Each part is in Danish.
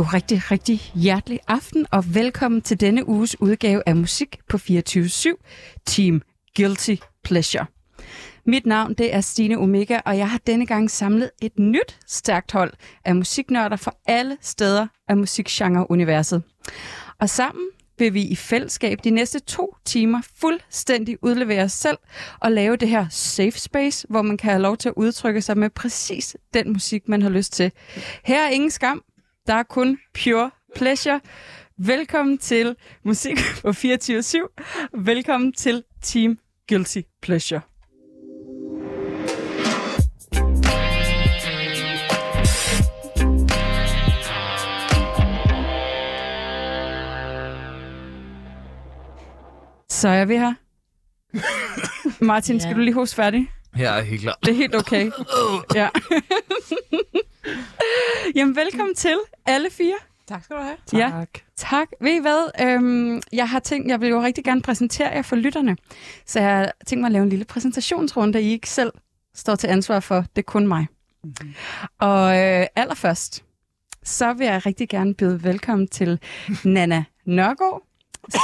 God rigtig, rigtig hjertelig aften, og velkommen til denne uges udgave af Musik på 24-7, Team Guilty Pleasure. Mit navn det er Stine Omega, og jeg har denne gang samlet et nyt stærkt hold af musiknørder fra alle steder af musikgenre-universet. Og sammen vil vi i fællesskab de næste to timer fuldstændig udlevere os selv og lave det her safe space, hvor man kan have lov til at udtrykke sig med præcis den musik, man har lyst til. Her er ingen skam, der er kun pure pleasure. Velkommen til Musik på 24-7. Velkommen til Team Guilty Pleasure. Så er vi her. Martin, ja. skal du lige hoste færdig? Er helt klar. Det er helt okay. Ja. Jamen, velkommen til alle fire. Tak skal du have. Ja, tak. Ved I hvad? Øhm, jeg har tænkt, jeg vil jo rigtig gerne præsentere jer for lytterne. Så jeg har tænkt mig at lave en lille præsentationsrunde, I ikke selv står til ansvar for. Det er kun mig. Mm-hmm. Og øh, allerførst, så vil jeg rigtig gerne byde velkommen til Nana Nørgaard,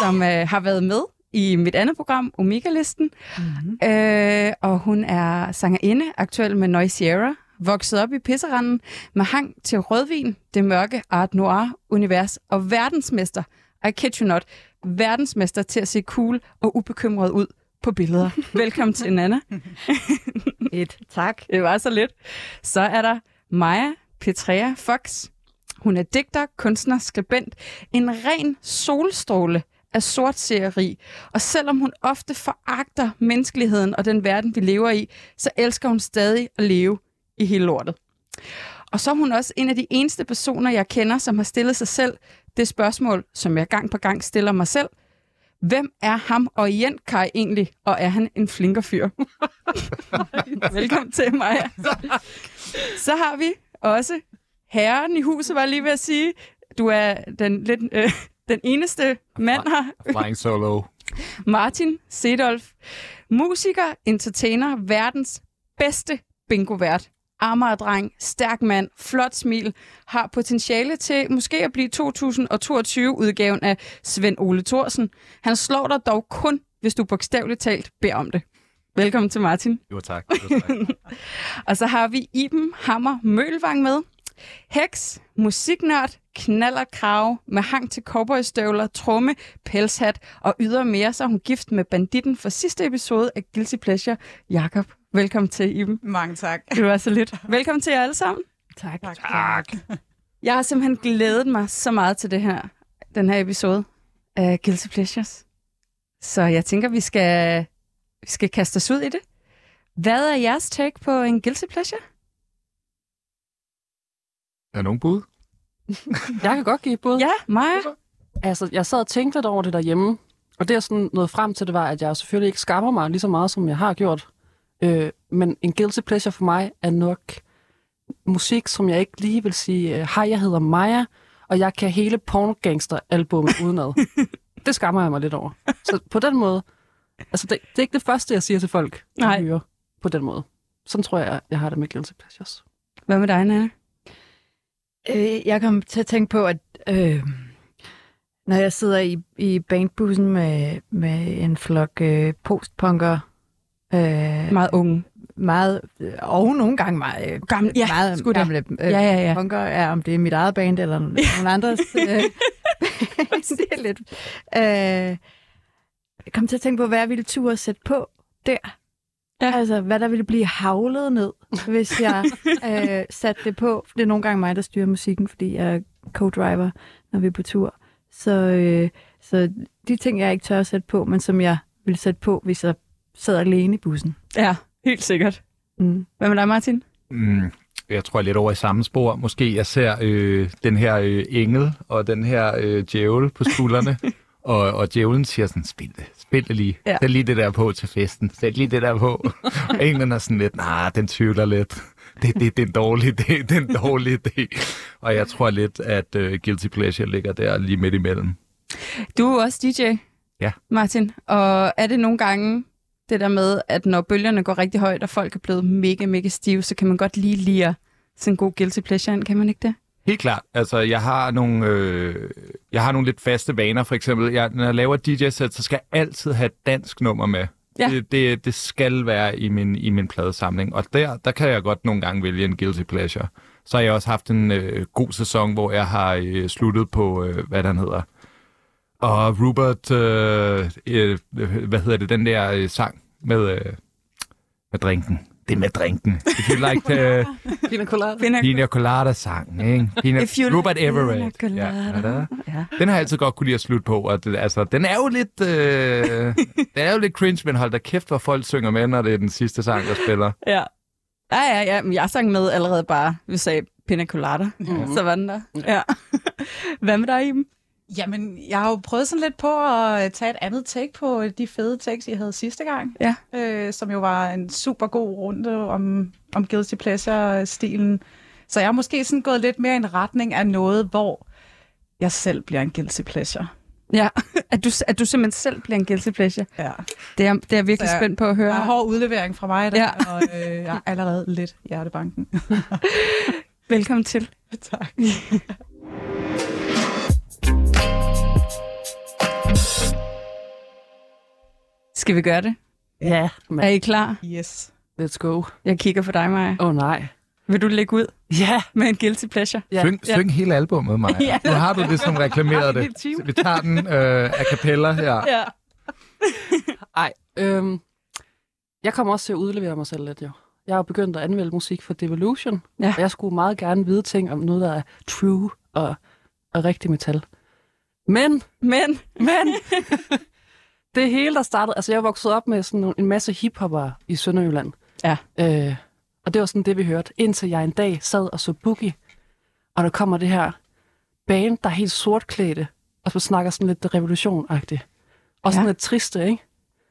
som øh, har været med i mit andet program, Omega-listen. Mm-hmm. Øh, og hun er sangerinde, aktuel med Noise Sierra, vokset op i pisseranden med hang til rødvin, det mørke art noir-univers og verdensmester, I kid you not, verdensmester til at se cool og ubekymret ud på billeder. Velkommen til Nana. Et tak. Det var så lidt. Så er der Maja Petrea Fox. Hun er digter, kunstner, skribent, en ren solstråle af sortseri, og selvom hun ofte foragter menneskeligheden og den verden, vi lever i, så elsker hun stadig at leve i hele lortet. Og så er hun også en af de eneste personer, jeg kender, som har stillet sig selv det spørgsmål, som jeg gang på gang stiller mig selv. Hvem er ham og Kai egentlig, og er han en flinker fyr? Velkommen til, Maja. Så har vi også herren i huset, var jeg lige ved at sige. Du er den lidt øh, den eneste mand her. Flying solo. Martin Sedolf. Musiker, entertainer, verdens bedste bingo-vært. Amager-dreng, stærk mand, flot smil, har potentiale til måske at blive 2022-udgaven af Svend Ole Thorsen. Han slår dig dog kun, hvis du bogstaveligt talt beder om det. Velkommen til Martin. Jo tak. Jo, tak. og så har vi Iben Hammer Mølvang med. Heks, musiknørd, knaller krav med hang til cowboystøvler, tromme, pelshat og ydermere, så er hun gift med banditten for sidste episode af Guilty Pleasure. Jakob, velkommen til, Iben. Mange tak. Det var så lidt. Velkommen til jer alle sammen. Tak. Tak. tak. Jeg har simpelthen glædet mig så meget til det her, den her episode af Guilty Pleasures. Så jeg tænker, vi skal, vi skal kaste os ud i det. Hvad er jeres take på en Guilty Pleasure? Er der nogen bud? jeg kan godt give et bud. Ja, mig. Altså, jeg sad og tænkte lidt over det derhjemme, og det er sådan noget frem til, det var, at jeg selvfølgelig ikke skammer mig lige så meget, som jeg har gjort. Øh, men en guilty pleasure for mig er nok musik, som jeg ikke lige vil sige, øh, hej, jeg hedder Maja, og jeg kan hele pornogangster-album udenad. det skammer jeg mig lidt over. Så på den måde, altså det, det er ikke det første, jeg siger til folk, Nej. hører på den måde. Sådan tror jeg, jeg har det med guilty pleasures. Hvad med dig, Nana? Øh, jeg kom til at tænke på, at øh, når jeg sidder i, i bandbussen med, med en flok øh, postpunker, øh, meget unge, meget, og nogle gange meget, øh, gamle, ja, meget gamle øh, ja, ja, ja. punker, er, om det er mit eget band eller nogen andres. Øh, det er lidt... Øh, jeg kom til at tænke på, hvad jeg ville turde sætte på der. Ja. Altså, hvad der ville blive havlet ned, hvis jeg øh, satte det på. Det er nogle gange mig, der styrer musikken, fordi jeg er co-driver, når vi er på tur. Så, øh, så de ting, jeg ikke tør at sætte på, men som jeg ville sætte på, hvis jeg sad alene i bussen. Ja, helt sikkert. Mm. Hvad med dig, Martin? Mm, jeg tror jeg lidt over i samme spor. Måske jeg ser øh, den her øh, engel og den her øh, djævel på skuldrene, og, og djævlen siger sådan, spil det, spil det lige. Ja. Sæt lige det der på til festen. Sæt lige det der på. og englen er sådan lidt, nej, nah, den tvivler lidt. Det, det, det er en dårlig idé, det er en dårlig idé. Og jeg tror lidt, at uh, Guilty Pleasure ligger der lige midt imellem. Du er også DJ, ja. Martin. Og er det nogle gange det der med, at når bølgerne går rigtig højt, og folk er blevet mega, mega stive, så kan man godt lige lide sådan en god Guilty Pleasure ind, kan man ikke det? Helt klart. Altså, jeg har nogle, øh, jeg har nogle lidt faste vaner. For eksempel, jeg, når jeg laver DJ-sæt, så skal jeg altid have et dansk nummer med. Ja. Det, det, det skal være i min, i min pladesamling. Og der, der kan jeg godt nogle gange vælge en guilty pleasure. Så har jeg også haft en øh, god sæson, hvor jeg har øh, sluttet på, øh, hvad den hedder. Og Rupert, øh, øh, hvad hedder det, den der øh, sang med, øh, med drinken. Det er med drinken. If you like uh, Pina colada. Pina, Pina Colada sang, ikke? Pina, If you Robert like Everett. pina Ja, ja, Ja. den har jeg altid godt kunne lide at slutte på. Og det, altså, den er jo lidt, øh, den er jo lidt cringe, men hold da kæft, hvor folk synger med, når det er den sidste sang, der spiller. Ja. Ja, ja, ja. Men jeg sang med allerede bare, vi sagde pina colada. Mhm. Så var den der. Ja. Hvad med dig, Iben? Jamen, jeg har jo prøvet sådan lidt på at tage et andet take på de fede takes, jeg havde sidste gang. Ja. Øh, som jo var en super god runde om, om Guilty Pleasure-stilen. Så jeg har måske sådan gået lidt mere i en retning af noget, hvor jeg selv bliver en Guilty Pleasure. Ja, at du, at du simpelthen selv bliver en guilty pleasure. Ja. Det er, det er jeg virkelig Så jeg- spændt på at høre. Der er hård udlevering fra mig, der, Ja. ja. og øh, jeg er allerede lidt hjertebanken. Velkommen til. tak. Skal vi gøre det? Ja, Er men I klar? Yes. let's go. Jeg kigger på dig, Maja. Åh oh, nej. Vil du lægge ud Ja. med en guilty pleasure? Ja. Syng, Ja. syng hele albummet, Maja. Ja. Nu har du det som reklameret det. Så vi tager den øh, a cappella her. Ja. Ej, øhm, jeg kommer også til at udlevere mig selv lidt, jo. Jeg har begyndt at anmelde musik for Devolution, Ja. og jeg skulle meget gerne vide ting om noget, der er true og, og rigtig metal. Men, Men, men, det hele, der startede... Altså, jeg vokset op med sådan en masse hiphopper i Sønderjylland. Ja. Øh, og det var sådan det, vi hørte, indtil jeg en dag sad og så Boogie, og der kommer det her band, der er helt sortklædte, og så snakker sådan lidt revolution-agtigt. Og sådan Ja. lidt triste, ikke?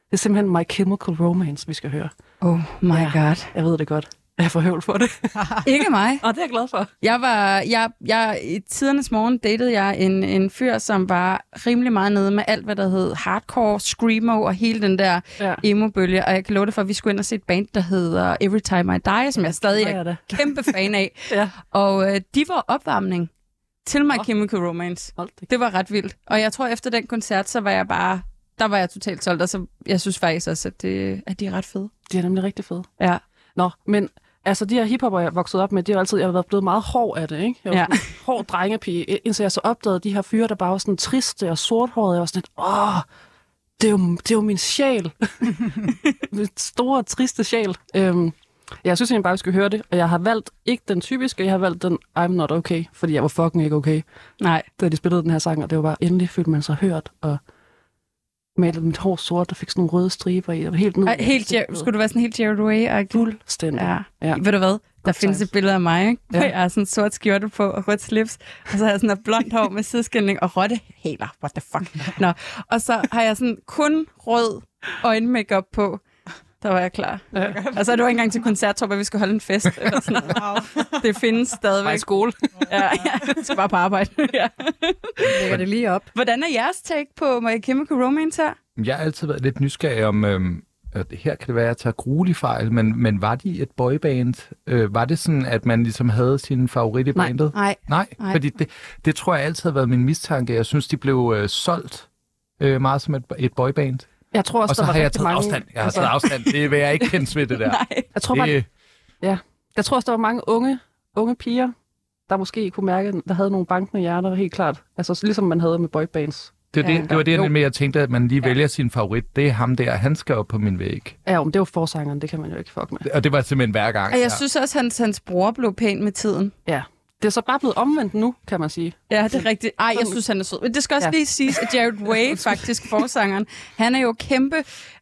Det er simpelthen My Chemical Romance, vi skal høre. oh my Ja. god. Jeg ved det godt. Jeg får høvl for det. Ikke mig. og det er jeg glad for. Jeg var, jeg, jeg, i tidernes morgen datede jeg en, en fyr, som var rimelig meget nede med alt, hvad der hed hardcore, screamo og hele den der Ja. emo-bølge. Og jeg kan love det for, at vi skulle ind og se et band, der hedder Every Time I Die, som jeg stadig er er det? kæmpe fan af. Ja. Og øh, de var opvarmning til My Åh. Chemical Romance. Hold det. Det var ret vildt. Og jeg tror, efter den koncert, så var jeg bare... Der var jeg totalt solgt, og så jeg synes faktisk også, at, det, at de er ret fede. De er nemlig rigtig fede. Ja. Nå, men altså de her hiphopper, jeg vokset op med, de har altid, jeg har været blevet meget hård af det, ikke? Jeg var Ja. hård drengepige, indtil jeg så opdagede de her fyre, der bare var sådan triste og sorthårede. Jeg var sådan lidt, åh, det er jo, det er jo min sjæl. min store, triste sjæl. Øhm, jeg synes egentlig bare, vi skal høre det, og jeg har valgt ikke den typiske, jeg har valgt den I'm Not Okay, fordi jeg var fucking ikke okay, Nej. da de spillede den her sang, og det var bare endelig følte man sig hørt, og malede mit hår sort, og fik sådan nogle røde striber i, og helt ned. Ej, helt, Jer- skulle du være sådan helt Jared Way-agtig? Fuldstændig. Ja. Ja. Ved du hvad? Der Good findes et billede af mig, ikke? Ja. Ja. Jeg har sådan en sort skjorte på og rødt slips, og så har jeg sådan noget blondt hår med sideskældning og rotte hæler. What the fuck? Nå. Og så har jeg sådan kun rød øjenmakeup på. Der var jeg klar. Ja. Og så er det jo ikke engang til koncerttop, at vi skal holde en fest. Eller sådan noget. Wow. Det findes Var i stadigvæk. skole. Ja, ja. Jeg skal bare på arbejde. ja. Lægger det lige op. Hvordan er jeres take på My Chemical Romance her? Jeg har altid været lidt nysgerrig om, øhm, at her kan det være, at jeg tager gruelig fejl, men, men var de et boyband? Øh, var det sådan, at man ligesom havde sin favorit i Nej. bandet? Nej. Nej, Nej. fordi det, det tror jeg altid har været min mistanke. Jeg synes, de blev øh, solgt øh, meget som et, et boyband. Jeg tror også, Og så der var har jeg taget mange... afstand. Jeg har altså, taget afstand. Det vil jeg ikke kendes ved, det der. Nej. jeg, tror bare, det, jeg tror også, der var mange unge, unge piger, der måske kunne mærke, der havde nogle bankende hjerter, helt klart. Altså så ligesom man havde med boybands. det, det, Ja. det, var det, Jo. med, jeg tænkte, at man lige Ja. vælger sin favorit. Det er ham der. Han skal op på min væg. Ja, men det var forsangeren, det kan man jo ikke fuck med. Og det var simpelthen hver gang. Og jeg Ja. synes også, at hans, hans bror blev pæn med tiden. Ja. Det er så bare blevet omvendt nu, kan man sige. Ja, det er rigtigt. Ej, jeg synes, han er sød. Men det skal også ja. Ja. lige siges, at Jared Way, faktisk forsangeren, han er jo kæmpe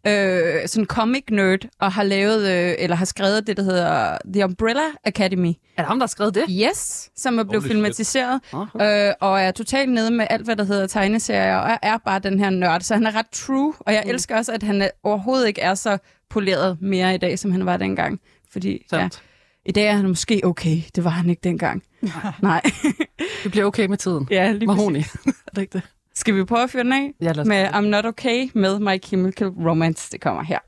øh, sådan comic nerd, og har lavet, øh, eller har skrevet det, der hedder The Umbrella Academy. Er det ham, der har skrevet det? Yes, som er blevet Holy filmatiseret, Nå, øh, og er totalt nede med alt, hvad der hedder tegneserier, og er, bare den her nørd. Så han er ret true, og jeg Mm. elsker også, at han er, overhovedet ikke er så poleret mere i dag, som han var dengang. Fordi ja, Sandt. I dag er han måske okay. Det var han ikke dengang. Nej. Det bliver okay med tiden. ja, lige præcis. er det ikke det? Skal vi prøve at fyre den af? Ja, lad os med. I'm Not Okay med My Chemical Romance. Det kommer her.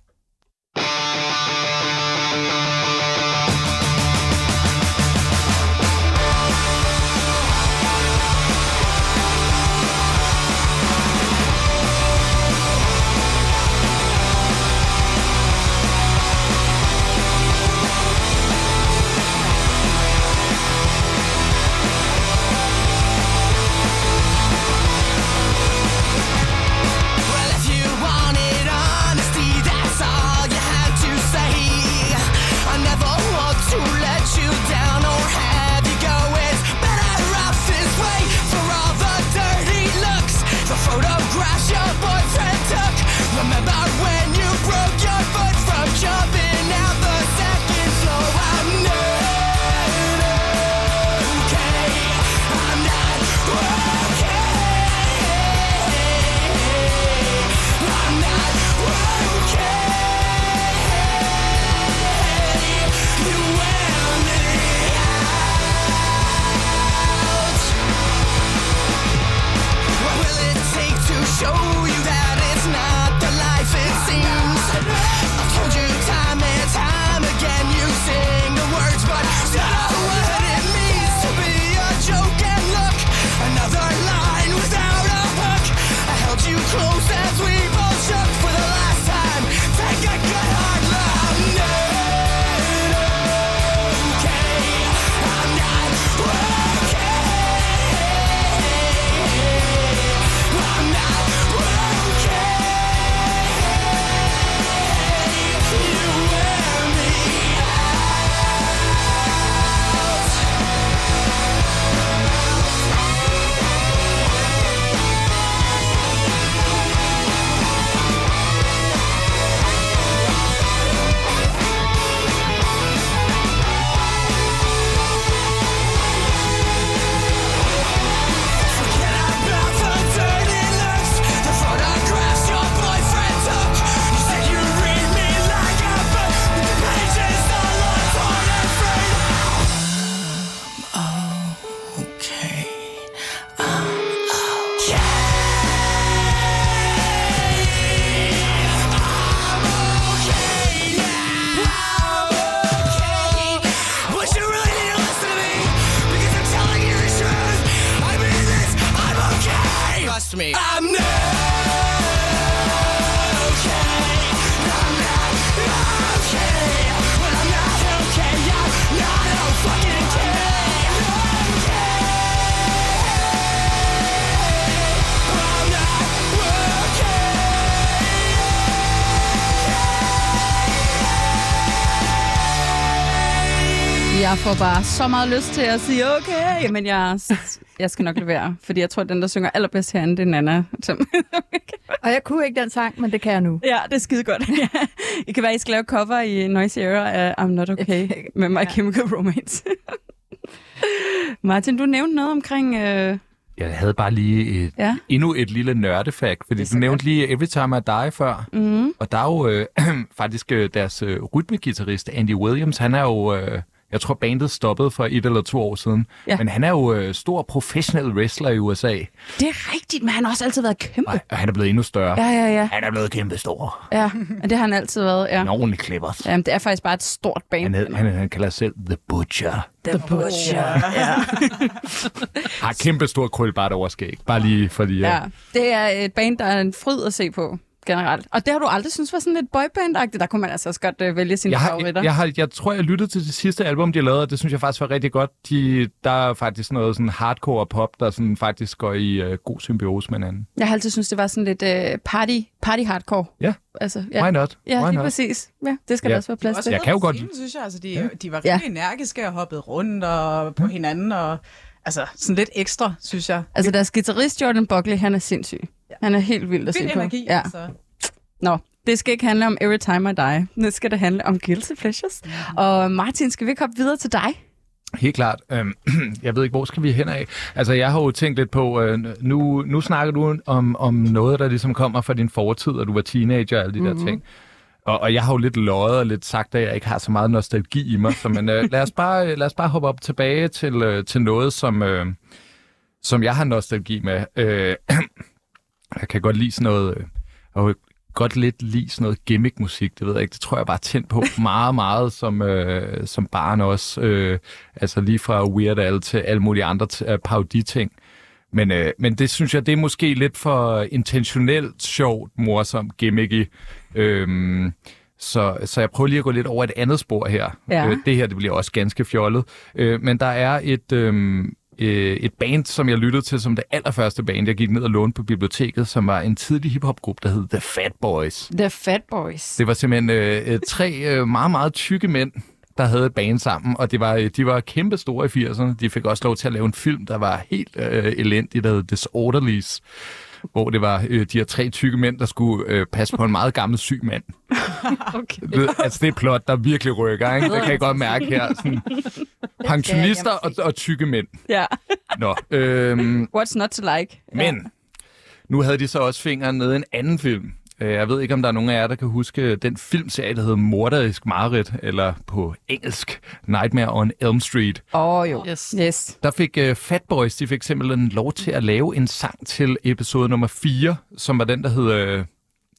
Får bare så meget lyst til at sige, okay, men jeg, jeg skal nok lade være, fordi jeg tror, at den, der synger allerbedst herinde, det er Nana. Som... Og jeg kunne ikke den sang, men det kan jeg nu. ja, det er skide godt. I kan være, I skal lave cover i Noisy Era af I'm Not Okay med My Chemical Romance. Martin, du nævnte noget omkring... Øh... Jeg havde bare lige et, Ja. endnu et lille nørdefakt, fordi du nævnte lige Every Time I Die før, Mm. og der er jo øh, faktisk øh, deres øh, rytmegitarrist Andy Williams, han er jo, øh, jeg tror bandet stoppede for et eller to år siden, Ja. men han er jo øh, stor professionel wrestler i USA, Det er rigtigt, men han har også altid været kæmpe. og, og han er blevet endnu større. Ja, ja, ja. Han er blevet kæmpe stor. ja. Men det har han altid været, ja. En ordentlig klippers. Jamen, det er faktisk bare et stort band. Han, hed, han, han kalder sig selv The Butcher. The Butcher. Ja. Har kæmpe stor krølbart overskæg. Bare lige fordi... ja. Ja. Det er et band, der er en fryd at se på generelt. Og det har du aldrig synes var sådan lidt boyband-agtigt. Der kunne man altså også godt øh, vælge sine Jeg, har, favoritter. jeg, har, jeg tror, jeg lyttede til det sidste album, de lavede, og det synes jeg faktisk var rigtig godt. De, der er faktisk noget sådan hardcore pop, der sådan faktisk går i uh, god symbiose med hinanden. Jeg har altid synes det var sådan lidt øh, party, party hardcore. Ja. Altså, Ja. ja. Why not? Ja, Why lige not? præcis. Ja, det skal Ja. der også være plads til. Jeg kan jo godt- scenen, synes jeg. Altså, de, Ja. de var Ja. rimelig energiske og hoppede rundt og på hinanden. Og, altså, sådan lidt ekstra, synes jeg. Altså, deres guitarist Jordan Buckley, han er sindssyg. Han er helt vild at se på. energi, Ja. altså. Nå, det skal ikke handle om Every Time I Die. Nu skal det handle om Guilty Pleasures. Mhm. Og Martin, skal vi ikke hoppe videre til dig? Helt klart. Øhm, jeg ved ikke, hvor skal vi hen af? Altså, jeg har jo tænkt lidt på, øh, nu, nu snakker du om, om noget, der ligesom kommer fra din fortid, og du var teenager og alle de mm-hmm. der ting. Og, og jeg har jo lidt løjet og lidt sagt, at jeg ikke har så meget nostalgi i mig. Så men, øh, lad, os bare, lad os bare hoppe op tilbage til, øh, til noget, som, øh, som jeg har nostalgi med. Øh, jeg kan godt lide sådan noget... Øh, godt lidt lide sådan noget gimmick-musik, det ved jeg ikke. Det tror jeg bare tændt på meget, meget som, øh, som barn også. Øh, altså lige fra Weird Al til alle mulige andre t- øh, parodi-ting. Men, øh, men det synes jeg, det er måske lidt for intentionelt sjovt, morsomt, gimmicky. Øhm, så, så jeg prøver lige at gå lidt over et andet spor her. Ja. Øh, det her det bliver også ganske fjollet. Øh, men der er et, øh, øh, et band, som jeg lyttede til som det allerførste band, jeg gik ned og lånte på biblioteket, som var en tidlig hiphop-gruppe, der hed The Fat Boys. The Fat Boys. Det var simpelthen øh, øh, tre øh, meget, meget tykke mænd, der havde et band sammen, og det var, øh, de var kæmpe store i 80'erne. De fik også lov til at lave en film, der var helt øh, elendig, der hed Disorderlies, hvor det var øh, de her tre tykke mænd, der skulle øh, passe på en meget gammel syg mand. Okay. Det, altså, det er plot, der virkelig rykker, ikke? Det kan jeg godt mærke her. Sådan, pensionister og, og tykke mænd. Ja. Nå, øhm, What's not to like? men nu havde de så også fingeren nede i en anden film. Øh, Jeg ved ikke, om der er nogen af jer, der kan huske den filmserie, der hedder Morderisk Marit, eller på engelsk Nightmare on Elm Street. Åh oh, jo. Yes. Yes. Der fik uh, Fat Boys, de fik simpelthen lov til at lave en sang til episode nummer 4, som var den, der hed... Uh,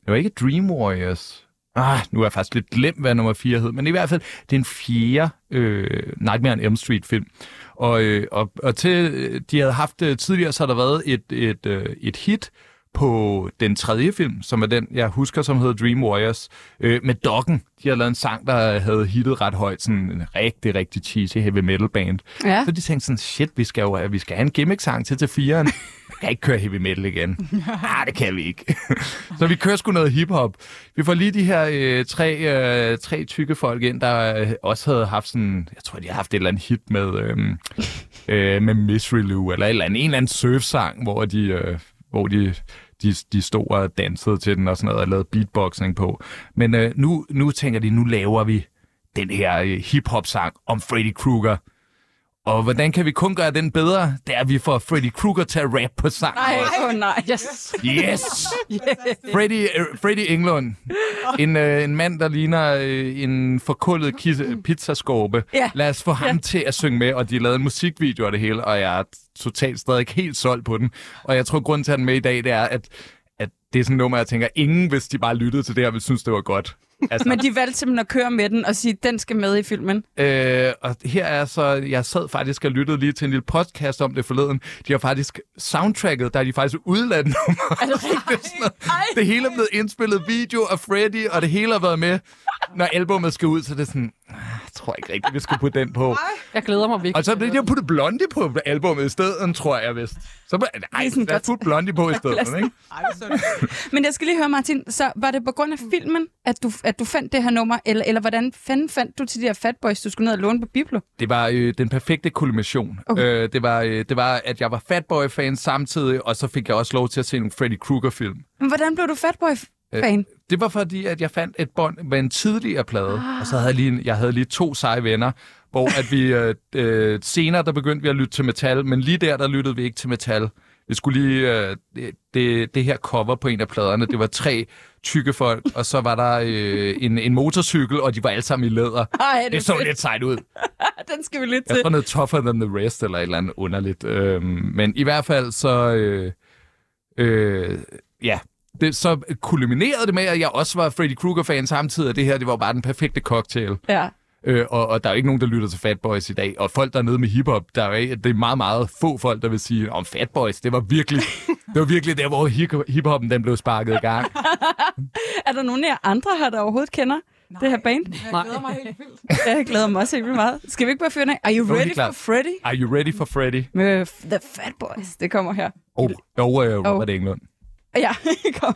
det var ikke Dream Warriors. Ah, nu er jeg faktisk lidt glemt, hvad nummer 4 hed. Men i hvert fald, det er en fjerde øh, Nightmare on Elm Street film. Og, øh, og, og til, øh, de havde haft øh, tidligere, så har der været et, et, øh, et hit på den tredje film, som er den, jeg husker, som hedder Dream Warriors, øh, med Doggen. De har lavet en sang, der havde hittet ret højt, sådan en rigtig, rigtig cheesy heavy metal band. Ja. Så de tænkte sådan, shit, vi skal jo vi skal have en gimmick-sang til til firen. Vi kan ikke køre heavy metal igen. Ah, det kan vi ikke. så vi kører sgu noget hiphop. Vi får lige de her øh, tre, øh, tre tykke folk ind, der øh, også havde haft sådan, jeg tror, de har haft et eller andet hit med, øh, øh, med Misery Lou, eller, et eller andet, en eller anden surf-sang, hvor de, øh, hvor de, de, de stod og dansede til den og sådan noget, og lavede beatboxing på. Men øh, nu, nu tænker de, nu laver vi den her øh, hip-hop-sang om Freddy Krueger. Og hvordan kan vi kun gøre den bedre? Det er, at vi får Freddy Krueger til at rap på sang. Nej, oh, nej. Yes. Yes! Freddy, øh, Freddy Englund. En, øh, en mand, der ligner øh, en forkullet kis- pizzaskorpe. Ja. Lad os få ham til at synge med, og de lavede en musikvideo af det hele, og jeg er totalt stadig ikke helt solgt på den. Og jeg tror, grunden til at den med i dag, det er, at, at det er sådan et nummer, jeg tænker, ingen, hvis de bare lyttede til det her, ville synes, det var godt. Altså, Men de valgte simpelthen at køre med den og sige, den skal med i filmen. Øh, og her er så, jeg sad faktisk og lyttede lige til en lille podcast om det forleden. De har faktisk soundtracket, der er de faktisk udladt nummer. Er det er hele er blevet indspillet video af Freddy, og det hele har været med. når albummet skal ud, så er det sådan, "Ah, jeg tror ikke rigtigt, vi skal putte den på. Jeg glæder mig virkelig. Og så blev jeg puttet Blondie på albummet i stedet, tror jeg vist. Så nej, Det er sådan lad os putte Blondie på i stedet, ikke? Er. Men jeg skal lige høre, Martin, så var det på grund af filmen, at du, at du fandt det her nummer, eller, eller hvordan fanden fandt du til de her Fatboys, du skulle ned og låne på Biblo? Det var øh, den perfekte kulmination. Okay. Øh, det, var, øh, det var, at jeg var Fatboy-fan samtidig, og så fik jeg også lov til at se nogle Freddy Krueger-film. Men hvordan blev du Fatboy-fan? Det var fordi, at jeg fandt et bånd med en tidligere plade, ah. og så havde jeg lige, jeg havde lige to seje venner, hvor at vi øh, øh, senere, der begyndte vi at lytte til metal, men lige der, der lyttede vi ikke til metal. Vi skulle lige, øh, det, det, her cover på en af pladerne, det var tre tykke folk, og så var der øh, en, en motorcykel, og de var alle sammen i læder. Ej, det, Det så fedt. lidt sejt ud. Den skal vi Jeg til. tror noget tougher than the rest, eller et eller andet underligt. Øhm, men i hvert fald så... Øh, øh, ja, det, så kulminerede det med, at jeg også var Freddy Krueger-fan samtidig, og det her, det var bare den perfekte cocktail. Ja. Øh, og, og der er jo ikke nogen, der lytter til Fat Boys i dag. Og folk, der er nede med hiphop, der er, det er meget, meget få folk, der vil sige, om Fat Boys, det var virkelig, det var virkelig der, hvor hip- hiphoppen den blev sparket i gang. Er der nogen af jer andre her, der overhovedet kender Nej. det her band? Jeg glæder mig helt vildt. Jeg glæder mig også helt vildt meget. Skal vi ikke bare fyre den af? Are you ready for. Freddy? Are you ready for Freddy? Med The Fat Boys. Det kommer her. Oh, og øh, Robert Englund. Ja, kom.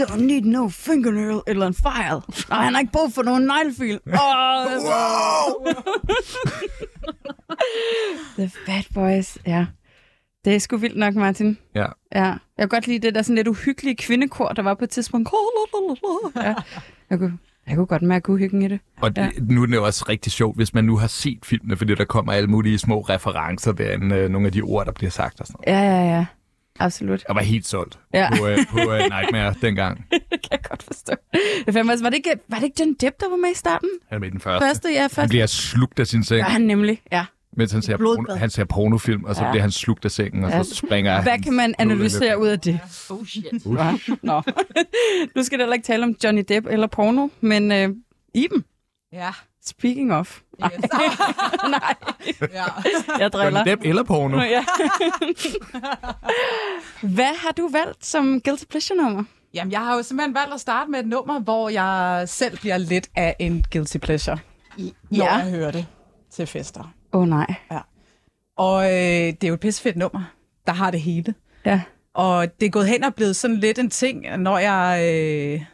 don't need no fingernail eller en file. Og han har ikke brug for nogen neglefil. Oh, The Fat Boys, ja. Det er sgu vildt nok, Martin. Ja. Ja. Jeg kan godt lide det der sådan lidt uhyggelige kvindekor, der var på et tidspunkt. Ja. Jeg, kunne, jeg kunne godt mærke uhyggen i det. Og det, nu er det jo også rigtig sjovt, hvis man nu har set filmene, fordi der kommer alle mulige små referencer derinde, øh, nogle af de ord, der bliver sagt og sådan noget. Ja, ja, ja. Absolut. Jeg var helt solgt Ja. på, øh, på øh, Nightmare dengang. Det kan jeg godt forstå. Var, det ikke, var det ikke John Depp, der var med i starten? Han er med i den første. Første, ja, Han første. bliver slugt af sin seng, Ja, han nemlig, ja. mens han ser, porno, han ser pornofilm, og så Ja. bliver han slugt af sengen, og Ja. så springer han. Hvad kan man analysere ud af det? Oh shit. Hva? Nå. nu skal det heller ikke tale om Johnny Depp eller porno, men øh, Iben, Ja. Speaking of. Yes. Nej, ja. jeg driller. Johnny eller porno? Ja. Hvad har du valgt som Guilty Pleasure-nummer? Jamen, jeg har jo simpelthen valgt at starte med et nummer, hvor jeg selv bliver lidt af en guilty pleasure, når Ja. jeg hører det til fester. Åh oh, nej. Og øh, det er jo et pissefedt nummer, der har det hele. Ja. Og det er gået hen og blevet sådan lidt en ting, når jeg øh,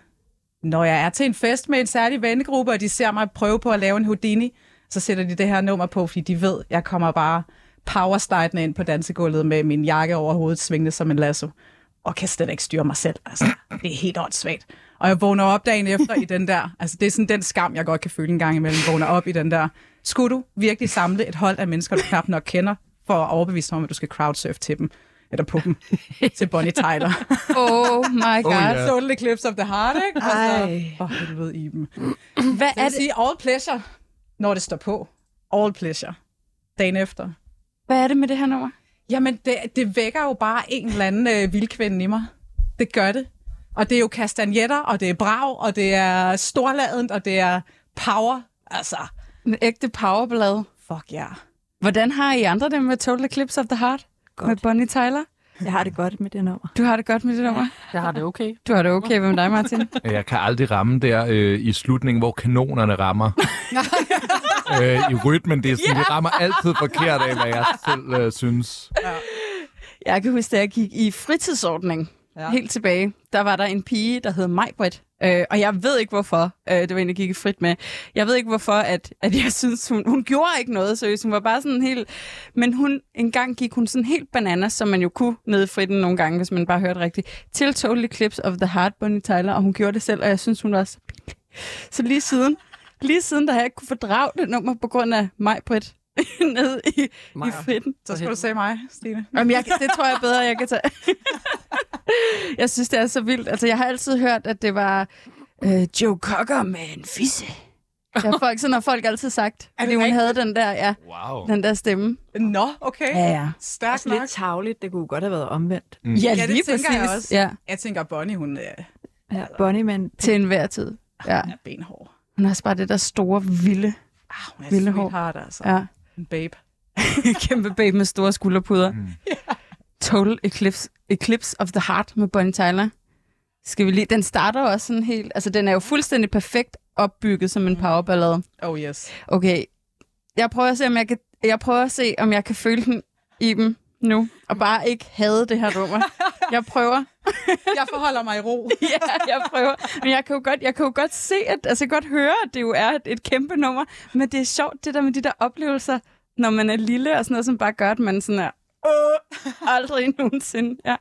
når jeg er til en fest med en særlig vennegruppe, og de ser mig prøve på at lave en Houdini, så sætter de det her nummer på, fordi de ved, jeg kommer bare powerslidende ind på dansegulvet med min jakke over hovedet, svingende som en lasso, og kan slet ikke styre mig selv. Altså, det er helt åndssvagt. Og jeg vågner op dagen efter i den der, altså det er sådan den skam, jeg godt kan føle en gang imellem, vågner op i den der. Skulle du virkelig samle et hold af mennesker, du knap nok kender, for at overbevise dig om, at du skal crowdsurfe til dem, eller på dem, til Bonnie Tyler. Oh my god. ja. Oh, Total Eclipse of the Heart, ikke? Altså, Ej. for helvede i dem. Hvad er det, sige all pleasure, når det står på. All pleasure. Dagen efter. hvad er det med det her nummer? Jamen, det, det vækker jo bare en eller anden øh, vildkvinde i mig. Det gør det. Og det er jo kastanjetter, og det er brag, og det er storladent, og det er power. Altså, En ægte powerblad. fuck ja. Yeah. Hvordan har I andre det med Total Eclipse of the Heart? Godt. Med Bonnie Tyler? Jeg har det godt med det nummer. Du har det godt med det nummer? Jeg har det okay. Du har det okay med dig, Martin? Jeg kan aldrig ramme der øh, i slutningen, hvor kanonerne rammer. øh, I rytmen, det er sådan, yeah. de rammer altid forkert af, hvad jeg selv øh, synes. Jeg kan huske, da jeg gik i fritidsordning ja. helt tilbage, der var der en pige, der hed Majbrit. Øh, og jeg ved ikke hvorfor, øh, det var en, jeg gik i frit med. Jeg ved ikke hvorfor, at, at jeg synes, hun, hun gjorde ikke noget seriøst. Hun var bare sådan helt... Men hun, en gang gik hun sådan helt bananas, som man jo kunne nede i fritten nogle gange, hvis man bare hørte rigtigt, til Total Eclipse of the Heart, Bonnie Tyler, og hun gjorde det selv, og jeg synes, hun var så pinlig. Så lige siden, lige siden, der har jeg ikke kunne fordrage det nummer på grund af Majbrit Britt. i, i Maja. fritten. Så skal du se mig, Stine. Jamen, jeg, det tror jeg bedre, jeg kan tage. jeg synes, det er så vildt. Altså, jeg har altid hørt, at det var øh, Joe Cocker med en fisse. Ja, folk, sådan har folk altid sagt. Er det Fordi hun havde den der, ja, Wow. den der stemme. Nå, okay. Ja, ja. Stærkt Også nok. lidt tavligt. Det kunne godt have været omvendt. Ja, Ja, det lige tænker jeg præcis. også. Ja, Jeg tænker, Bonnie, hun øh, Ja, Bonnie, men til enhver tid. Ja. er benhård. Hun har også bare det der store, vilde, Ah, hun er Vilde hår. altså. ja. En babe. kæmpe babe med store skulderpuder. Mm. Total Eclipse, Eclipse of the Heart med Bonnie Tyler. Skal vi lige... Den starter også sådan helt... Altså, den er jo fuldstændig perfekt opbygget som en powerballade. Oh yes. Okay, jeg prøver at se, om jeg kan, jeg prøver at se, om jeg kan føle den i dem nu, og bare ikke hade det her nummer. Jeg prøver. Jeg forholder mig i ro. ja, jeg prøver. Men jeg kan jo godt, jeg kan jo godt se, at, altså jeg kan godt høre, at det jo er et, et kæmpe nummer, men det er sjovt, det der med de der oplevelser, når man er lille og sådan noget, som bare gør, at man sådan er, Åh, aldrig nogensinde. Ja.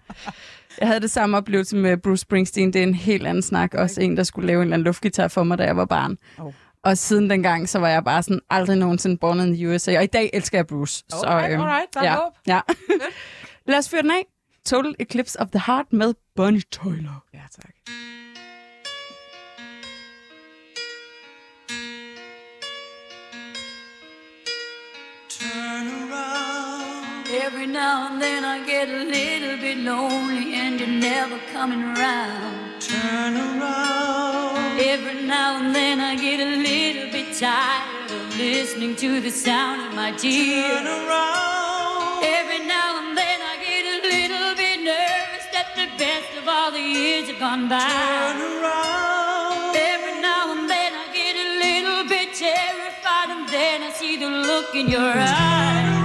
Jeg havde det samme oplevelse med Bruce Springsteen. Det er en helt anden snak. Også en, der skulle lave en eller anden luftgitar for mig, da jeg var barn. Oh. Og siden dengang, så var jeg bare sådan aldrig nogensinde born in the USA. Og i dag elsker jeg Bruce. Alright, øhm, alright, der er ja, ja. Lad os fyre den af. Total Eclipse of the Heart med Bonnie Tyler. Ja, tak. Every now and then I get a little bit lonely and you're never coming around. Turn around. Every now and then I get a little bit tired of listening to the sound of my tears. Turn around. Every now all the years have gone by. Turn around. Every now and then I get a little bit terrified and then I see the look in your eyes.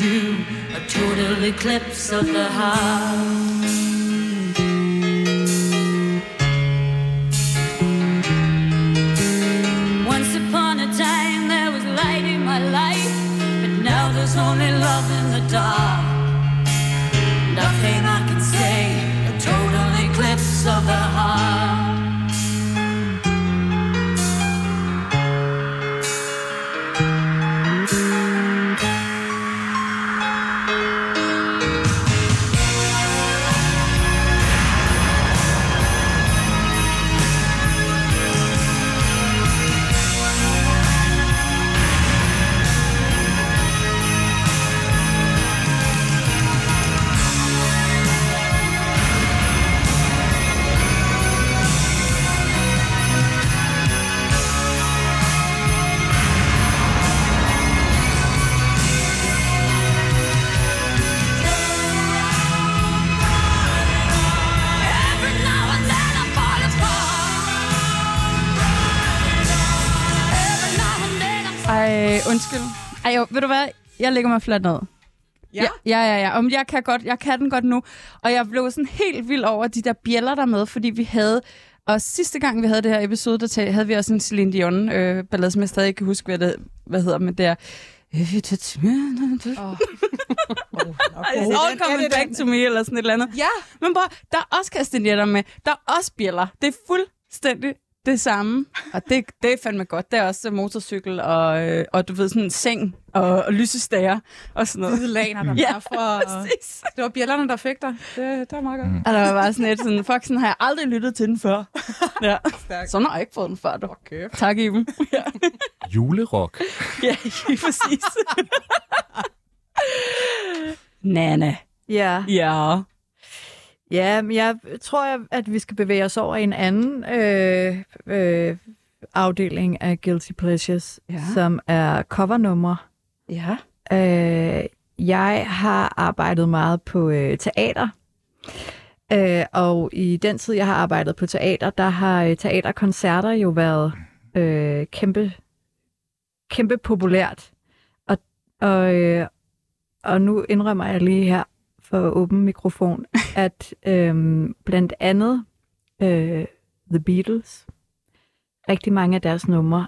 Do, a total eclipse of the heart. Once upon a time there was light in my life, but now there's only love in the dark. Undskyld. Ej, jo, ved du hvad? Jeg lægger mig fladt ned. Ja. Ja, ja, ja. Om jeg kan godt, jeg kan den godt nu. Og jeg blev sådan helt vild over de der bjæller der med, fordi vi havde... Og sidste gang, vi havde det her episode, der havde vi også en Celine Dion øh, ballade, som jeg stadig ikke kan huske, hvad det hvad hedder, men det er... Me... Oh. It's all coming back to me, eller sådan et eller andet. Ja. Men bare, der er også kastanjetter med. Der er også bjæller. Det er fuldstændig det samme. Og det, det er fandme godt. Det er også motorcykel og, øh, og du ved, sådan en seng og, og lysestager og sådan noget. Hvide laner, der Ja, var for... præcis. Det var bjællerne, der fik dig. Det, det var meget godt. Og der var bare sådan et sådan, fuck, sådan har jeg aldrig lyttet til den før. Ja. Stærkt. Sådan har jeg ikke fået den før, du. Okay. Tak, Iben. Ja, Julerok. ja lige præcis. Nana. Ja. Ja. Ja, men jeg tror, jeg- at vi skal bevæge os over i en anden øh, øh, afdeling af Guilty Pleasures, Ja. som er covernumre. Ja. Øh, jeg har arbejdet meget på øh, teater. Øh, og i den tid, jeg har arbejdet på teater, der har øh, teaterkoncerter jo været øh, kæmpe, kæmpe populært. Og, og, øh, og nu indrømmer jeg lige her for åben mikrofon, at øh, blandt andet øh, The Beatles, rigtig mange af deres numre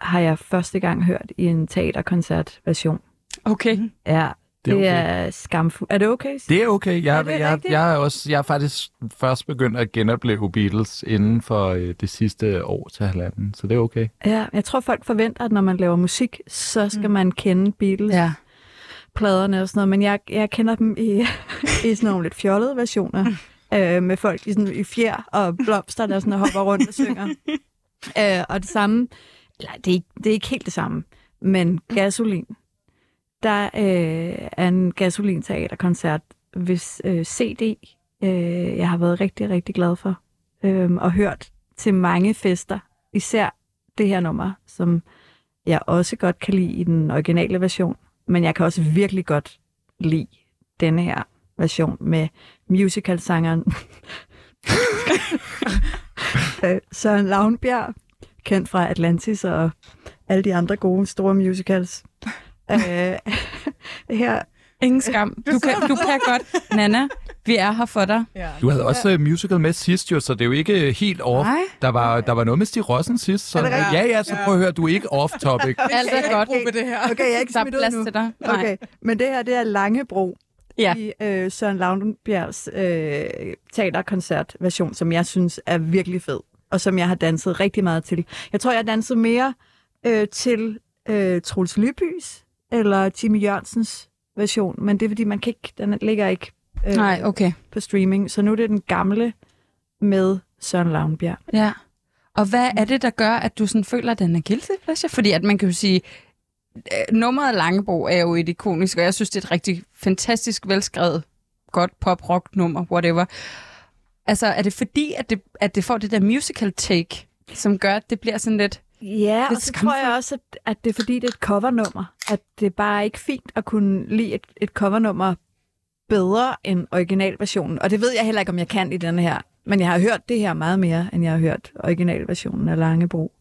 har jeg første gang hørt i en teaterkoncertversion. Okay. Ja, Det er det okay. er skamfuldt. Er det okay? Det er okay. Jeg, Er det jeg, rigtigt? jeg, er også, jeg er faktisk først begyndt at genopleve Beatles inden for øh, det sidste år til halvanden, så det er okay. Ja, jeg tror, folk forventer, at når man laver musik, så skal man kende Beatles-pladerne Ja. Og sådan noget, men jeg, jeg kender dem i, i sådan nogle lidt fjollede versioner, øh, med folk i, sådan, i fjer og blomster, der sådan hopper rundt og synger. Øh, og det samme, eller det er, ikke, det er ikke helt det samme, men gasolin. Der øh, er en gasolin-teaterkoncert, hvis øh, CD, øh, jeg har været rigtig, rigtig glad for, øh, og hørt til mange fester, især det her nummer, som jeg også godt kan lide i den originale version, men jeg kan også virkelig godt lide denne her version med musicalsangeren Øh, Søren Lavnbjerg, kendt fra Atlantis og alle de andre gode store musicals. øh, her, Ingen skam. Du kan, du kan godt. Nana, vi er her for dig. Ja. Du havde også uh, musical med sidst jo, så det er jo ikke øh, helt off. Nej. Der var, der var noget med Stig Rossen sidst, så Er ja, ja, så prøv at høre, du er ikke off-topic. Alt er godt. Gruppe, det her. okay, jeg er ikke Der er plads nu. til dig. Nej. Okay, men det her, det er Langebro Ja. i øh, Søren Lavnbjergs øh, teaterkoncertversion, som jeg synes er virkelig fed, og som jeg har danset rigtig meget til. Jeg tror, jeg har danset mere øh, til øh, Troels Lybys eller Timmy Jørgensens version, men det er fordi, man kan ikke, den ligger ikke øh, Nej, okay. på streaming, så nu er det den gamle med Søren Lavnbjerg. Ja. Og hvad er det, der gør, at du sådan føler, at den er guilty pleasure? Fordi at man kan jo sige, øh, nummeret Langebro er jo et ikonisk, og jeg synes, det er et rigtig fantastisk velskrevet, godt pop-rock-nummer, whatever. Altså, er det fordi, at det, at det får det der musical take, som gør, at det bliver sådan lidt... Ja, er og så tror jeg også, at, at det er fordi, det er et covernummer. At det er bare ikke fint at kunne lide et, et covernummer bedre end originalversionen. Og det ved jeg heller ikke, om jeg kan i den her. Men jeg har hørt det her meget mere, end jeg har hørt originalversionen af Langebro.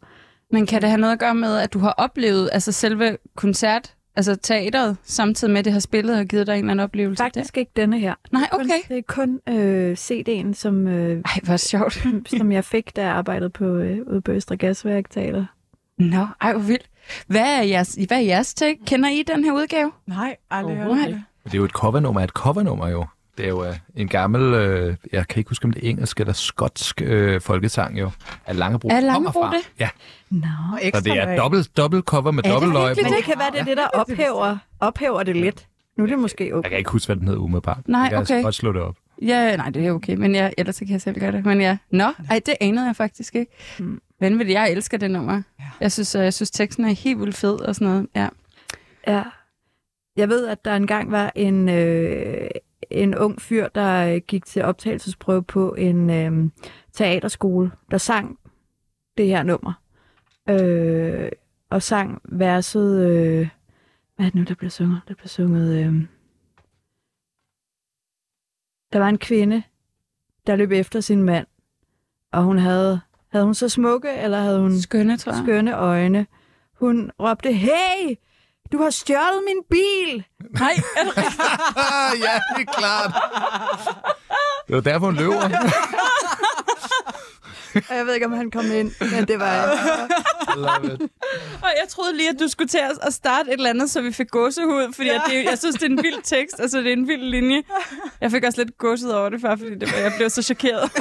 Men kan det have noget at gøre med, at du har oplevet altså selve koncert, altså teateret, samtidig med, at det har spillet og givet dig en eller anden oplevelse? Faktisk ikke denne her. Nej, okay. det er kun øh, CD'en, som, øh, Ej, hvor sjovt. som jeg fik, da jeg arbejdede på, øh, ude på Østre Gasværk Teater. Nå, ej, hvor vildt. Hvad er jeres, hvad er jeres take? Kender I den her udgave? Nej, aldrig om det. Det er jo et covernummer af et covernummer jo. Det er jo øh, en gammel, øh, jeg kan ikke huske, om det er engelsk eller skotsk øh, folkesang jo, at Langebro Er kommer Langebro fra. det? Ja, Nå. Og så ekstra det er dobbelt, dobbelt cover med det dobbelt løg. Men det kan være, det er det, der ophæver, ophæver det lidt. Nu er det måske okay. Jeg kan ikke huske, hvad den hedder umiddelbart. Nej, jeg kan okay. godt slå det op. Ja, nej, det er okay, men jeg, ellers så kan jeg selv gøre det. Men ja, nå, ej, det anede jeg faktisk ikke. Mm. Vanvittigt, jeg elsker det nummer. Jeg synes, øh, jeg synes teksten er helt vildt fed og sådan noget. Ja. Ja. Jeg ved, at der engang var en, øh, en ung fyr, der gik til optagelsesprøve på en øh, teaterskole, der sang det her nummer. Øh, og sang verset... Øh, hvad er det nu, der bliver sunget? Der bliver sunget... Øh, der var en kvinde, der løb efter sin mand, og hun havde... Havde hun så smukke, eller havde hun Skønne, tror jeg. skønne øjne? Hun råbte, hey, du har stjålet min bil! Nej, er det rigtigt? ja, det er klart. Det var derfor, hun løber. Og jeg ved ikke, om han kom ind, men det var... Love it. Og jeg troede lige, at du skulle til at- at starte et eller andet, så vi fik gåsehud, fordi ja. det, jeg synes, det er en vild tekst, altså det er en vild linje. Jeg fik også lidt gåsehud over det før, fordi det, var- jeg blev så chokeret.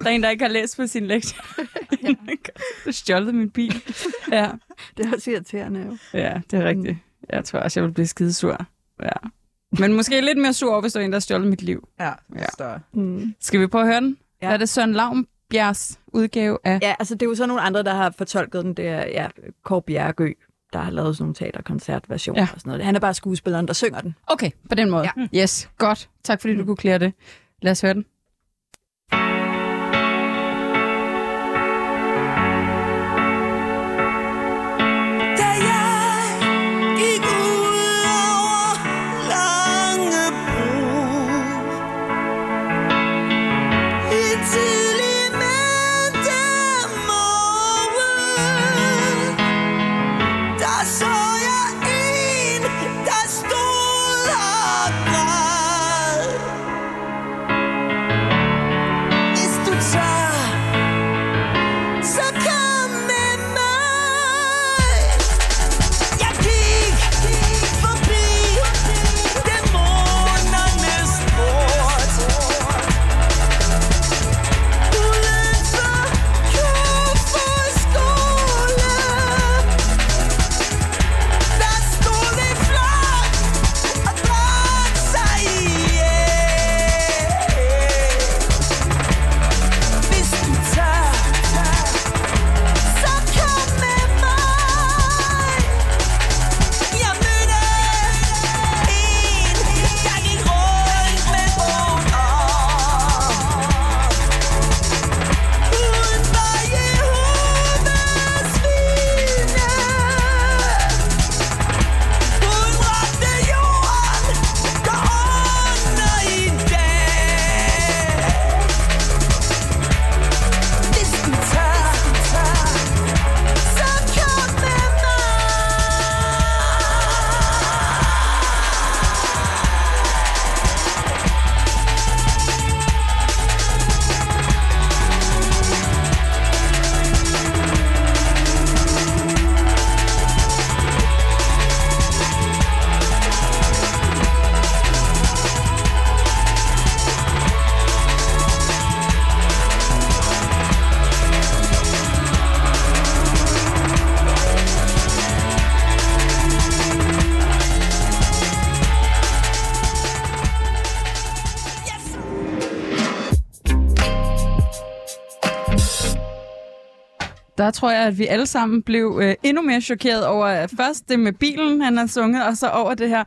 der er en, der ikke har læst på sin lektie. Du stjålet min bil. Ja. Det er også irriterende jo. ja, det er rigtigt. Jeg tror også, jeg vil blive skidesur. Ja. Men måske lidt mere sur hvis der er en, der har stjålet mit liv. Ja, Ja. større. Mm. Skal vi prøve at høre den? Ja. Ja. Er det Søren Laumbjergs udgave af... Ja, altså det er jo så nogle andre, der har fortolket den. Det er ja, Kåre Bjergø, der har lavet sådan nogle teaterkoncertversioner Ja. og sådan noget. Han er bare skuespilleren, der synger den. Okay, på den måde. Ja. Yes, godt. Tak fordi du kunne klæde det. Lad os høre den. Der tror jeg, at vi alle sammen blev øh, endnu mere chokeret over først det med bilen, han har sunget, og så over det her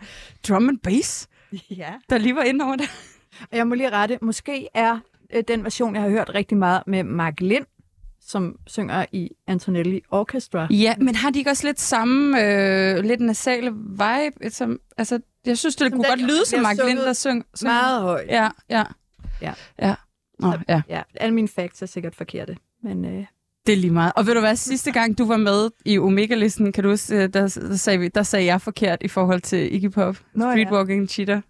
drum and bass, Ja. der lige var inde over det. Og jeg må lige rette. Måske er øh, den version, jeg har hørt rigtig meget med Mark Lind, som synger i Antonelli Orchestra. Ja, men har de ikke også lidt samme, øh, lidt nasale vibe? Som, altså, jeg synes, det Som kunne den, godt lyde som Mark Lind, der syng. syng. Meget højt. Ja, ja. Ja. Ja. Nå, ja. Ja, alle mine facts er sikkert forkerte. Men øh, Det er lige meget. Og ved du hvad, sidste gang du var med i Omega-listen, kan du huske, øh, der, der, sagde vi, der sagde jeg forkert i forhold til Iggy Pop, Nå, ja. Streetwalking Cheater.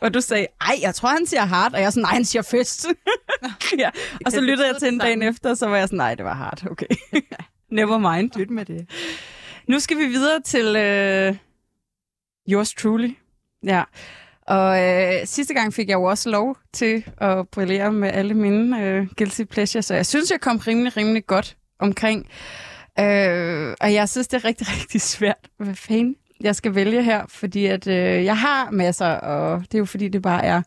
Og du sagde, ej, jeg tror, han siger hard, og jeg er sådan, nej, han siger fest. ja. Og så lyttede jeg til en dagen efter, og så var jeg sådan, nej, det var hard, okay. Never mind. lyt med det. Nu skal vi videre til øh, yours truly. Ja. Og øh, sidste gang fik jeg jo også lov til at brillere med alle mine øh, guilty pleasures, så jeg synes, jeg kom rimelig, rimelig godt omkring. Øh, og jeg synes, det er rigtig, rigtig svært. Hvad fanden jeg skal vælge her, fordi at øh, jeg har masser, og det er jo fordi, det bare er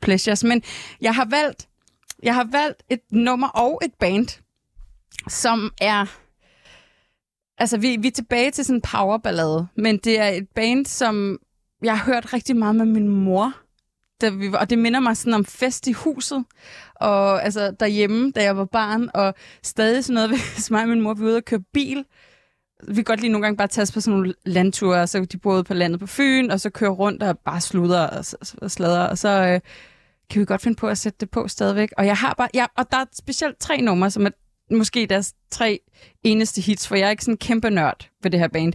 pleasures. Men jeg har valgt, jeg har valgt et nummer og et band, som er... Altså, vi, vi er tilbage til sådan en powerballade, men det er et band, som jeg har hørt rigtig meget med min mor. Da vi, var- og det minder mig sådan om fest i huset, og altså derhjemme, da jeg var barn, og stadig sådan noget, hvis mig og min mor vi var ude og køre bil. Vi kan godt lige nogle gange bare tage på sådan nogle landture, og så de boede på landet på Fyn, og så køre rundt og bare sludder og, og sladre, og så øh, kan vi godt finde på at sætte det på stadigvæk. Og jeg har bare, ja, og der er specielt tre numre, som er måske deres tre eneste hits, for jeg er ikke sådan en kæmpe nørd ved det her band.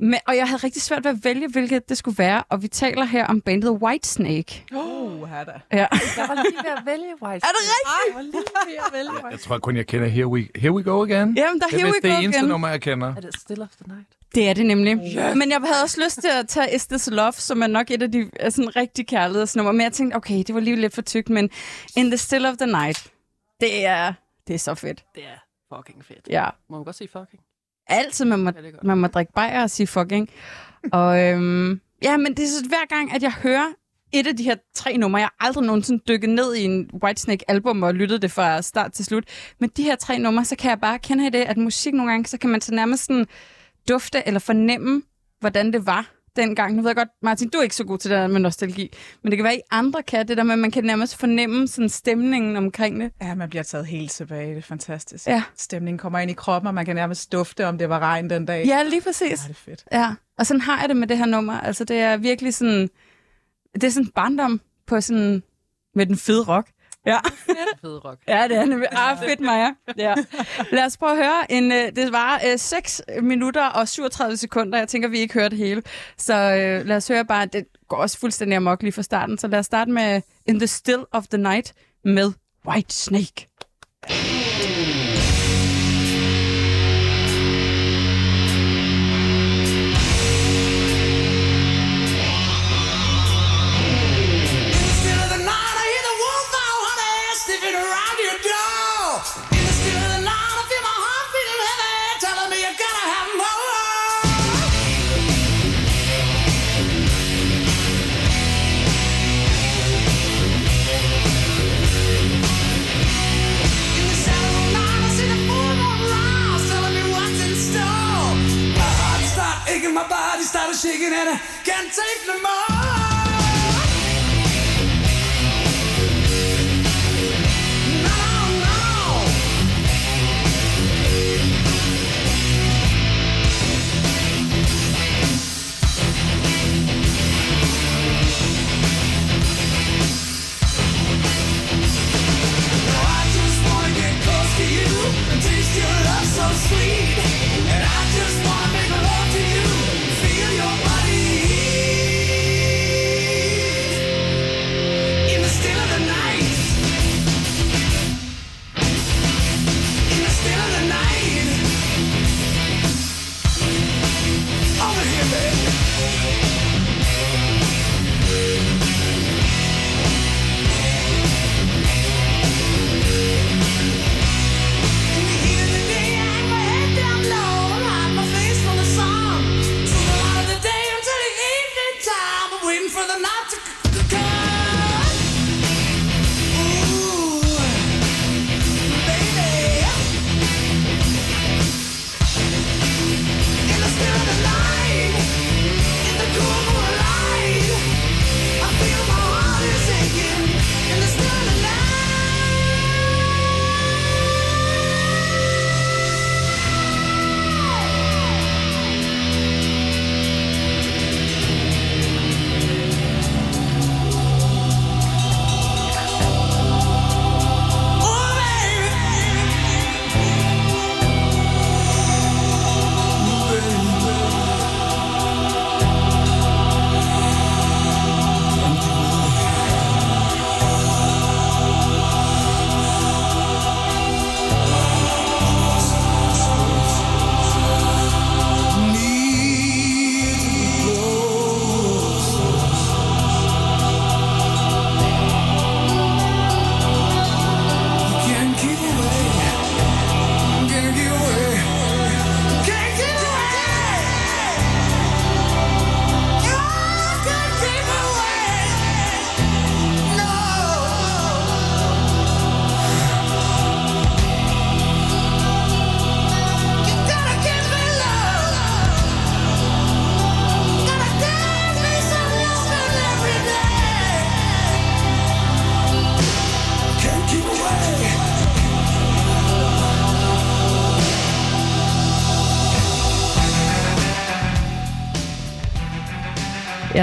Men, og jeg havde rigtig svært ved at vælge, hvilket det skulle være, og vi taler her om bandet Whitesnake. Uh, her da. Ja. Jeg var lige ved at vælge White. Er det rigtigt? Jeg var lige ved at vælge White. Jeg tror kun, jeg kender Here We, Here We Go Again. Jamen, der det er Here We det Go eneste Again. nummer, jeg kender. Er det Still of the Night? Det er det nemlig. Yeah. Men jeg havde også lyst til at tage Is This Love, som er nok et af de er sådan rigtig kærlighedsnummer. Men jeg tænkte, okay, det var lige lidt for tykt, men In the Still of the Night, det er, det er så fedt. Det er fucking fedt. Ja. Må man godt sige fucking? Altid, man må, Ja, man må drikke bajer og sige fucking. og øhm, ja, men det er så hver gang, at jeg hører et af de her tre numre, jeg har aldrig nogensinde dykket ned i en Whitesnake-album og lyttet det fra start til slut, men de her tre numre, så kan jeg bare kende i det, at musik nogle gange, så kan man så nærmest sådan dufte eller fornemme, hvordan det var dengang. Nu ved jeg godt, Martin, du er ikke så god til det der med nostalgi, men det kan være, at I andre kan det der med, at man kan nærmest fornemme sådan stemningen omkring det. Ja, man bliver taget helt tilbage. Det er fantastisk. Ja. Stemningen kommer ind i kroppen, og man kan nærmest dufte, om det var regn den dag. Ja, lige præcis. Ja, det er fedt. Ja, og sådan har jeg det med det her nummer. Altså, det er virkelig sådan... Det er sådan barndom på sådan... Med den fede rock. Ja, Fed rock. ja det er nemlig. Ah, fedt, Maja. Ja. Lad os prøve at høre. En, øh, det var øh, 6 minutter og 37 sekunder. Jeg tænker, vi ikke hører det hele. Så øh, lad os høre bare... Det går også fuldstændig amok lige fra starten. Så lad os starte med In the Still of the Night med White Snake. still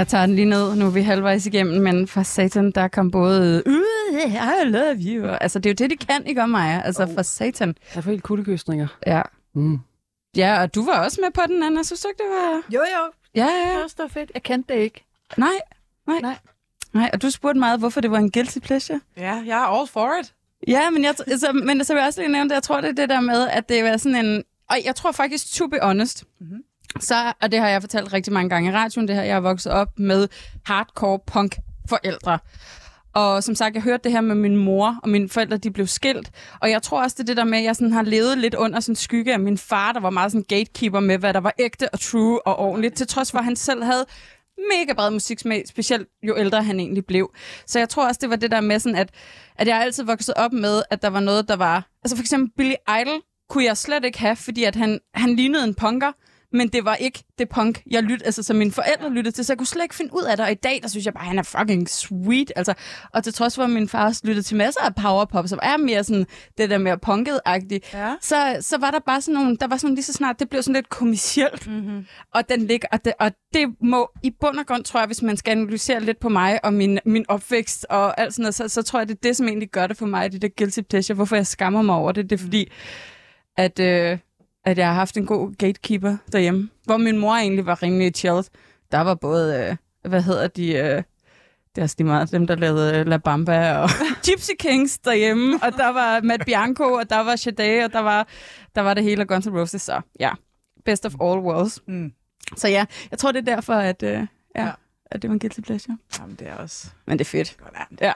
Jeg tager den lige ned, nu er vi halvvejs igennem, men for satan, der kom både "Uh, I love you. Altså, det er jo det, de kan, ikke om mig? Altså, for satan. Jeg får helt kuldegysninger. Ja. Mm. Ja, og du var også med på den, Anna. Synes du ikke, det var... Jo, jo. Ja, ja, Det var også fedt. Jeg kendte det ikke. Nej, nej. Nej. Nej, og du spurgte meget, hvorfor det var en guilty pleasure. Ja, jeg er all for it. Ja, men, jeg, altså, men så vil jeg også lige nævne det. Jeg tror, det er det der med, at det var sådan en... Og jeg tror faktisk, to be honest, mm-hmm så, og det har jeg fortalt rigtig mange gange i radioen, det her, jeg er vokset op med hardcore punk forældre. Og som sagt, jeg hørte det her med min mor, og mine forældre, de blev skilt. Og jeg tror også, det er det der med, at jeg sådan har levet lidt under sådan skygge af min far, der var meget sådan gatekeeper med, hvad der var ægte og true og ordentligt, til trods for, at han selv havde mega bred musiksmag, specielt jo ældre han egentlig blev. Så jeg tror også, det var det der med sådan, at, at jeg altid vokset op med, at der var noget, der var... Altså for eksempel Billy Idol kunne jeg slet ikke have, fordi at han, han lignede en punker, men det var ikke det punk, jeg lyttede, altså som mine forældre lyttede til, så jeg kunne slet ikke finde ud af det. Og i dag, der synes jeg bare, han er fucking sweet. Altså, og til trods for, at min far også lyttede til masser af powerpop, som er mere sådan det der mere punket-agtigt, Ja. så, så var der bare sådan nogle, der var sådan lige så snart, det blev sådan lidt kommercielt. Mm-hmm. Og, den ligger, og, det, og det må i bund og grund, tror jeg, hvis man skal analysere lidt på mig og min, min opvækst og alt sådan noget, så, så tror jeg, det er det, som egentlig gør det for mig, det der guilty pleasure. Hvorfor jeg skammer mig over det, det er fordi, at, øh, at jeg har haft en god gatekeeper derhjemme. Hvor min mor egentlig var rimelig chilled. Der var både, øh, hvad hedder de... Øh, det er også lige meget dem, der lavede øh, La Bamba og Gypsy Kings derhjemme, og der var Matt Bianco, og der var Sade, og der var, der var det hele af Guns N' Roses, så ja, best of all worlds. Mm. Så ja, jeg tror, det er derfor, at, øh, ja, Ja. at det var en guilty pleasure. Jamen, det er også Men det er fedt. godt. Ja.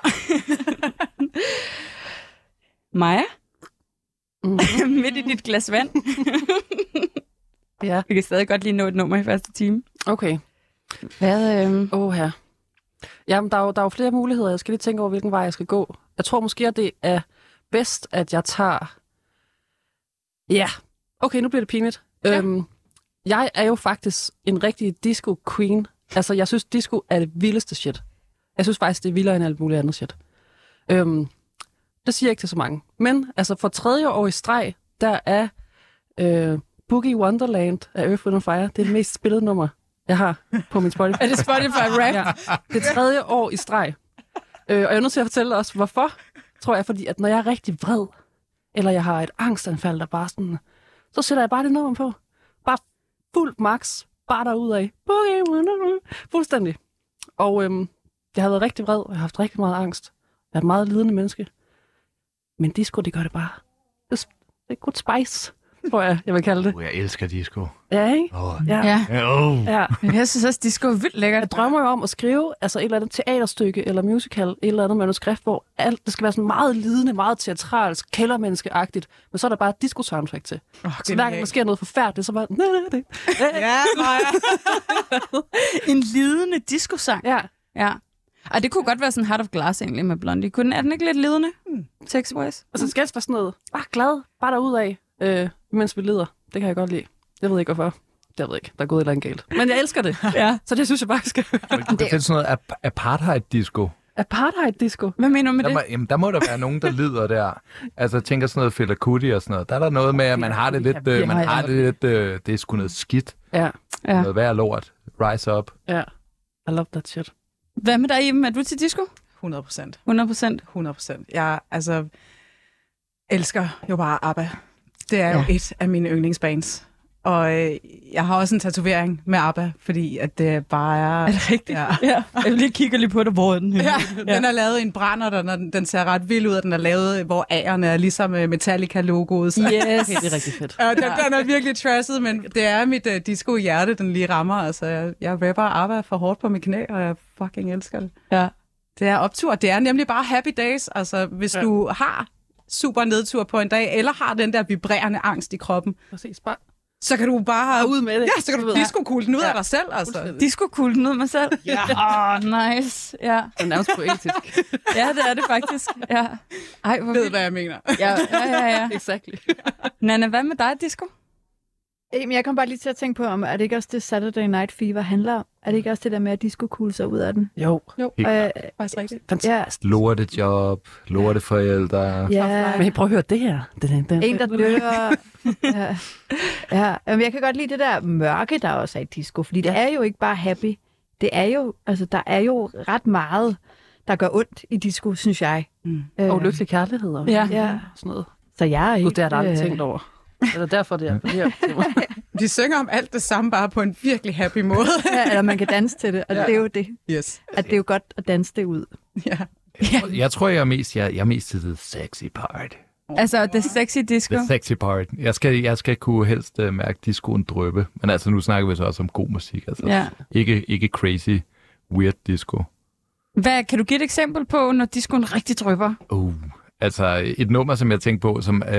Maja, Mm. midt i dit glas vand. Ja. Vi kan stadig godt lige nå et nummer i første time. Okay. Hvad, øh, Åh, her. Jamen, der er, jo, der er jo flere muligheder. Jeg skal lige tænke over, hvilken vej jeg skal gå. Jeg tror måske, at det er bedst, at jeg tager... Ja. Okay, nu bliver det pinligt. Ja. Øhm, jeg er jo faktisk en rigtig disco-queen. Altså, jeg synes, disco er det vildeste shit. Jeg synes faktisk, det er vildere end alt muligt andet shit. Øhm, det siger jeg ikke til så mange. Men altså, for tredje år i streg, der er øh, Boogie Wonderland af Earth, Wind Fire. Det er det mest spillede nummer, jeg har på min Spotify. er det Spotify rap? Ja, det er tredje år i streg. Øh, og jeg er nødt til at fortælle også, hvorfor. Tror jeg, fordi at når jeg er rigtig vred, eller jeg har et angstanfald, der bare sådan, så sætter jeg bare det nummer på. Bare fuld max, bare derudad. Boogie wonderland. Fuldstændig. Og øhm, jeg har været rigtig vred, og jeg har haft rigtig meget angst. Jeg er et meget lidende menneske. Men disco, det gør det bare. Det er, good spice, tror jeg, jeg vil kalde det. Uh, jeg elsker disco. Ja, ikke? Oh. Ja. Ja. Oh. ja. Men jeg synes også, disco er vildt lækkert. Jeg drømmer jo om at skrive altså et eller andet teaterstykke eller musical, et eller andet manuskript, hvor alt, det skal være sådan meget lidende, meget teatralsk, kældermenneskeagtigt, men så er der bare et disco-soundtrack til. Oh, Så hver gang der sker noget forfærdeligt, så bare... Ja, Maja. En lidende disco-sang. Ja, Ja. Og det kunne godt være sådan Heart of Glass egentlig med Blondie. Kunne den, er den ikke lidt lidende? Hmm. Text-wise? og så skal det være sådan noget, bare glad, bare derudad, øh, mens vi lider. Det kan jeg godt lide. Jeg ved ikke hvorfor. Jeg ved ikke, der er gået et eller andet galt. Men jeg elsker det. Ja. Så det synes jeg bare skal Det er sådan noget ap- apartheid-disco. Apartheid-disco. Hvad mener du med Der det? må, jamen, der må der være nogen, der lider der. Altså, jeg tænker sådan noget Fela Kuti og sådan noget. Der er der noget med, at man har det lidt, øh, man har det lidt, øh, det er sgu noget skidt. Ja, Ja. Noget værd lort. Rise up. ja. I love that shit. Hvad med dig, Iben? Er du til disco? 100 procent. 100 procent. 100 procent. Jeg altså, elsker jo bare ABBA. Det er ja. jo et af mine yndlingsbands. Og øh, jeg har også en tatovering med ABBA, fordi at det bare er... Er det rigtigt? Ja. ja. Jeg vil lige kigge lige på det, hvor den henne? Ja, den er lavet i en brænder, den, er, den ser ret vild ud, og den er lavet, hvor A'erne er ligesom øh, Metallica-logoet. Så. Yes. Okay, det er rigtig fedt. Ja, den, den er virkelig trashet, men det er mit uh, disco-hjerte, den lige rammer. Altså, jeg, jeg rapper ABBA for hårdt på mit knæ, og jeg fucking elsker det. Ja. Det er optur. Det er nemlig bare happy days. Altså, hvis ja. du har super nedtur på en dag, eller har den der vibrerende angst i kroppen, Præcis, bare så kan du bare... ud med det. Ja, så kan du disco den ud ja. af dig selv, altså. Disco cool den ud mig selv. Ja. Åh, oh, nice. Ja. Det er nærmest poetisk. ja, det er det faktisk. Ja. Ej, hvor Ved, vildt. hvad jeg mener. Ja, ja, ja, ja. exactly. Nana, hvad med dig, disco? Jamen, jeg kom bare lige til at tænke på, om er det ikke også det Saturday Night Fever handler om? Er det ikke også det der med, at de skulle kugle sig ud af den? Jo. Jo, Øh, faktisk rigtigt. ja, Lortejob, lorteforældre. ja. Men prøv at høre det her. Den, den, den. En, der dør. ja. ja. Jamen, jeg kan godt lide det der mørke, der også er i disco, fordi det Ja. er jo ikke bare happy. det er jo, altså, der er jo ret meget, der gør ondt i disco, synes jeg. Mm. Øh, Og lykkelig kærlighed og Ja. Ja, sådan noget. så jeg er Gud, helt... det har jeg aldrig øh, tænkt over. Det er derfor, det er appellerer til mig. De synger om alt det samme, bare på en virkelig happy måde. Ja, eller man kan danse til det, og Ja. det er jo det. yes. At det er jo godt at danse det ud. Ja. Jeg tror, jeg er mest, jeg, jeg er mest til the sexy part. Altså, det sexy disco. The sexy part. Jeg skal, jeg skal kunne helst uh, mærke discoen drøbe. Men altså, nu snakker vi så også om god musik. Altså. Ja. Ikke, ikke crazy, weird disco. Hvad, kan du give et eksempel på, når discoen rigtig drypper? Uh. Altså, et nummer, som jeg tænkte på, som uh, uh,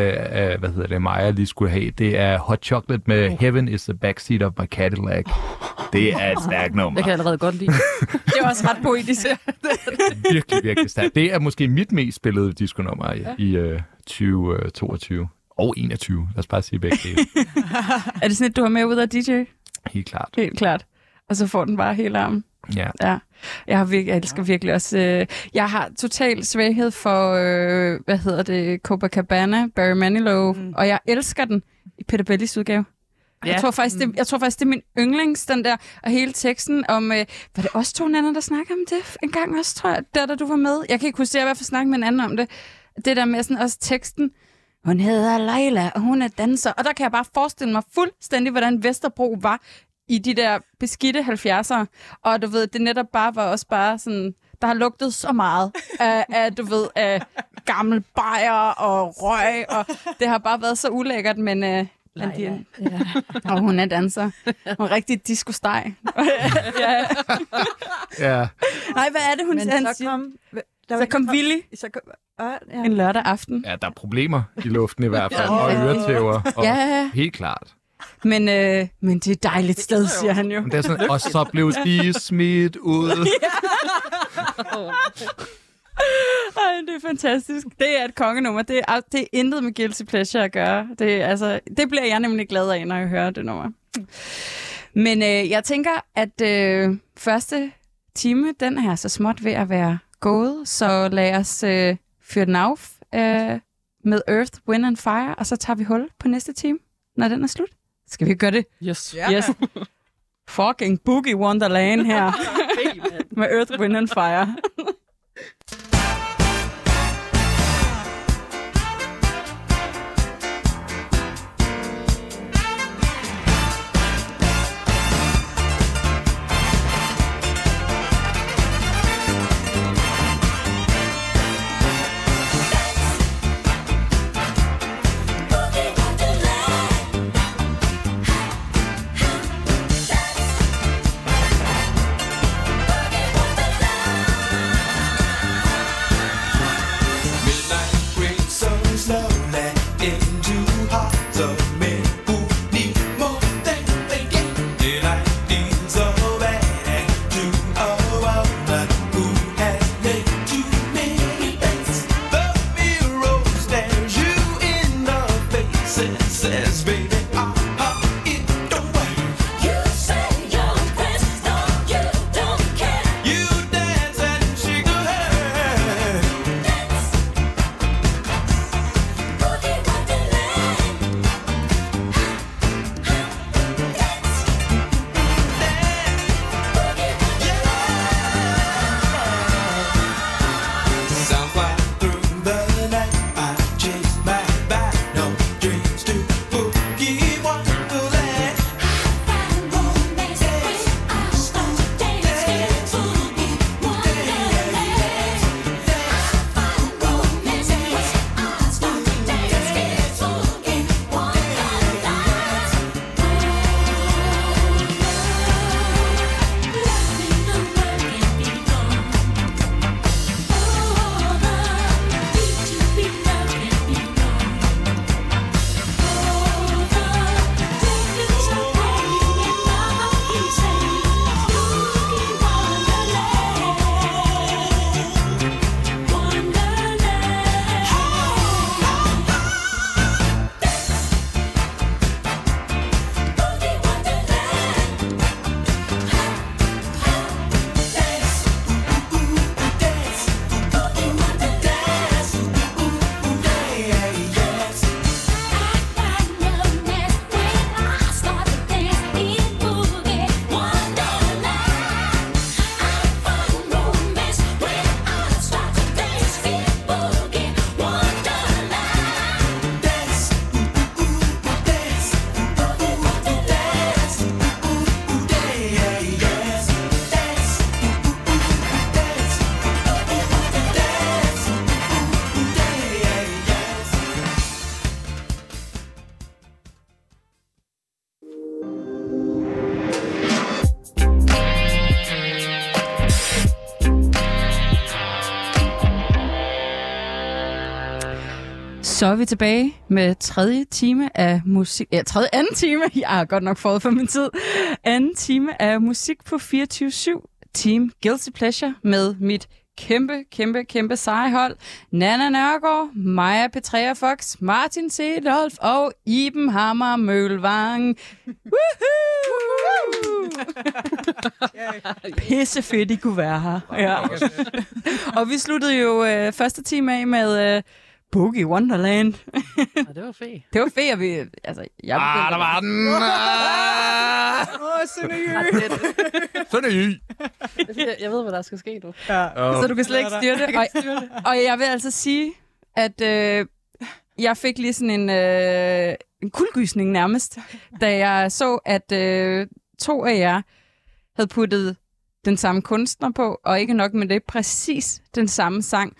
hvad hedder det, Maja lige skulle have, det er Hot Chocolate med Heaven is the backseat of my Cadillac. Det er et stærkt nummer. Det kan jeg allerede godt lide. Det er også ret poetisk. virkelig, virkelig stærkt. Det er måske mit mest spillede disco-nummer i, i uh, 2022 og 21. Lad os bare sige begge dele. er det sådan et, du har med ud af DJ? Helt klart. Helt klart. Og så får den bare hele armen. Ja. Ja. Jeg, har virkelig, jeg elsker virkelig også... Øh, jeg har total svaghed for, øh, hvad hedder det, Copacabana, Barry Manilow, mm. og jeg elsker den i Peter Bellis udgave. Ja. Jeg, tror faktisk, det, jeg tror faktisk, det er min yndlings, den der, og hele teksten om, øh, var det også to andre, der snakker om det en gang også, tror jeg, der, da du var med. Jeg kan ikke huske, jeg i hvert fald snakke med en anden om det. Det der med sådan også teksten, hun hedder Leila, og hun er danser. Og der kan jeg bare forestille mig fuldstændig, hvordan Vesterbro var i de der beskidte 70'ere. Og du ved, det netop bare var også bare sådan, der har lugtet så meget af, af du ved, af gammel bajer og røg, og det har bare været så ulækkert, men... Øh, men de, Ja. og hun er danser. Hun er rigtig disco-steg. ja. Ja. Nej, hvad er det, hun Men han så siger? kom... Der Så kom Willy Så kom, øh, ja. en lørdag aften. ja, der er problemer i luften i hvert fald, og øretæver. Og Ja, Helt klart. Men, øh, men det er et dejligt sted, siger han jo. Men det er sådan, og så blev de smidt ud. Ej, det er fantastisk. Det er et kongenummer. Det er, det er intet med Guilty Pleasure at gøre. Det, er, altså, det bliver jeg nemlig glad af, når jeg hører det nummer. Men øh, jeg tænker, at øh, første time, den er så småt ved at være gået. Så lad os øh, fyre den af øh, med Earth, Wind and Fire, og så tager vi hul på næste time, når den er slut. Skal vi gøre det? Yes. Ja. Yes. Fucking Boogie Wonderland her. med Earth, Wind and Fire. Så er vi tilbage med tredje time af musik. Ja, tredje anden time. Jeg har godt nok fået for min tid. Anden time af musik på 24-7. Team Guilty Pleasure med mit kæmpe, kæmpe, kæmpe seje hold. Nana Nørgaard, Maja Petrea Fox, Martin Sedolf og Iben Hammer Mølvang. Woohoo! Pisse fedt, I kunne være her. Ja. og vi sluttede jo øh, første time af med øh, Boogie Wonderland. Ja, det var fedt. Det var fedt, at vi... Altså, jeg Ah, der var den! Ah! Åh, Sådan er I. Jeg, jeg ved, hvad der skal ske nu. Så du kan slet ikke styre det. Og, og jeg vil altså sige, at øh, jeg fik lige sådan en, øh, en kuldgysning nærmest, da jeg så, at øh, to af jer havde puttet den samme kunstner på, og ikke nok med det, præcis den samme sang.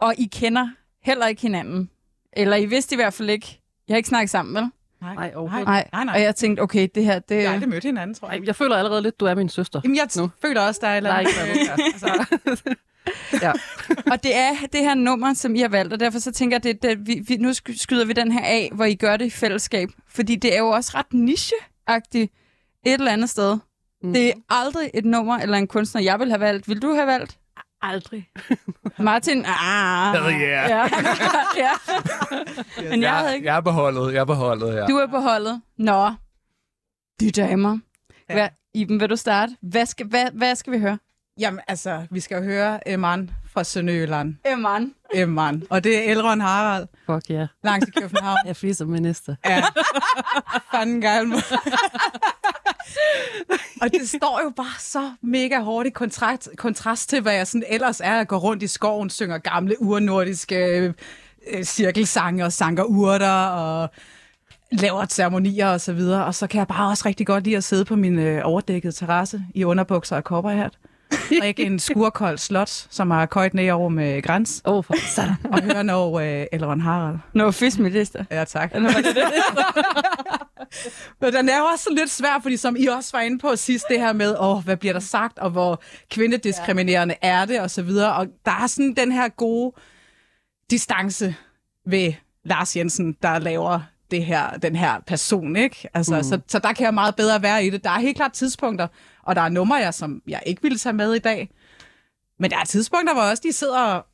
Og I kender heller ikke hinanden. Eller I vidste i hvert fald ikke. Jeg har ikke snakket sammen, vel? Nej, Nej. Nej. Nej, nej. Og jeg tænkte, okay, det her, det er... har aldrig mødt hinanden, tror jeg. Ej, jeg føler allerede lidt, du er min søster. Jamen, jeg Nu. føler også, der er er eller ikke andet. noget. Altså, Ja. Og det er det her nummer, som I har valgt, og derfor så tænker jeg, det, det, vi, vi, nu sky- skyder vi den her af, hvor I gør det i fællesskab. Fordi det er jo også ret niche-agtigt et eller andet sted. Mm. Det er aldrig et nummer eller en kunstner, jeg vil have valgt. Vil du have valgt? Aldrig. Martin? Ah. Hell yeah. Ja. ja. Men jeg havde Jeg, ikke. jeg er beholdet, jeg er beholdet, ja. Du er på holdet. Nå. De damer. Ja. Hvad, Iben, vil du starte? Hvad skal, hvad, hvad skal vi høre? Jamen, altså, vi skal jo høre Emman fra Sønderjylland. Emman. Emman. Og det er Elron Harald Fuck ja. Yeah. langs i København. Jeg fiser minister. Ja. Fanden galm og det står jo bare så mega hårdt i kontrast, kontrast til, hvad jeg sådan ellers er. at gå rundt i skoven, synger gamle urnordiske øh, øh cirkelsange og sanker urter og laver ceremonier og så videre. Og så kan jeg bare også rigtig godt lide at sidde på min øh, overdækkede terrasse i underbukser og kopperhat. Drikke en skurkold slot, som har køjt ned over med græns. Åh, oh, for satan. Og høre når øh, Elron Harald. Nå, fiskminister. Ja, tak. Eller hvad er det? Men den er jo også lidt svær, fordi som I også var inde på sidst, det her med, åh, hvad bliver der sagt, og hvor kvindediskriminerende er det, og så videre. Og der er sådan den her gode distance ved Lars Jensen, der laver det her, den her person, ikke? Altså, mm. så, så der kan jeg meget bedre være i det. Der er helt klart tidspunkter, og der er numre, jeg, som jeg ikke ville tage med i dag. Men der er tidspunkter, hvor også de sidder og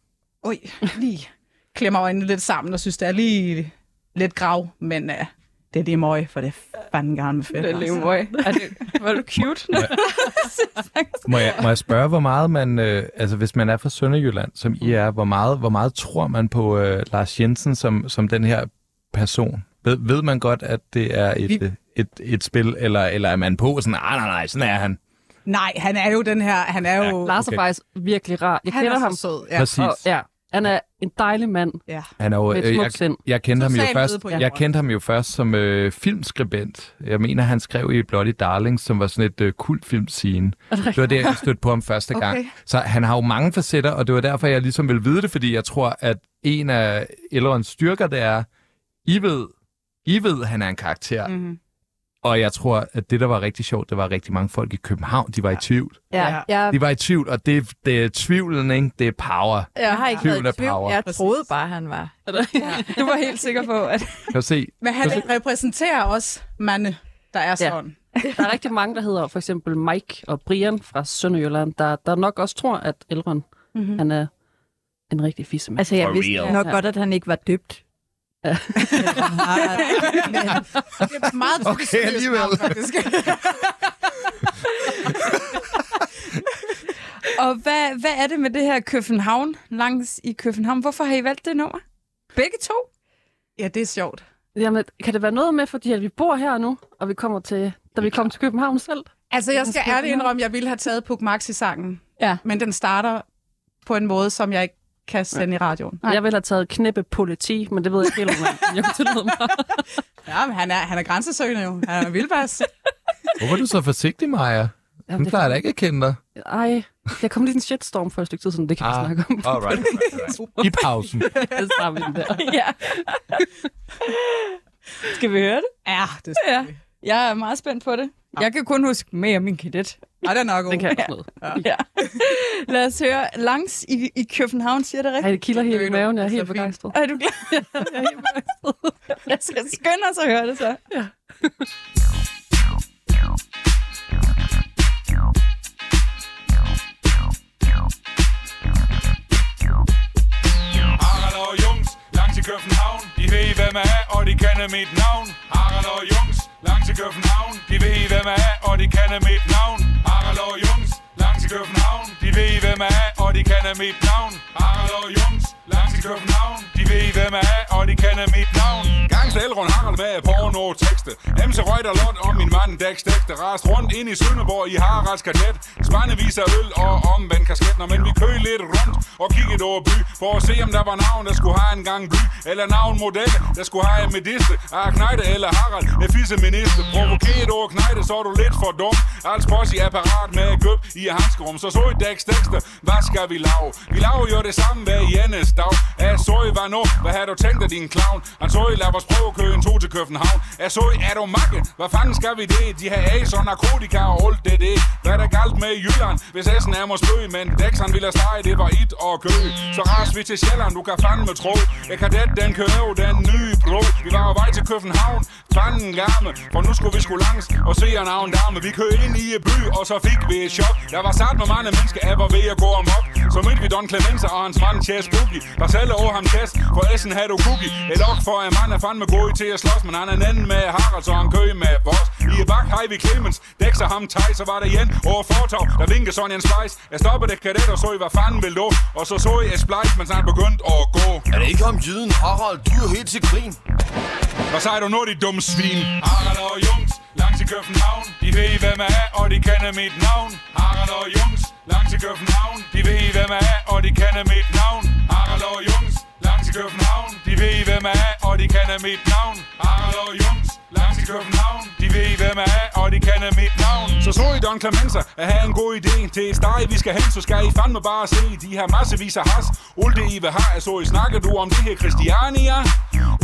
oj, lige klemmer øjnene lidt sammen og synes, det er lige lidt grav, men uh, det er lige møg, for det er fanden gerne fedt. Det er altså. lige møg. Er det, var du cute? Må jeg, må jeg spørge, hvor meget man, øh, altså hvis man er fra Sønderjylland, som I er, hvor meget, hvor meget tror man på øh, Lars Jensen som, som den her person? Ved, ved man godt, at det er et, Vi- et, et, et spil, eller, eller er man på sådan, nej, nej, nej, sådan er han. Nej, han er jo den her, han er jo... Lars Okay. er faktisk virkelig rar. Jeg han kender er ham. så sød. Ja. Præcis. Og, ja, han er en dejlig mand ja. Han er jo, øh, smukt jeg, sind. jeg kendte ham jo først, jeg kendte ham jo først som øh, filmskribent. Jeg mener, han skrev i Bloody Darling, som var sådan et øh, kult filmscene. Det var det, jeg stødte på ham første gang. Okay. Så han har jo mange facetter, og det var derfor, jeg ligesom vil vide det, fordi jeg tror, at en af Elrons styrker, det er, I ved, I ved, at han er en karakter. Mm. Mm-hmm. Og jeg tror, at det, der var rigtig sjovt, det var rigtig mange folk i København, de var i tvivl. Ja, Ja. De var i tvivl, og det, det er tvivlen, ikke? Det er power. jeg har ikke Tvivl været er i tvivl. power. Jeg troede bare, han var. Du var helt sikker på, at... Kan se? Men han repræsenterer også mande, der er sådan. Der er rigtig mange, der hedder for eksempel Mike og Brian fra Sønderjylland, der, der nok også tror, at Elrond, mm-hmm. han er en rigtig fissemand. Altså, jeg For vidste real. nok Ja. godt, at han ikke var døbt. Ja. Det er meget Okay, alligevel. Og hvad, hvad er det med det her København, langs i København? Hvorfor har I valgt det nummer? Begge to? ja, det er sjovt. Jamen, kan det være noget med, fordi at vi bor her nu, og vi kommer til, da vi kommer til København selv? Altså, jeg skal ærligt indrømme, at jeg ville have taget Puk Maxi-sangen. Ja. Men den starter på en måde, som jeg ikke kan sende i radioen. Nej. Jeg ville have taget knæppe politi, men det ved jeg ikke helt, om jeg- tillade mig. Ja, men han er, han er grænsesøgende jo. Han er vildbas. Hvorfor er du så forsigtig, Maja? Jamen, Hun plejer da ikke at kende dig. Ej, jeg kom lige i en shitstorm for et stykke tid siden, det kan vi Ah, snakke om. all right, right, right. I pausen. Det tager vi den der. ja. Skal vi høre det? Ja, det skal Ja. vi. Jeg er meget spændt på det. Jeg kan kun huske mere min kadet. Ej, den er nok god. Den kan jeg også noget. Ja. Lad os høre. Langs i, i København, siger det Ej, rigtigt? det kilder helt i Det er maven. Jeg er helt begejstret. Er du klar? Jeg er helt begejstret. Jeg skal skynde os at høre det så. Jungs, langt til København. De ved, hvem jeg er, og de kender mit navn. Harald og Jungs, langt til København. De ved, hvem jeg er, og de kender mit navn. Harald og Jungs, langt til København. De ved, hvem jeg er, og de kender mit navn. Harald og Jungs, langt til København. De ved, hvem jeg er, og de kender mit navn. Gangster Elrond Harald med porno tekste. MC Reuter Lund og min mand Dax Dækste. Rast rundt ind i Sønderborg i Haralds kadet. Spandevis af øl og omvendt kasket. Når men vi kø lidt rundt og kiggede over by. For at se om der var navn, der skulle have en gang by. Eller navn model, der skulle have en mediste. Ah, Knejde eller Harald, en fisse minister. Provokeret over Knejde, så er du lidt for dum. Als boss i apparat med gøb i handskerum. Så så i Dax Dækste, hvad skal vi lave? Vi laver jo det samme hver eneste dag. Er så i hvad nu? Hvad har du tænkt af din clown? Han så i lad os prøve køre en to til København. Er så i, er du makke? Hvad fanden skal vi det? De har as og narkotika og alt det det. Hvad er der galt med Jylland? Hvis Essen er måske spøge, men Dex han ville stege, det var it og kø. Så ras vi til Sjælland, du kan fandme tro. Jeg kan det, den kører jo den nye bro. Vi var på vej til København, fanden gamme. For nu skulle vi skulle langs og se en navn dame. Vi kørte ind i et by, og så fik vi et chok. Der var sat med mange mennesker, jeg var ved at gå om op Så mødte vi Don Clemenza og hans mand Chas Boogie. Der selv over ham test, for Essen havde du cookie. Et ok for en mand er fandme god til at slås, men han er en anden med Harald, så han kø med boss. I bak har vi Clemens, dækser ham teg, så var der igen over fortov, der vinkede sådan en splice. Jeg stoppede det kadet og så I, hvad fanden vil du? Og så så I et splice, mens han begyndte at gå. Er det ikke om jyden, Harald? Du er helt til grin. Hvad siger du nu, de dumme svin? Harald og Jungs, langt til København. De ved, hvem jeg er, og de kender mit navn. Harald og Jungs, langt til København. De ved, hvem jeg er, og de kender mit navn. Harald og Jungs, langt til København. De ved, hvem jeg er, og de kender mit navn. Harald og Jungs, langt til København. De ved, hvem jeg er, og de kender mit navn. Så så I Don Clemenza at have en god idé til et sted, vi skal hen, så skal I fandme bare se. De her massevis af has. Alt det I vil have, så I snakker du om det her Christiania.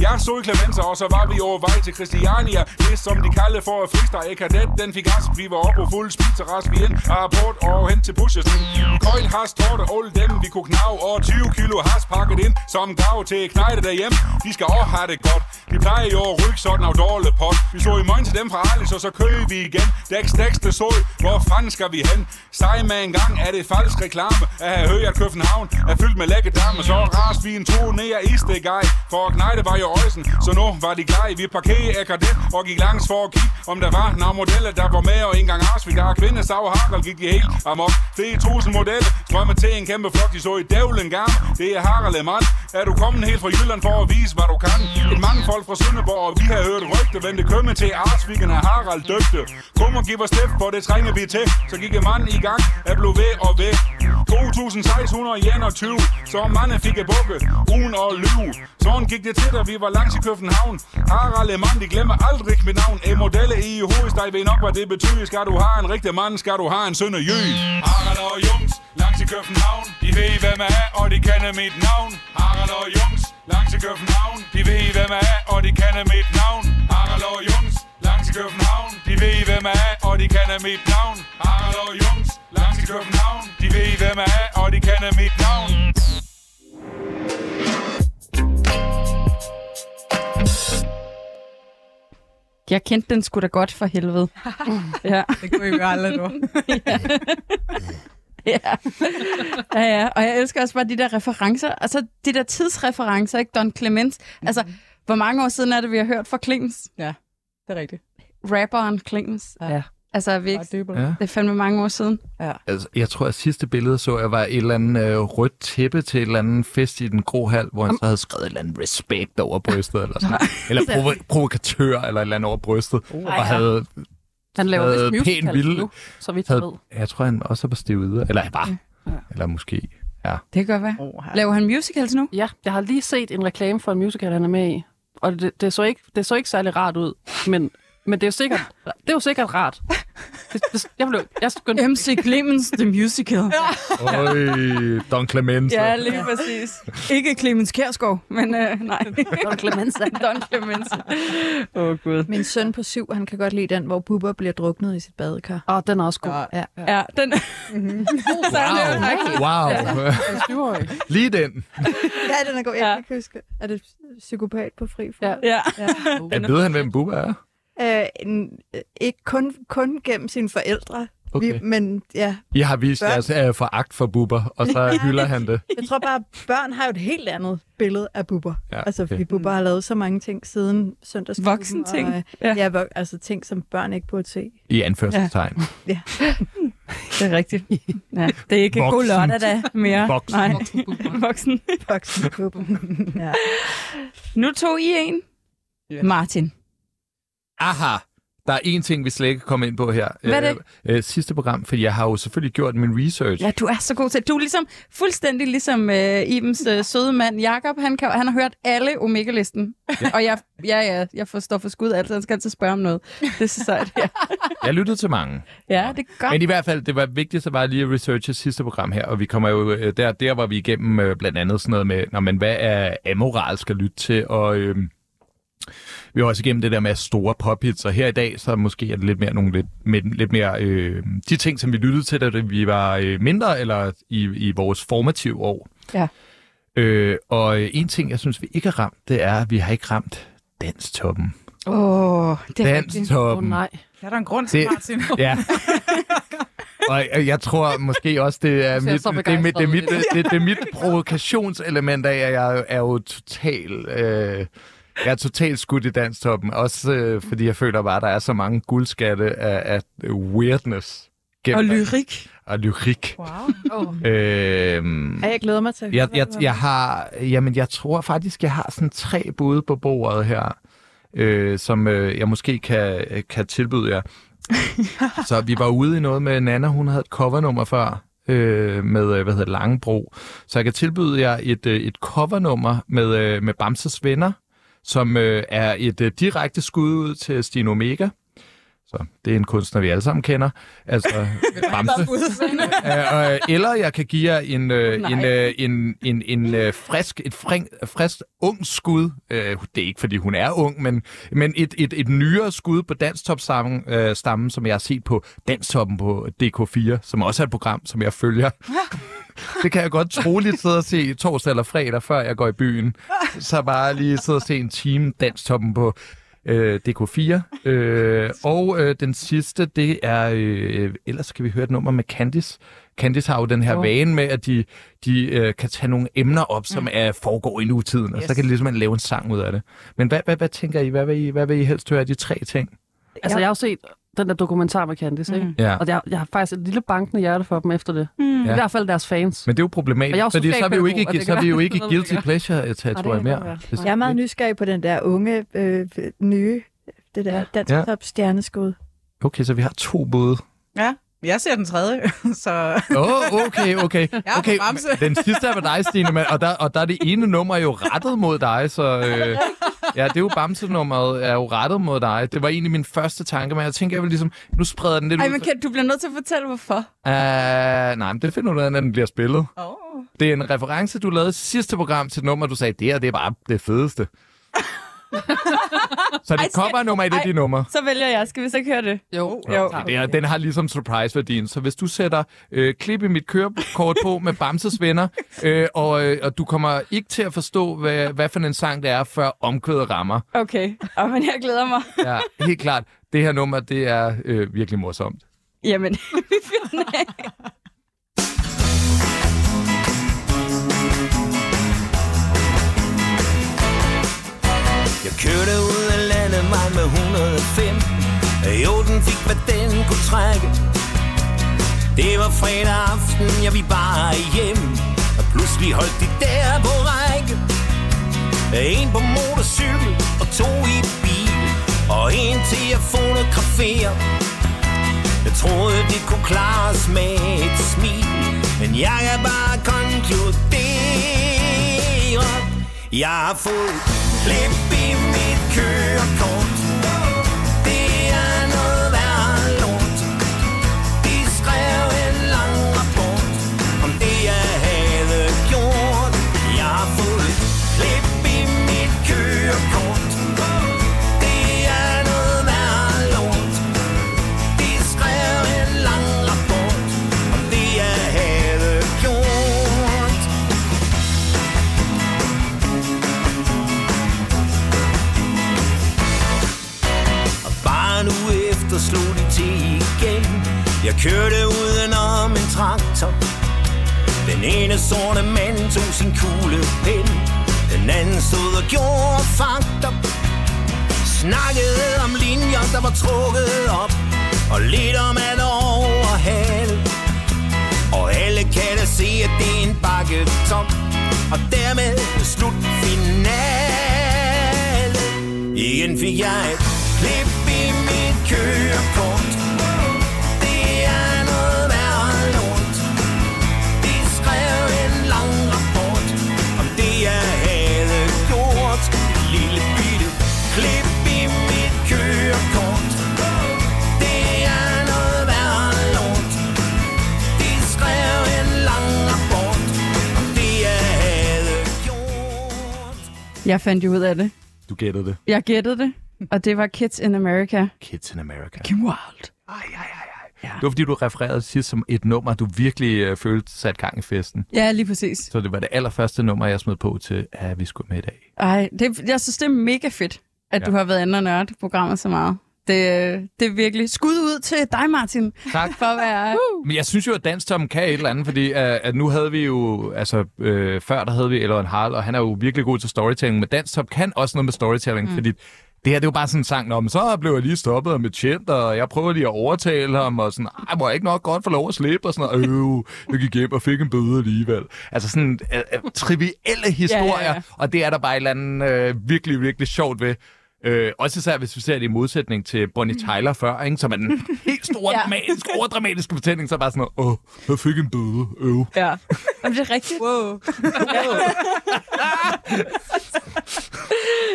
Jeg så i Clemenza, og så var vi over vej til Christiania. Det som de kalder for at freestyle kadet, den fik as. Vi var oppe på fuld speed, så ras vi ind af rapport og hen til pushes. Coil has, torte, all dem vi kunne knave, og 20 kilo has pakket ind som gav til knejde derhjemme. De skal også have det godt. De plejer jo at rykke sådan af dårlig pot. Vi så i morgen til dem fra Alice, og så kører vi igen. Dex, Dex, det sol. Hvor fanden skal vi hen? Sej med en gang er det falsk reklame. At have hørt, at København er fyldt med lækker damer. Så rast vi en tur ned af Istegej. For knejde var jo øjsen, så nu var de glade. Vi parkerede akadet og gik langs for at kigge, om der var nogle modeller, der var med. Og ikke engang ars, vi der er kvinde, sav Harald gik de helt amok. Det er tusind modeller, strømmer til en kæmpe flok. De så i dævlen gang. Det er Harald mand. Er du kommet helt fra Jylland for at vise, hvad du kan? Et mange folk fra Sønderborg, og vi har hørt rygte, vente kømme til Arsviken af Harald døgte. Kom og giv os step, for det trænger vi til. Så gik en mand i gang, er blev ved og ved. 2621, så manden fik et bukke, ugen og lyve. Sådan gik det til, da vi var langs i København. Harald er mand, de glemmer aldrig mit navn. En modelle i hovedet, dig ved nok, hvad det betyder. Skal du have en rigtig mand, skal du have en søn af jø. Harald og Jungs, langs i København. De ved, hvem jeg er, og de kender mit navn. Harald og Jungs, langs i København. De ved, hvem jeg er, og de kender mit navn. Harald og Jungs, langs i København. De ved, hvem jeg er, og de kender mit navn. Harald og Jungs, langs i København. De ved, hvem jeg er, og de kender mit navn. Jeg kendte den sgu da godt for helvede. ja. Det kunne I jo aldrig, du. ja. ja, ja. Og jeg elsker også bare de der referencer. Altså, de der tidsreferencer, ikke? Don Clemens. Altså, hvor mange år siden er det, vi har hørt fra Clemens? Ja, det er rigtigt. Rapperen Clemens. Ja. Altså, er vi ikke... Ja. Det er fandme mange år siden. Altså, jeg tror, at sidste billede så jeg var et eller andet øh, rødt tæppe til et eller andet fest i den grå hal, hvor han så havde skrevet et eller andet respekt over brystet, eller sådan noget. Eller provo- provokatør, eller et eller andet over brystet. Ej, og havde, Han laver Havde vist musical pæn vilde- nu, så vidt jeg ved. havde, jeg tror, han også var stivet, eller bare, eller måske. Ja. Det kan godt være. Oh, Laver han musicals nu? Ja, jeg har lige set en reklame for en musical, han er med i. Og det, det, så, ikke, det så ikke særlig rart ud, men, men det, er jo sikkert, det er jo sikkert rart. Det, det, jeg blev, jeg skyndte, MC Clemens The Musical. Øj, Don Clemente. Ja, lige præcis. Ikke Clemens Kjærsgaard, men øh, nej. Don Clemenza. Don Clemens. Åh, oh, Gud. Min søn på syv, han kan godt lide den, hvor Bubber bliver druknet i sit badekar. Åh, den er også god. Ja. Ja, den... Så er det Wow, wow. Syvårig. Lige den. Ja, den er god. Jeg Ja. kan huske. Er det psykopat på fri fod? Ja. Ja. Jeg ved han, hvem Bubba er? Øh, en, øh, ikke kun, kun gennem sine forældre, Okay. vi, men ja, I har vist Børn. jeres øh, foragt for Bubba, og så hylder han det. jeg tror bare, at børn har jo et helt andet billede af Bubber. Ja, Altså, okay. fordi Bubber har lavet så mange ting siden søndagsklubben. Voksenting. Og, øh, Ja. ja, altså ting, som børn ikke burde se. I anførselstegn. Det er rigtigt. Ja, det er ikke Voksen. god lørdag da mere. Voksen. Nej, voksen. Voksenklubben. ja. Nu tog I en. Ja. Martin. Aha! Der er en ting, vi slet ikke kommer ind på her. Hvad er det? Øh, øh, sidste program, fordi jeg har jo selvfølgelig gjort min research. Ja, du er så god til Du er ligesom fuldstændig ligesom øh, Ibens øh, søde mand Jakob. Han, kan, han har hørt alle Omega-listen. Ja. Og jeg, ja, ja, jeg forstår for skud altid. Han skal altid spørge om noget. Det er så sejt. Ja, Jeg lyttede til mange. ja det er godt. Men i hvert fald, det var vigtigt, så var lige at researche sidste program her, og vi kommer jo, øh, der, der var vi igennem øh, blandt andet sådan noget med, når man, hvad er amoralsk at lytte til, og øh, vi var også igennem det der med store pophits, og her i dag, så måske er det lidt mere nogle lidt, med, lidt mere øh, de ting, som vi lyttede til, da vi var øh, mindre, eller i, i vores formative år. Ja. Øh, og øh, en ting, jeg synes, vi ikke har ramt, det er, at vi har ikke ramt danstoppen. Åh, oh, det er Danstoppen. nej. Ja, der er en grund til, Det- Martin. Ja. Og jeg- tror måske også, det er mit, det, er mit, det, er mit, det, det er mit provokationselement af, at jeg er jo total... Øh, jeg er totalt skudt i danstoppen, også øh, fordi jeg føler bare, at der er så mange guldskatte af, af weirdness. gennem- Og lyrik. Og lyrik. Wow. Oh. Øhm, Ja, jeg glæder mig til at jeg, høre, jeg, jeg har, jamen jeg tror faktisk, jeg har sådan tre bud på bordet her, øh, som øh, jeg måske kan, kan tilbyde jer. så vi var ude i noget med Nana, hun havde et covernummer før, øh, med, øh, hvad hedder Langebro. Så jeg kan tilbyde jer et, øh, et covernummer med, øh, med Bamses venner, som øh, er et øh, direkte skud ud til Stine Omega. Så det er en kunstner, vi alle sammen kender. Altså Bamse. Øh, eller jeg kan give jer en, øh, en, øh, en, en, en øh, frisk, et fring, frisk ung skud. Øh, det er ikke, fordi hun er ung, men, men et, et, et nyere skud på Danstop-stammen, øh, stammen, som jeg har set på Danstoppen på DK4, som også er et program, som jeg følger. Det kan jeg godt troligt sidde og se torsdag eller fredag, før jeg går i byen. Så bare lige sidde og se en time Danstoppen på øh, DK4. Øh, og øh, den sidste, det er... Øh, ellers skal vi høre et nummer med Candice. Candice har jo den her Åh. vane med, at de, de øh, kan tage nogle emner op, som er foregår i nutiden, og så Yes. kan de ligesom lave en sang ud af det. Men hvad, hvad, hvad tænker I? Hvad vil I, hvad vil I helst høre af de tre ting? Altså, jeg har jo set den der dokumentar med Candice, ikke? Ja. Og jeg, jeg har faktisk et lille bankende hjerte for dem efter det. Mm. I hvert fald deres fans. Men det er jo problematisk, er fordi så er vi jo ikke, så er vi jo ikke guilty kan mere. Jeg er meget nysgerrig på den der unge, øh, nye, det der dansk Ja. top stjerneskud. Okay, så vi har to bud. Ja, jeg ser den tredje, så Åh, oh, okay, okay. Okay den sidste er med dig, Stine, men, og, der, og der er det ene nummer jo rettet mod dig, så... Øh, ja, det er jo Bamse-nummeret er jo rettet mod dig. Det var egentlig min første tanke, men jeg tænker, jeg vil ligesom... Nu spreder den lidt Ej, ud. men kan, du bliver nødt til at fortælle, hvorfor. Uh, nej, men det finder du ud af, når den bliver spillet. oh. Det er en reference, du lavede sidste program til et nummer, du sagde, det her, det er bare det fedeste. så det kommer nummer i det, ej. de nummer. Så vælger jeg. Skal vi så ikke høre det? Jo. Jo. Okay, det er, den har ligesom surprise-værdien. Så hvis du sætter øh, klip i mit kørekort på med Bamses venner, øh, og, øh, og du kommer ikke til at forstå, hvad, hvad for en sang det er, før omkvædet rammer. Okay. Og men jeg glæder mig. Ja, helt klart. Det her nummer, det er øh, virkelig morsomt. Jamen, vi fyrer Jeg kørte ud af landevej med 105 Jo, den fik, hvad den kunne trække. Det var fredag aften, jeg vi bare hjem. Og pludselig holdt de der på række. En på motorcykel og to i bil. Og en til at fotografere Jeg troede, det kunne klares med et smil. Men jeg er bare konkluderet. Jeg har fået klip i mit kørekort Det Jeg kørte udenom en traktor. Den ene sorte mand tog sin kuglepen Den anden stod og gjorde fakter Snakkede om linjer, der var trukket op Og lidt om at overhale. Og alle kan da se, at det er en bakketop Og dermed slut finale Igen fik jeg et klip i mit kørekort Jeg fandt jo ud af det. Du gættede det. Jeg gættede det, og det var Kids in America. Kids in America. Kim Wilde. Ej, ej, ej, ej. Det var fordi, du refererede sidst som et nummer, du virkelig øh, følte sat gang i festen. Ja, lige præcis. Så det var det allerførste nummer, jeg smed på til, at vi skulle med i dag. Ej, det, jeg synes, det er mega fedt, at ja. Ja. du har været inde og nørde programmet så meget. Det, øh, det er virkelig skud ud til dig, Martin, Tak. for at være... Men jeg synes jo, at Danstoppen kan et eller andet, fordi uh, at nu havde vi jo, altså øh, før der havde vi Elon Harl, og han er jo virkelig god til storytelling, men Danstop kan også noget med storytelling, mm. fordi det her, det er jo bare sådan en sang, om så blev jeg lige stoppet af mit tjent, og jeg prøver lige at overtale ham, og sådan, ej, må jeg ikke nok godt få lov at slippe, og sådan, øh, jeg gik hjem og fik en bøde alligevel. Altså sådan øh, øh, trivielle historier, ja, ja. og det er der bare et eller andet øh, virkelig, virkelig sjovt ved. Øh, også især, hvis vi ser det i modsætning til Bonnie Tyler før, ikke? som er den helt store, Ja. dramatiske, overdramatiske fortælling, så er bare sådan noget, åh, jeg fik en bøde, øv. Ja. Jamen, det er rigtigt. Wow.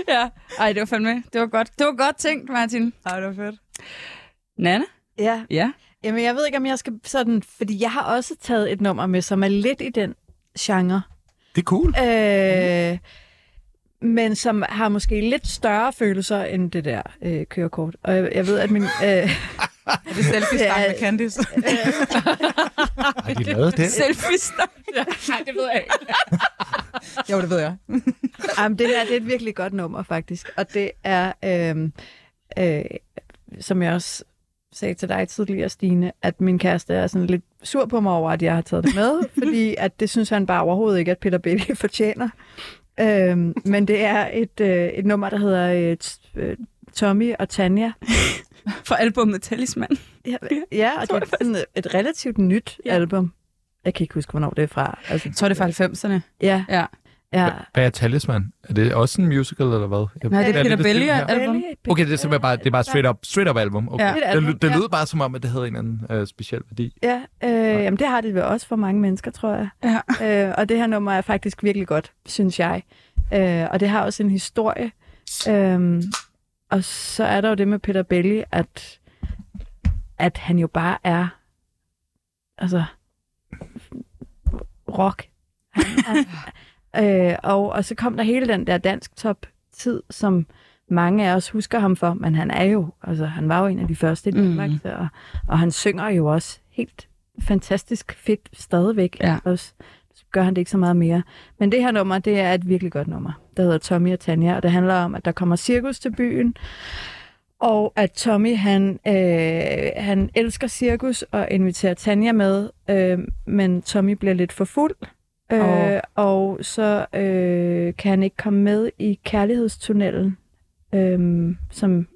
Ja. Ej, det var fandme... Det var godt. Det var godt tænkt, Martin. Ej, det var fedt. Nana? Ja. Ja. Jamen, jeg ved ikke, om jeg skal sådan... Fordi jeg har også taget et nummer med, som er lidt i den genre. Det er cool. Øh, men som har måske lidt større følelser end det der øh, kørekort. Og jeg, jeg ved, at min... Øh, Er det selfie Ja. med Candice? Har de lavet det? Selfies. Ja. Nej, det ved jeg ikke. jo, det ved jeg. Jamen, det her det er et virkelig godt nummer, faktisk. Og det er, øh, øh, som jeg også sagde til dig tidligere, Stine, at min kæreste er sådan lidt sur på mig over, at jeg har taget det med, fordi at det synes han bare overhovedet ikke, at Peter Bailey fortjener. Øh, men det er et, øh, et nummer, der hedder øh, øh, Tommy og Tanja. For albumet Talisman. Ja, ja og det er sådan et relativt nyt Ja. ja. album. Jeg kan ikke huske, hvornår det er fra. Altså, Jeg tror, det er fra 90'erne. Ja, Ja. Ja. Hvad er Talisman? Er det også en musical, eller hvad? Jeg, Nej, det er Peter det Bellier her? album. Okay, det er simpelthen bare, det er bare straight up, straight up album. Okay. Ja. Ja. Et Det, det, det ja. lød bare som om, at det havde en eller anden øh, speciel værdi. Ja, øh, jamen det har det vel også for mange mennesker, tror jeg. Ja. Øh, og det her nummer er faktisk virkelig godt, synes jeg. Øh, og det har også en historie. Øh, og så er der jo det med Peter Belli, at, at han jo bare er altså rock. Han, han, øh, og, og så kom der hele den der dansk top tid, som mange af os husker ham for, men han er jo, altså han var jo en af de første i Danmark, mm. og, og han synger jo også helt fantastisk fedt stadigvæk. Ja. Også, så gør han det ikke så meget mere. Men det her nummer, det er et virkelig godt nummer. Der hedder Tommy og Tanja, og det handler om, at der kommer cirkus til byen, og at Tommy, han, øh, han elsker cirkus og inviterer Tanja med, øh, men Tommy bliver lidt for fuld, øh, og så øh, kan han ikke komme med i kærlighedstunnelen, øh, som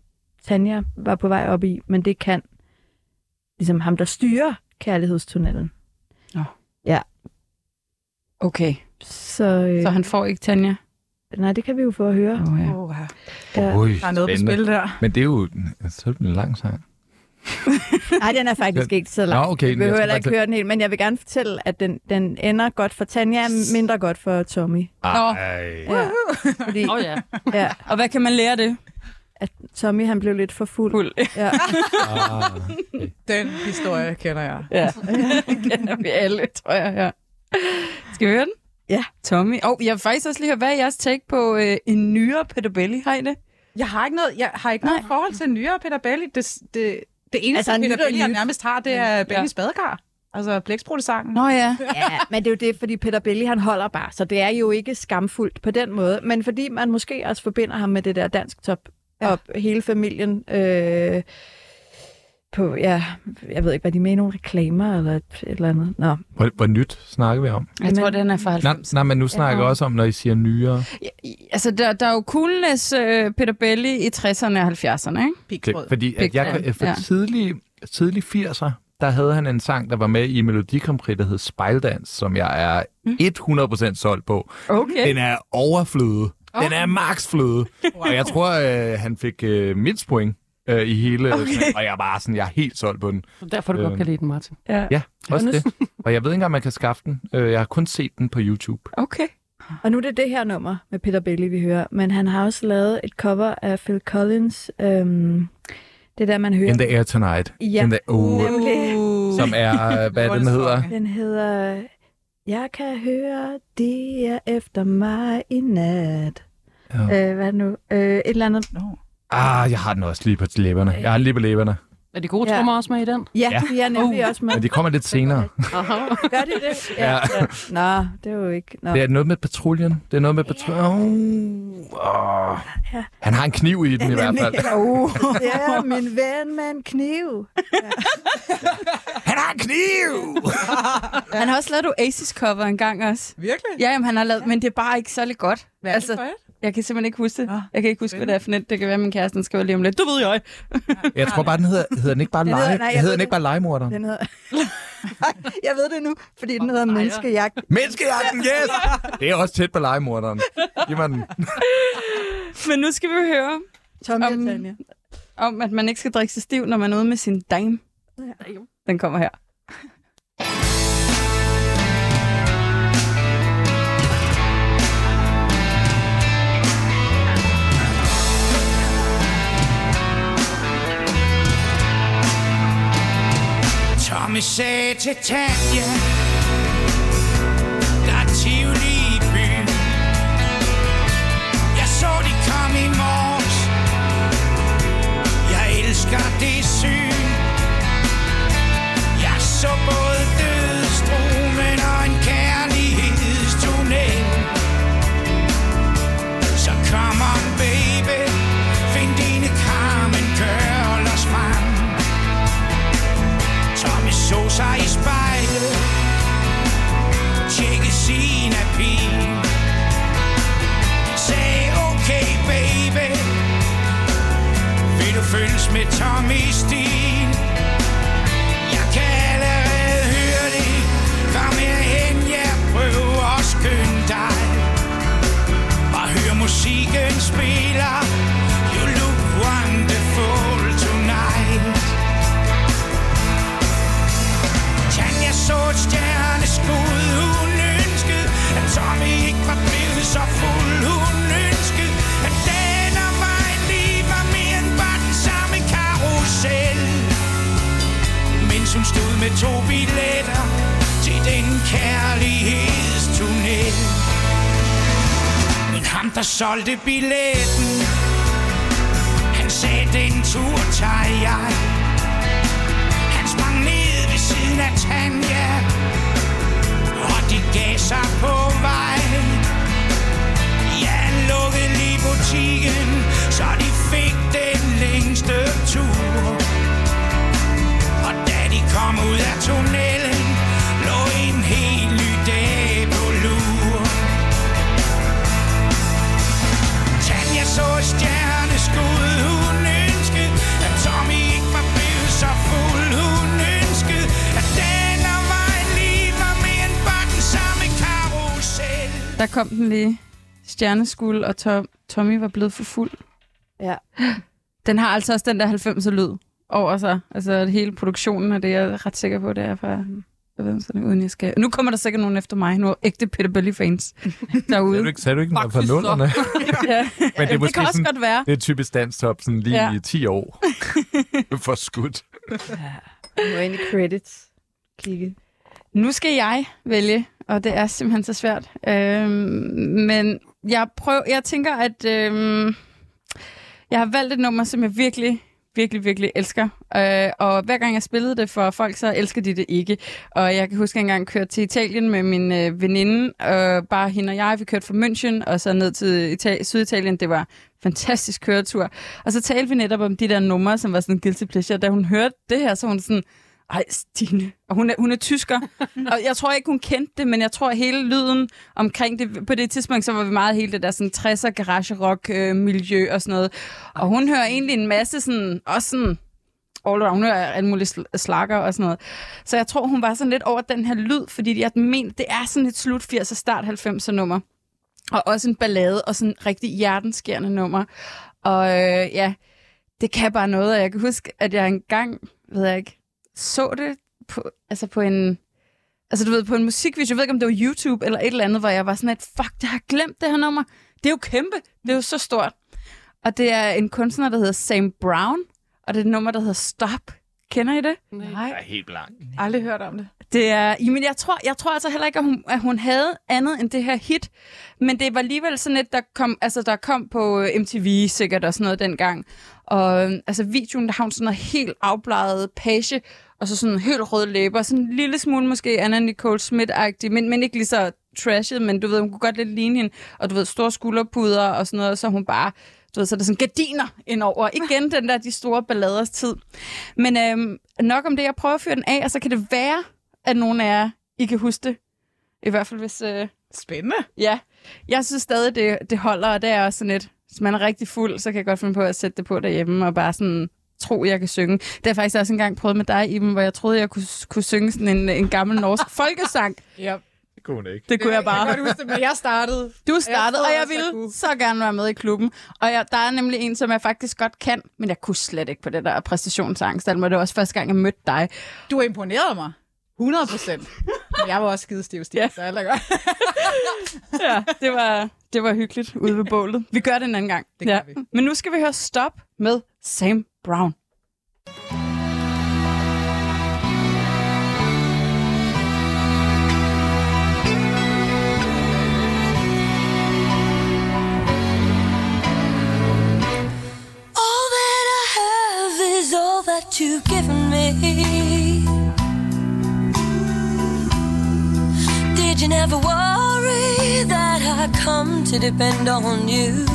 Tanja var på vej op i, men det kan ligesom ham, der styrer kærlighedstunnelen. Okay, Så, øh, så han får ikke Tanja. nej, det kan vi jo få at høre. Oh, ja. Oh, Ja. Ui, der er noget på spændende. spil der. Men det er jo så er det en lang sang. Nej, den er faktisk ikke så lang. Nå, okay, Vi behøver heller ikke høre den helt, men jeg vil gerne fortælle, at den, den ender godt for Tanja, mindre godt for Tommy. Ej. Ja. Fordi, Åh oh, ja. ja, Og hvad kan man lære af det? at Tommy han blev lidt for fuld. Fuld. Ja. Ah. Den historie kender jeg. Ja, det kender vi alle, tror jeg. Ja. Skal vi høre den? Ja. Tommy. Og oh, jeg vil faktisk også lige høre, hvad er jeres take på øh, en nyere Peter Belli? Har I det? Jeg har ikke noget, jeg har ikke noget forhold til nyere Peter Belli. Det, det, det eneste, Altså, Peter Belli, nærmest har, det er Bellys badekar. Altså blæksprutte-sangen. Nå ja. ja, men det er jo det, fordi Peter Belli han holder bare, så det er jo ikke skamfuldt på den måde, men fordi man måske også forbinder ham med det der dansk top, Ja. og hele familien øh, på, ja, jeg ved ikke, hvad de mener, nogle reklamer eller et, et eller andet. Nå, Hvor, hvor nyt snakker vi om? Jeg tror, den er fra Nej, 90. nej, men nu snakker jeg Ja. også om, når I siger nyere. Altså, der, der er jo coolness uh, Peter Belli i 60'erne og 70'erne, ikke? Pigtråd. Fordi at jeg, for ja. tidlig, tidlig 80'er, der havde han en sang, der var med i Melodi Grand Prix, der hed Spejldans, som jeg er 100% solgt på. Okay. Den er overfløde. Den er max fløde. Og jeg tror, øh, han fik øh, mindst point øh, i hele. Okay. Og jeg er bare sådan, jeg er helt solgt på den. Så derfor du godt Øhm. kan lide den, Martin. Ja. Ja, også det. Og jeg ved ikke engang, man kan skaffe den. Øh, Jeg har kun set den på YouTube. Okay. Og nu er det det her nummer med Peter Bailey, vi hører. Men han har også lavet et cover af Phil Collins. Øhm, det der, man hører. In the Air Tonight. Ja. In the, oh, Nemlig. som er, øh, hvad den hedder. Den hedder... Jeg kan høre, det er efter mig i nat. Ja. Øh, hvad er nu? Øh, et eller andet. Nå. Ah, jeg har den også lige på læberne. Jeg har den lige på læberne. Er de gode Ja. trommer også med i den? Ja, de er nemlig også med. Men de kommer lidt senere. Gør de det? Ja. ja. Nå, det er jo ikke... Nå. Det er noget med patruljen. Det er noget med patruljen. Oh, oh. Han har en kniv i den i hvert fald. Oh, ja, min ven med en kniv. Han har en kniv! Han har også lavet Oasis cover en gang også. Virkelig? Ja, jamen, han har lavet, men det er bare ikke særlig godt. Hvad er Altså, det for et? Jeg kan simpelthen ikke huske det. Jeg kan ikke huske, hvad det er for net. Det kan være, min kæreste skal være lige om lidt. Du ved jeg. Jeg tror bare, den hedder, hedder den ikke bare Den hedder- lege, nej, jeg hedder ved den ikke det. bare legemorderen? Den hedder... jeg ved det nu, fordi den hedder Menneskejagt. Menneskejagten, yes! Det er også tæt på legemorderen. Giv mig den. Men nu skal vi høre Tommy Om- Tanja. om, at man ikke skal drikke sig stiv, når man er ude med sin dame. Den kommer her. Tommy sagde til Tanja Der følges med Tommy stil Jeg kan allerede høre det. Kom herhen, jeg prøver at skynde dig. Bare hør musikken spiller You look wonderful tonight. Tanja så et stjerneskud? Hun ønskede, at Tommy ikke var blevet så fuld. Mens med to billetter Til den kærlighedstunnel Men ham der solgte billetten Han sagde, den tur tager jeg. Han sprang ned ved siden af Tanja Og de gav sig på vej Ja, han lukkede lige butikken Så de fik den længste tur kom ud af tunnelen Lå en helt ny dag på lur Tanja så et stjerneskud Hun ønskede, at Tommy ikke var blevet så fuld Hun ønskede, at den og vejen lige var mere end bare den samme karusel Der kom den lige. Stjerneskuld, og Tom, Tommy var blevet for fuld. Ja. Den har altså også den der 90'er lyd over sig. Altså hele produktionen af det, jeg er ret sikker på, det er fra... Jeg ved, sådan, uden jeg skal... Nu kommer der sikkert nogen efter mig. Nu er ægte Peter Belly-fans derude. Sagde du ikke, sagde du ikke noget fra nullerne? ja. Men det er det måske kan også sådan, godt være. det er typisk danstop sådan lige Ja. i 10 år. For skudt. Nu er ind i credits. Kigge. Nu skal jeg vælge, og det er simpelthen så svært. Øhm, men jeg, prøv, jeg tænker, at øhm, jeg har valgt et nummer, som jeg virkelig virkelig, virkelig elsker. Øh, og hver gang jeg spillede det for folk, så elsker de det ikke. Og jeg kan huske, at jeg engang kørte til Italien med min øh, veninde, og bare hende og jeg, vi kørte fra München og så ned til Itali- Syditalien. Det var fantastisk køretur. Og så talte vi netop om de der numre, som var sådan guilty pleasure. Da hun hørte det her, så var hun sådan, ej, Stine. Og hun er, hun er tysker. og jeg tror ikke, hun kendte det, men jeg tror, hele lyden omkring det... På det tidspunkt, så var vi meget hele det der sådan 60'er garage rock øh, miljø og sådan noget. Og hun hører egentlig en masse sådan... Også sådan all around, hun hører alle mulige sl- slakker og sådan noget. Så jeg tror, hun var sådan lidt over den her lyd, fordi jeg mener, det er sådan et slut 80'er, start 90'er nummer. Og også en ballade, og sådan en rigtig hjertenskærende nummer. Og øh, ja, det kan bare noget, og jeg kan huske, at jeg engang, ved jeg ikke, så det på, altså på en, altså du ved, på en musikvideo, jeg ved ikke, om det var YouTube eller et eller andet, hvor jeg var sådan, at fuck, det har glemt det her nummer. Det er jo kæmpe, det er jo så stort. Og det er en kunstner, der hedder Sam Brown, og det er et nummer, der hedder Stop. Kender I det? Nej, Jeg er helt blank. aldrig hørt om det. Det er, jamen jeg tror, jeg tror altså heller ikke, at hun, at hun havde andet end det her hit. Men det var alligevel sådan et, der kom, altså der kom på øh, MTV sikkert og sådan noget dengang. Og øh, altså videoen, der har hun sådan noget helt afbladet page, og så sådan helt røde læber, sådan en lille smule måske Anna Nicole Smith-agtig, men, men ikke lige så trashet, men du ved, hun kunne godt lidt ligne hende, og du ved, store skulderpuder og sådan noget, og så hun bare, du ved, så er der sådan gardiner indover. Igen den der, de store balladers tid. Men øhm, nok om det, jeg prøver at fyre den af, og så kan det være, at nogen af jer, I kan huske det. I hvert fald hvis, øh, Spændende. ja. Jeg synes stadig, det, det holder, og det er også sådan lidt, hvis man er rigtig fuld, så kan jeg godt finde på at sætte det på derhjemme, og bare sådan tro, jeg kan synge. Det har faktisk også engang prøvet med dig, Iben, hvor jeg troede, jeg kunne, kunne synge sådan en, en gammel norsk folkesang. Ja. Det kunne hun ikke. Det kunne jeg bare. Jeg kan godt huske det, men jeg startede. Du startede, og jeg også, jeg ville så gerne være med i klubben. Og jeg, der er nemlig en, som jeg faktisk godt kan, men jeg kunne slet ikke på det der præstationsangst. Altså, det var også første gang, jeg mødte dig. Du har imponeret mig. 100 procent. Jeg var også skide stiv, stiv, Ja. så alt er godt. Ja, det var, det var hyggeligt ude ved bålet. Vi gør det en anden gang. Det gør ja. vi. Men nu skal vi høre Stop med Sam Brown. Did you never worry that I come to depend on you?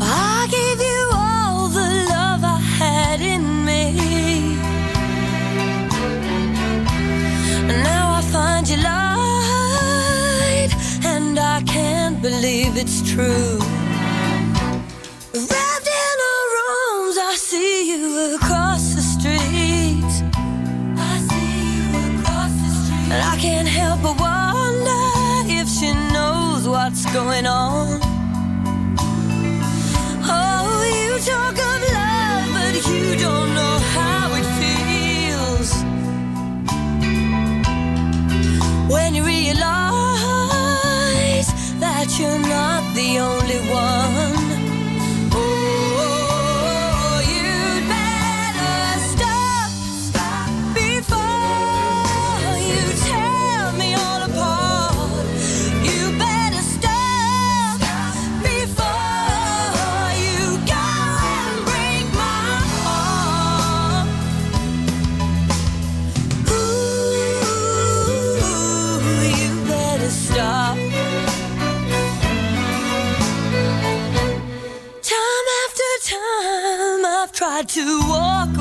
I gave you all the love I had in me. And now I find you lied, and I can't believe it's true. What's going on. Oh, you talk of love, but you don't know how it feels. When you realize that you're not the only one. To walk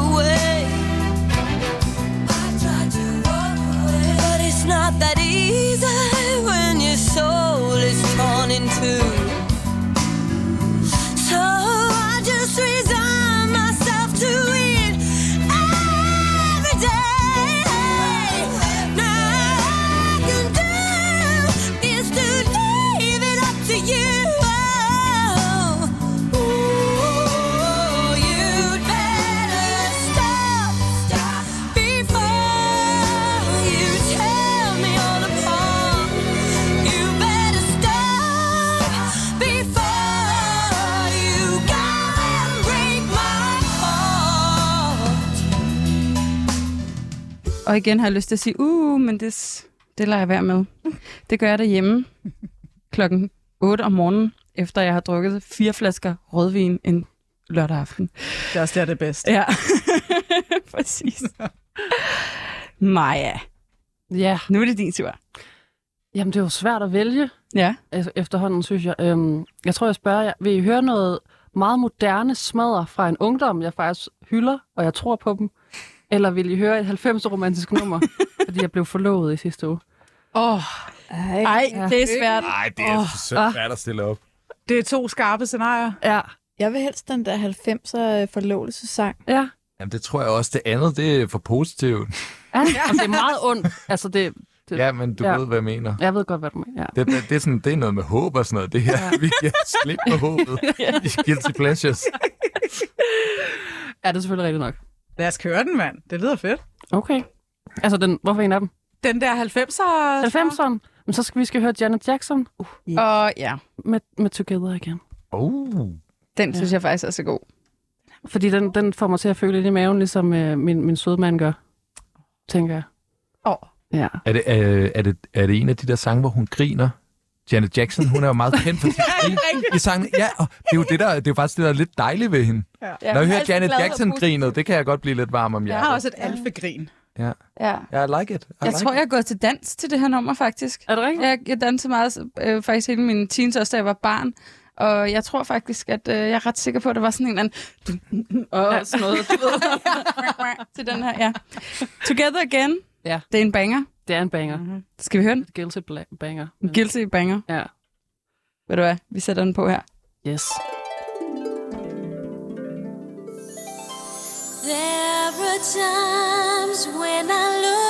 Og igen har jeg lyst til at sige, uh, men det, det lader jeg være med. Det gør jeg derhjemme klokken 8 om morgenen, efter jeg har drukket fire flasker rødvin en lørdag aften. Det er også der, det er bedst. Ja, præcis. Maja, Ja, nu er det din tur. jamen det er jo svært at vælge Ja. efterhånden, synes jeg. Øhm, jeg tror, jeg spørger jer, vil I høre noget meget moderne smadder fra en ungdom, jeg faktisk hylder, og jeg tror på dem? Eller vil I høre et 90 romantisk nummer, fordi jeg blev forlovet i sidste uge? Åh, oh, Ej, Ej, Ja. det er svært. Nej, det er oh, så svært at stille op. det er to skarpe scenarier. Ja. jeg vil helst den der 90'er forlovelsesang. Ja. Jamen, det tror jeg også. Det andet, det er for positivt. ja. Jamen, det er meget ondt. Altså, det, det, Ja, men du Ja. ja. ved, hvad jeg mener. Jeg ved godt, hvad du mener. Ja. Det, det, det, er sådan, det er noget med håb og sådan noget. Det her, ja. vi giver slip på håbet. I Guilty Pleasures. ja, det er selvfølgelig rigtigt nok. Lad os køre den, mand. Det lyder fedt. Okay. Altså, den, hvorfor en af dem? Den der 90'er... 90'eren? Men så skal vi skal høre Janet Jackson uh, Og ja, med, med Together igen. Oh. den synes jeg faktisk er så god. Fordi den, den får mig til at føle lidt i maven, ligesom øh, min, min søde mand gør, tænker jeg. Åh. Ja. Er det, er, er, det, er det en af de der sange, hvor hun griner? Janet Jackson, hun er jo meget kendt for sit grin i sangen. Ja, og det er jo det der, det er jo faktisk det, der er lidt dejligt ved hende. Ja, Når jeg hører Janet Jackson-grinet, det kan jeg godt blive lidt varm om Jeg hjertet. har også et alfegrin. Ja. Ja, I like it. I Jeg like tror, jeg er gået til dans til det her nummer, faktisk. Er det rigtigt? Jeg, jeg dansede meget, øh, faktisk hele min teens, også da jeg var barn. Og jeg tror faktisk, at øh, jeg er ret sikker på, at det var sådan en eller anden... Og sådan noget, du ved. til den her, ja. Together Again. Ja. Det er en banger. Det er en banger. Mm-hmm. Skal vi høre den? Guilty bla- banger. En guilty banger. Ja. Ved du hvad? Vi sætter den på her. Yes. There are times when I look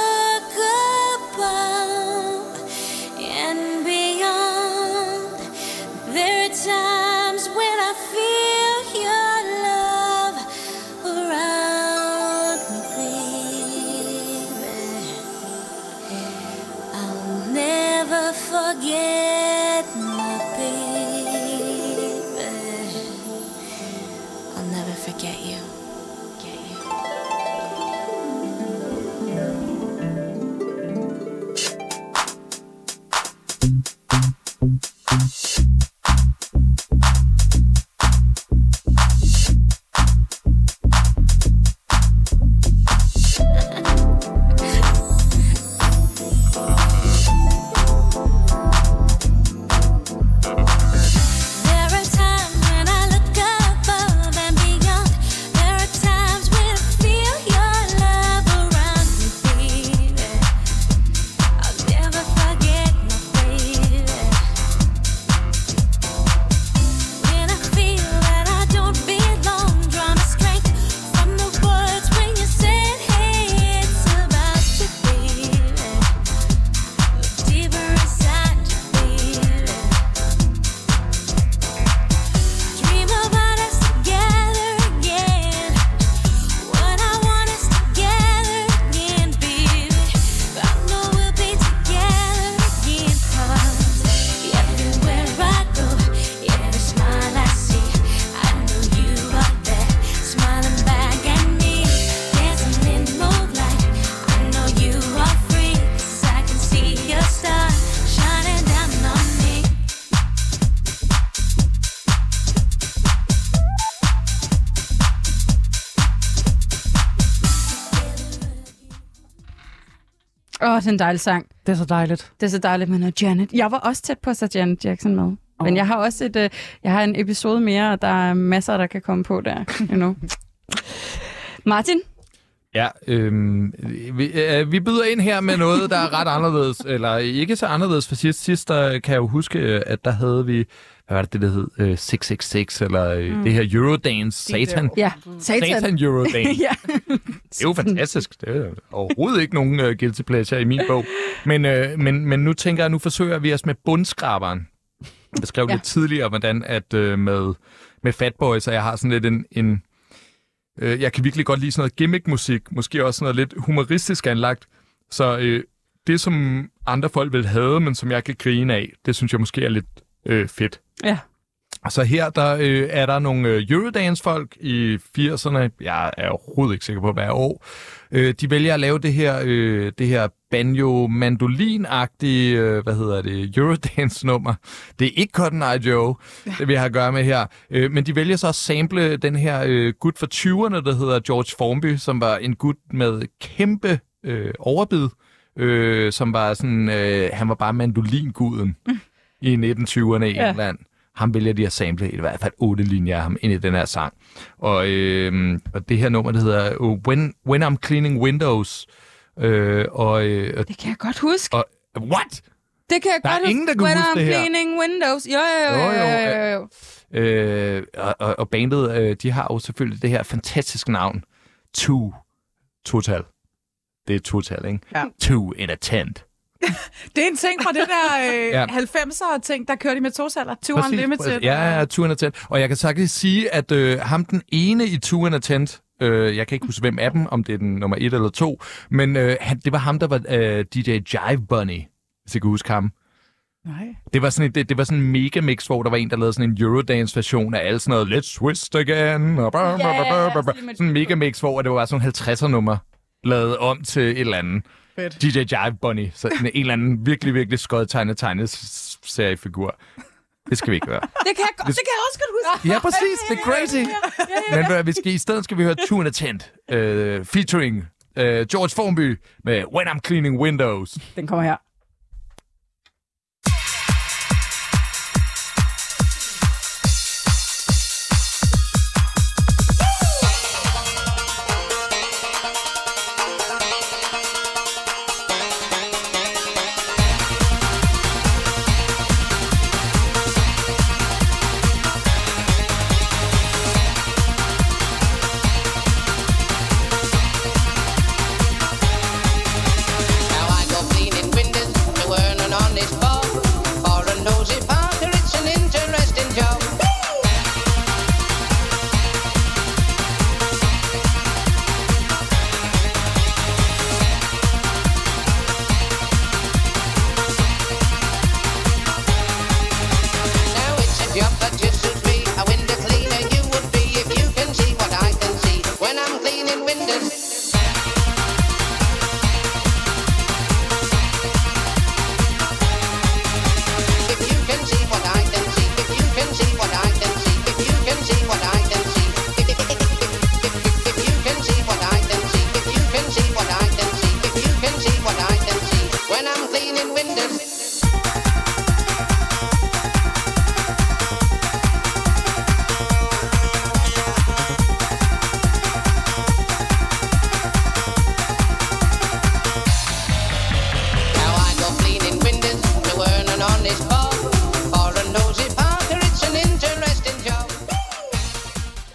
en dejlig sang. Det er så dejligt. Det er så dejligt med noget Janet. Jeg var også tæt på at sætte Janet Jackson med. Oh. Men jeg har også et, øh, jeg har en episode mere, og der er masser, der kan komme på der. You know. Martin? Ja, øhm, vi, øh, vi byder ind her med noget, der er ret anderledes, eller ikke så anderledes, for sidst, sidst der kan jeg jo huske, øh, at der havde vi, hvad var det, det der hed, øh, 666, eller øh, mm. det her Eurodance, Satan, Ja, satan. Satan Eurodance. ja. Det er jo fantastisk. Det er overhovedet ikke nogen uh, guilty pleasure i min bog. Men, uh, men, men nu tænker jeg, nu forsøger vi os med bundskraberen. Jeg skrev ja. Lidt tidligere, hvordan at uh, med, med Fatboys, og jeg har sådan lidt en... en uh, jeg kan virkelig godt lide sådan noget gimmick-musik, måske også sådan noget lidt humoristisk anlagt. Så uh, det, som andre folk vil have, men som jeg kan grine af, det synes jeg måske er lidt uh, fedt. Ja. Så her der øh, er der nogle øh, Eurodance-folk i 80'erne. Jeg er overhovedet ikke sikker på, hvad år. Øh, de vælger at lave det her, øh, det her banjo mandolin øh, hvad hedder det, Eurodance-nummer. Det er ikke Cotton Eye Joe, det vi har at gøre med her. Øh, men de vælger så at sample den her øh, gut fra 20'erne, der hedder George Formby, som var en gut med kæmpe øh, overbid, øh, som var sådan, øh, han var bare mandolinguden i 1920'erne i Ja. England. Ham vælger de at sample i hvert fald otte linjer af ham ind i den her sang. Og, øh, og det her nummer, det hedder uh, When, When I'm Cleaning Windows. Øh, og, øh, og, Det kan jeg godt huske. og, what? Det kan jeg Der er godt ingen, der kan When huske I'm det her. cleaning windows. Jo, jo, jo, Jo, jo, jo, jo, jo. Øh, og, og, bandet, øh, de har jo selvfølgelig det her fantastiske navn. Two. Total. Det er total, ikke? Ja. Two in a tent. Det er en ting fra det der øh, Ja. ja. 90'er ting, der kørte de med tosaler. Two Præcis, Unlimited. præcis. Ja, ja, Two in a tent. Og jeg kan faktisk sige, at øh, ham den ene i Two in a tent, øh, jeg kan ikke huske, hvem af dem, om det er den nummer et eller to, men øh, han, det var ham, der var øh, DJ Jive Bunny, hvis jeg kan huske ham. Nej. Det var sådan et, det, det var sådan en mega mix, hvor der var en, der lavede sådan en Eurodance version af alt sådan noget Let's Twist Again. Og blah, blah, blah, blah, blah. Sådan en mega mix, hvor det var sådan en 50'er nummer lavet om til et eller andet. Fedt. DJ Jive Bunny. Så en, en eller anden virkelig, virkelig skøjet tegnet tegneseriefigur. Det skal vi ikke gøre. Det kan jeg, godt- det kan jeg også godt huske. Ja, præcis. Det er crazy. Men hvad, vi skal, i stedet skal vi høre Tune Attent, uh, featuring uh, George Formby med When I'm Cleaning Windows. Den kommer her.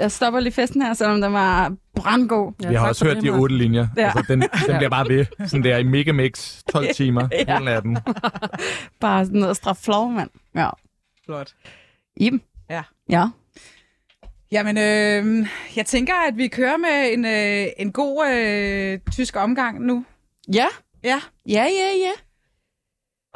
Jeg stopper lige festen her, selvom den var brandgod. Ja, Jeg har også hørt de otte linjer. Ja. Altså, den, den bliver bare ved. Sådan der i megamix. 12 timer. Ja. Hele natten. Bare sådan noget straf flov, mand. Ja. Flot. Iben? Ja. Ja. Jamen, øh, jeg tænker, at vi kører med en, øh, en god øh, tysk omgang nu. Ja. Ja. Ja, ja, ja.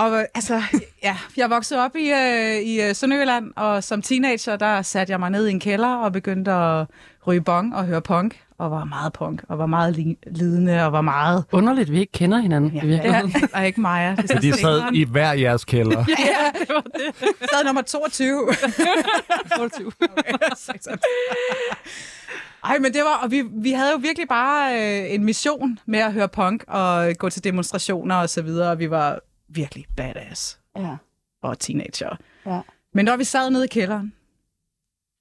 Og øh, altså, ja, jeg voksede op i, øh, i øh, Sønderjylland, og som teenager, der satte jeg mig ned i en kælder og begyndte at ryge bong og høre punk, og var meget punk, og var meget li- lidende, og var meget... Underligt, vi ikke kender hinanden. Ja, ja og ikke Maja. Det er De sad i hver jeres kælder. Ja, det var det. Sad nummer 22. 22. Ej, men det var, og vi, vi havde jo virkelig bare øh, en mission med at høre punk og gå til demonstrationer og så videre, og vi var virkelig badass Ja. og teenager. Ja. Men når vi sad nede i kælderen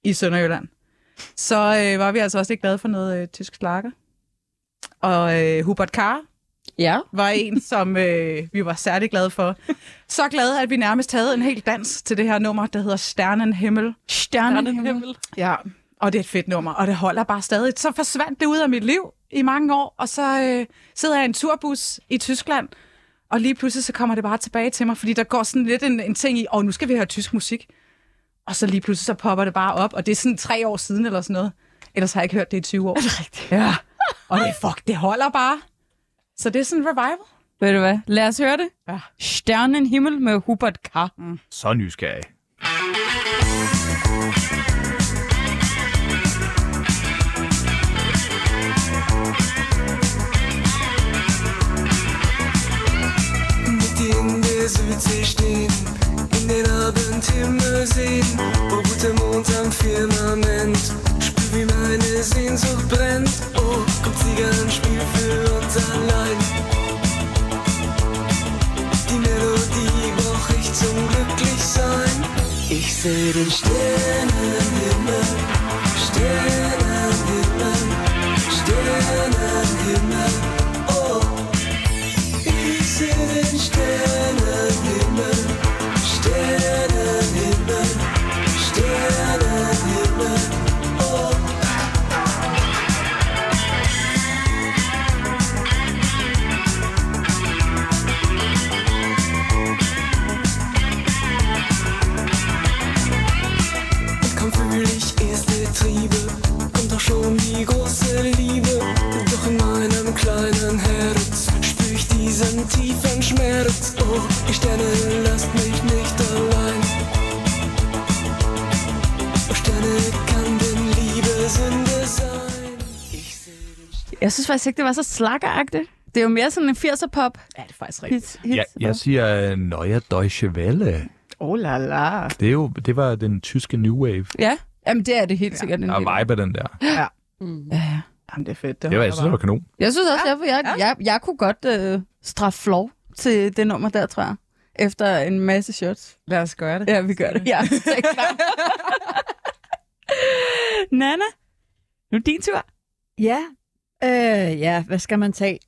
i Sønderjylland, så øh, var vi altså også lidt glade for noget øh, tysk slager. Og øh, Hubert Carr Ja. var en, som øh, vi var særlig glade for. Så glade, at vi nærmest havde en hel dans til det her nummer, der hedder Sternenhimmel. Stjernehimmel. Ja, og det er et fedt nummer, og det holder bare stadig. Så forsvandt det ud af mit liv i mange år, og så øh, sidder jeg i en turbus i Tyskland, og lige pludselig så kommer det bare tilbage til mig, fordi der går sådan lidt en, en ting i, åh, nu skal vi høre tysk musik. Og så lige pludselig så popper det bare op, og det er sådan tre år siden eller sådan noget. Ellers har jeg ikke hørt det i 20 år. Er det rigtigt? Ja. Og det, fuck, det holder bare. Så det er sådan en revival. Ved du hvad? Lad os høre det. Ja. Stjernehimmel med Hubert K. Mm. Så nysgerrig. Südsee stehen, in den Abendhimmel sehen, wo roter Mond am Firmament. Spür, wie meine Sehnsucht brennt. Oh, kommt Zigarrenspiel für uns allein. Die Melodie brauch ich zum Glücklichsein. Ich seh den Sternenhimmel, Sternenhimmel, Sternenhimmel. Oh, ich seh den Sternenhimmel, Sternenhimmel, diesen tiefen Schmerz. Oh, die Sterne lasst mich nicht allein. Oh, Sterne kan den Liebe Sünde sein. Ich seh den Jeg synes faktisk ikke, det var så slakkeragtigt. Det er jo mere sådan en 80'er-pop. Ja, det er faktisk rigtigt. Hits, hits Ja, jeg siger uh, Neue Deutsche Welle. Oh la la. Det, er jo, det var den tyske New Wave. Ja, jamen det er det helt sikkert. den Og del. vibe den der. Ja. Mm. Ja, ja. Jamen, det er fedt. Det var, jeg synes, det var kanon. Jeg synes også, Ja, jeg, jeg, jeg, jeg kunne godt øh, straffe flov til det nummer der, tror jeg. Efter en masse shots. Lad os gøre det. Ja, vi gør det. Ja. Nana, nu er din tur. Ja, øh, ja, hvad skal man tage?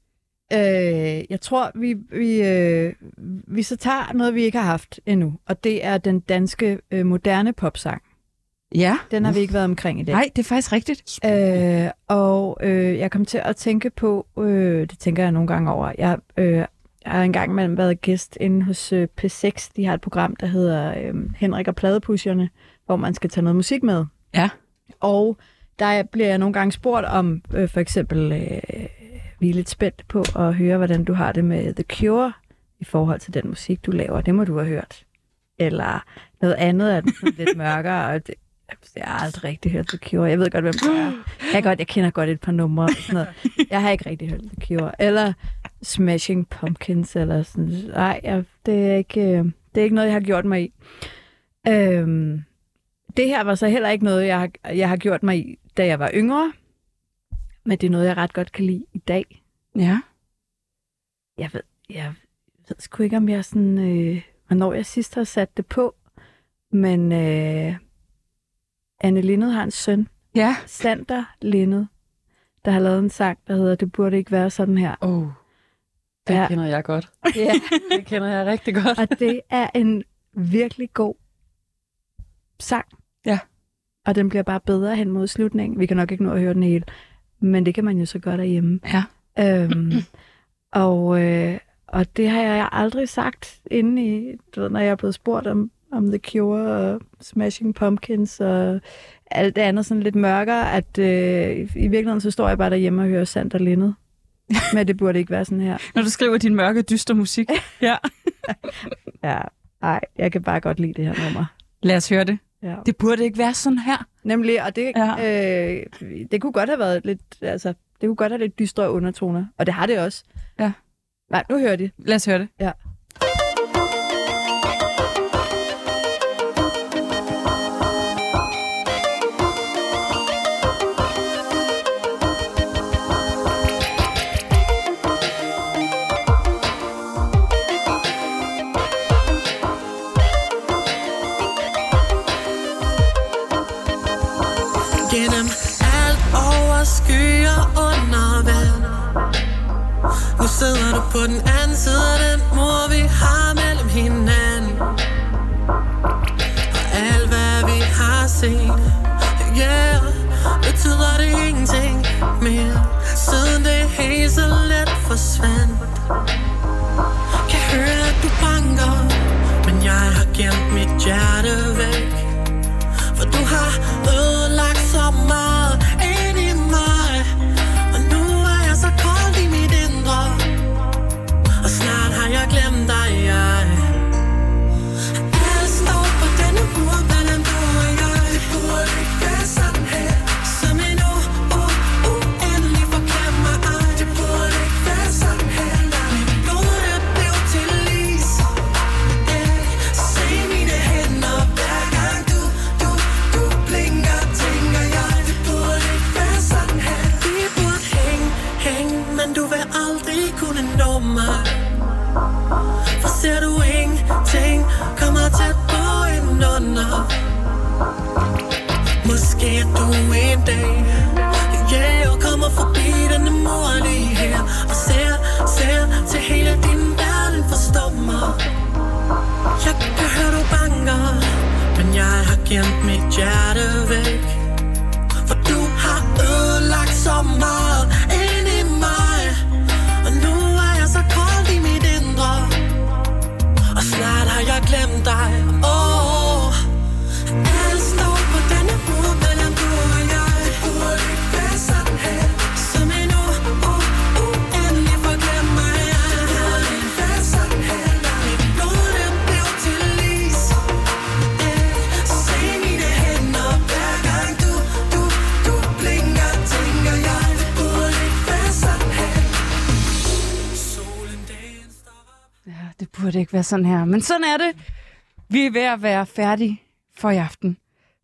Øh, jeg tror, vi, vi, øh, vi så tager noget, vi ikke har haft endnu, og det er den danske øh, moderne popsang. Ja. Den har vi ikke været omkring i dag. Nej, det er faktisk rigtigt. Øh, og øh, jeg kom til at tænke på, øh, det tænker jeg nogle gange over, jeg, øh, jeg har engang mellem været gæst inde hos øh, P6, de har et program, der hedder øh, Henrik og Pladepusherne, hvor man skal tage noget musik med. Ja. Og der bliver jeg nogle gange spurgt om, øh, for eksempel, øh, vi er lidt spændt på at høre, hvordan du har det med The Cure i forhold til den musik, du laver. Det må du have hørt. Eller noget andet er lidt mørkere, og det, jeg har aldrig rigtig hørt The Cure. Jeg ved godt, hvem det er. Jeg, godt, jeg kender godt et par numre. og Sådan noget. Jeg har ikke rigtig hørt The Cure. Eller Smashing Pumpkins, eller sådan. Nej, jeg, det, er ikke, øh, det er ikke noget, jeg har gjort mig i. Øhm, det her var så heller ikke noget, jeg har, jeg har gjort mig i, da jeg var yngre. Men det er noget, jeg ret godt kan lide i dag. Ja. Jeg ved, jeg ved sgu ikke, om jeg sådan, øh, hvornår jeg sidst har sat det på. Men øh, Anne Lindet har en søn, Ja. Sander Lindet, der har lavet en sang, der hedder Det burde ikke være sådan her. Oh. Det Ja. kender jeg godt. Ja. Det kender jeg rigtig godt. Og det er en virkelig god sang. Ja. Og den bliver bare bedre hen mod slutningen. Vi kan nok ikke nå at høre den hele, men det kan man jo så gøre derhjemme. Ja. Øhm, og, øh, og det har jeg aldrig sagt inde i, du ved, når jeg er blevet spurgt om, om The Cure og Smashing Pumpkins og alt det andet sådan lidt mørkere, at øh, i virkeligheden så står jeg bare derhjemme og hører Sander Lindet. Men det burde ikke være sådan her. Når du skriver din mørke, dyster musik. ja. Ja, ej, jeg kan bare godt lide det her nummer. Lad os høre det. Ja. Det burde ikke være sådan her. Nemlig, og det, Ja. ja. øh, det kunne godt have været lidt, altså, det kunne godt have lidt dystre undertoner, og det har det også. Ja. Nej, nu hører de. Lad os høre det. Ja. Sidder på den anden side af den mur vi har mellem hinanden. Og alt hvad vi har set Yeah, betyder det ingenting mere Siden det hele så let forsvandt. ser du ingenting. Kommer tæt på indenunder Måske er du en dag. Yeah, jeg kommer forbi denne mur lige her. Og ser, ser til hele din verden forstår mig. Jeg kan høre du banker Men jeg har gemt mit hjerte væk. For du har ødelagt så meget. Burde ikke være sådan her. Men sådan er det. Vi er ved at være færdige for i aften.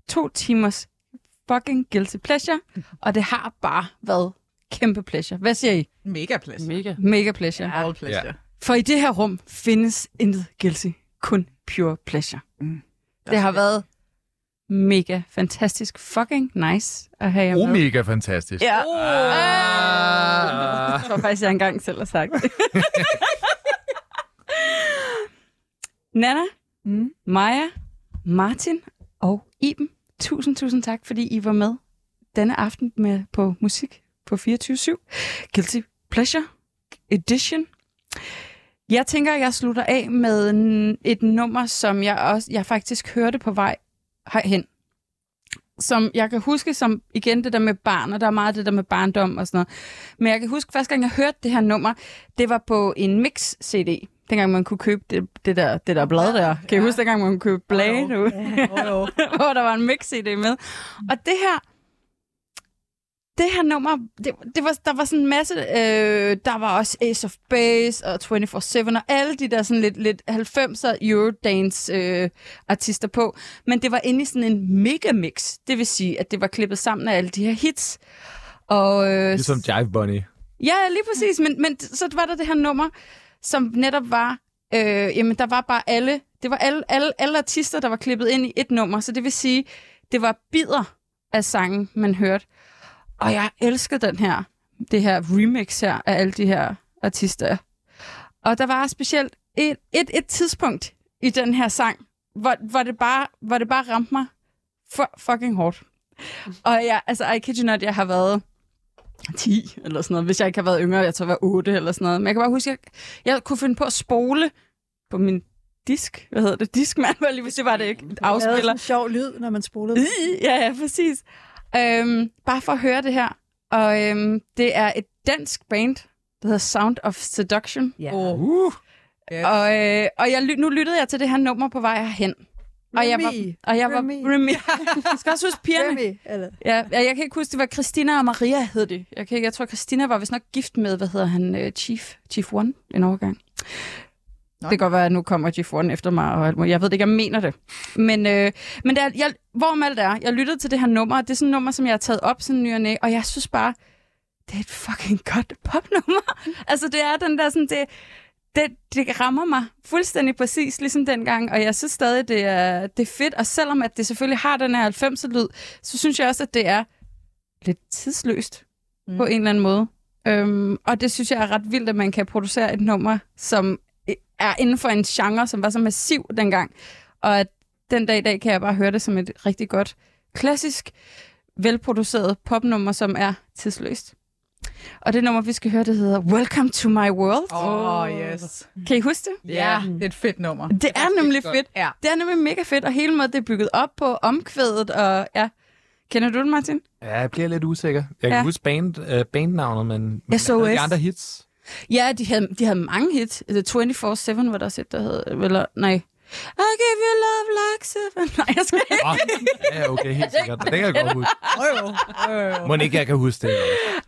To timers fucking guilty pleasure, og det har bare været kæmpe pleasure. Hvad siger I? Mega pleasure. Mega. Mega pleasure. All pleasure. Ja. For i det her rum findes intet guilty, kun pure pleasure. Mm. Det har været mega fantastisk fucking nice at have jer med. Omega fantastisk. Ja. Ah. Jeg tror faktisk, jeg engang selv har sagt det. Nana, Mm. Maja, Martin og Iben, tusind, tusind tak, fordi I var med denne aften med på musik på 24-7. Guilty Pleasure Edition. Jeg tænker, at jeg slutter af med et nummer, som jeg også jeg faktisk hørte på vej herhen. Som jeg kan huske som, igen, det der med barn, og der er meget det der med barndom og sådan noget. Men jeg kan huske, første gang jeg hørte det her nummer, det var på en mix-CD. Dengang man kunne købe det, det, der, det der blad der. Kan I huske, dengang man kunne købe blade nu? hvor der var en mix-CD med. Og det her, det her nummer, det, det var, der var sådan en masse, øh, der var også Ace of Base og 24-7 og alle de der sådan lidt, lidt 90'er Eurodance øh, artister på. Men det var inde i sådan en megamix. Det vil sige, at det var klippet sammen af alle de her hits. Og, øh, Ligesom Jive Bunny. Ja, lige præcis. Men, men så var der det her nummer, som netop var, øh, jamen der var bare alle, det var alle, alle, alle artister, der var klippet ind i et nummer. Så det vil sige, det var bider af sangen, man hørte. Og jeg elsker den her, det her remix her af alle de her artister. Og der var specielt et, et, et tidspunkt i den her sang, hvor, hvor, det, bare, hvor det bare ramte mig for, fucking hårdt. Og jeg, altså, I kid you not, jeg har været 10 eller sådan noget. Hvis jeg ikke har været yngre, jeg tror, jeg var 8 eller sådan noget. Men jeg kan bare huske, at jeg, jeg kunne finde på at spole på min disk. Hvad hedder det? Diskmand, var lige hvis det var det ikke. Det er Afspiller. en sjov lyd, når man spolede. Ja, ja, præcis. Øhm, bare for at høre det her. Og øhm, det er et dansk band, der hedder Sound of Seduction. Ja. Oh. Uh. Yes. Og, øh, og jeg, nu lyttede jeg til det her nummer på vej herhen. Og jeg var, Remy. og jeg var Remy. Remy. Jeg skal også huske pigerne. Remy, eller? Ja, ja, jeg kan ikke huske, det var Christina og Maria hed det. Jeg, kan, ikke- jeg tror, Christina var vist nok gift med, hvad hedder han, uh, Chief, Chief One en overgang. Nå. Det kan godt være, at nu kommer Chief One efter mig, og jeg ved ikke, jeg mener det. Men, øh, men det er, jeg, hvorom alt er, jeg lyttede til det her nummer, og det er sådan et nummer, som jeg har taget op sådan ny og næ, og jeg synes bare, det er et fucking godt popnummer. altså, det er den der sådan, det, det, det rammer mig fuldstændig præcis, ligesom dengang, og jeg synes stadig, det er, det er fedt, og selvom at det selvfølgelig har den her 90'er-lyd, så synes jeg også, at det er lidt tidsløst mm. på en eller anden måde. Øhm, og det synes jeg er ret vildt, at man kan producere et nummer, som er inden for en genre, som var så massiv dengang. Og at den dag i dag kan jeg bare høre det som et rigtig godt, klassisk, velproduceret popnummer, som er tidsløst. Og det nummer, vi skal høre, det hedder Welcome to my world. Åh, oh, yes. Kan I huske det? Ja, det er et fedt nummer. Det er nemlig godt. fedt. Ja. Det er nemlig mega fedt, og hele måden, det er bygget op på omkvædet, og ja. Kender du den, Martin? Ja, jeg bliver lidt usikker. Jeg kan Ja. huske band, uh, bandnavnet, men, men SOS. de andre hits. Ja, de havde, de havde mange hits. The 24-7 var der også et, der hed, eller nej. I give you love like seven. Nej, jeg skal ikke. Oh, ja, okay, helt sikkert. Det kan jeg godt huske. Oh, jo. Må ikke, jeg kan huske det.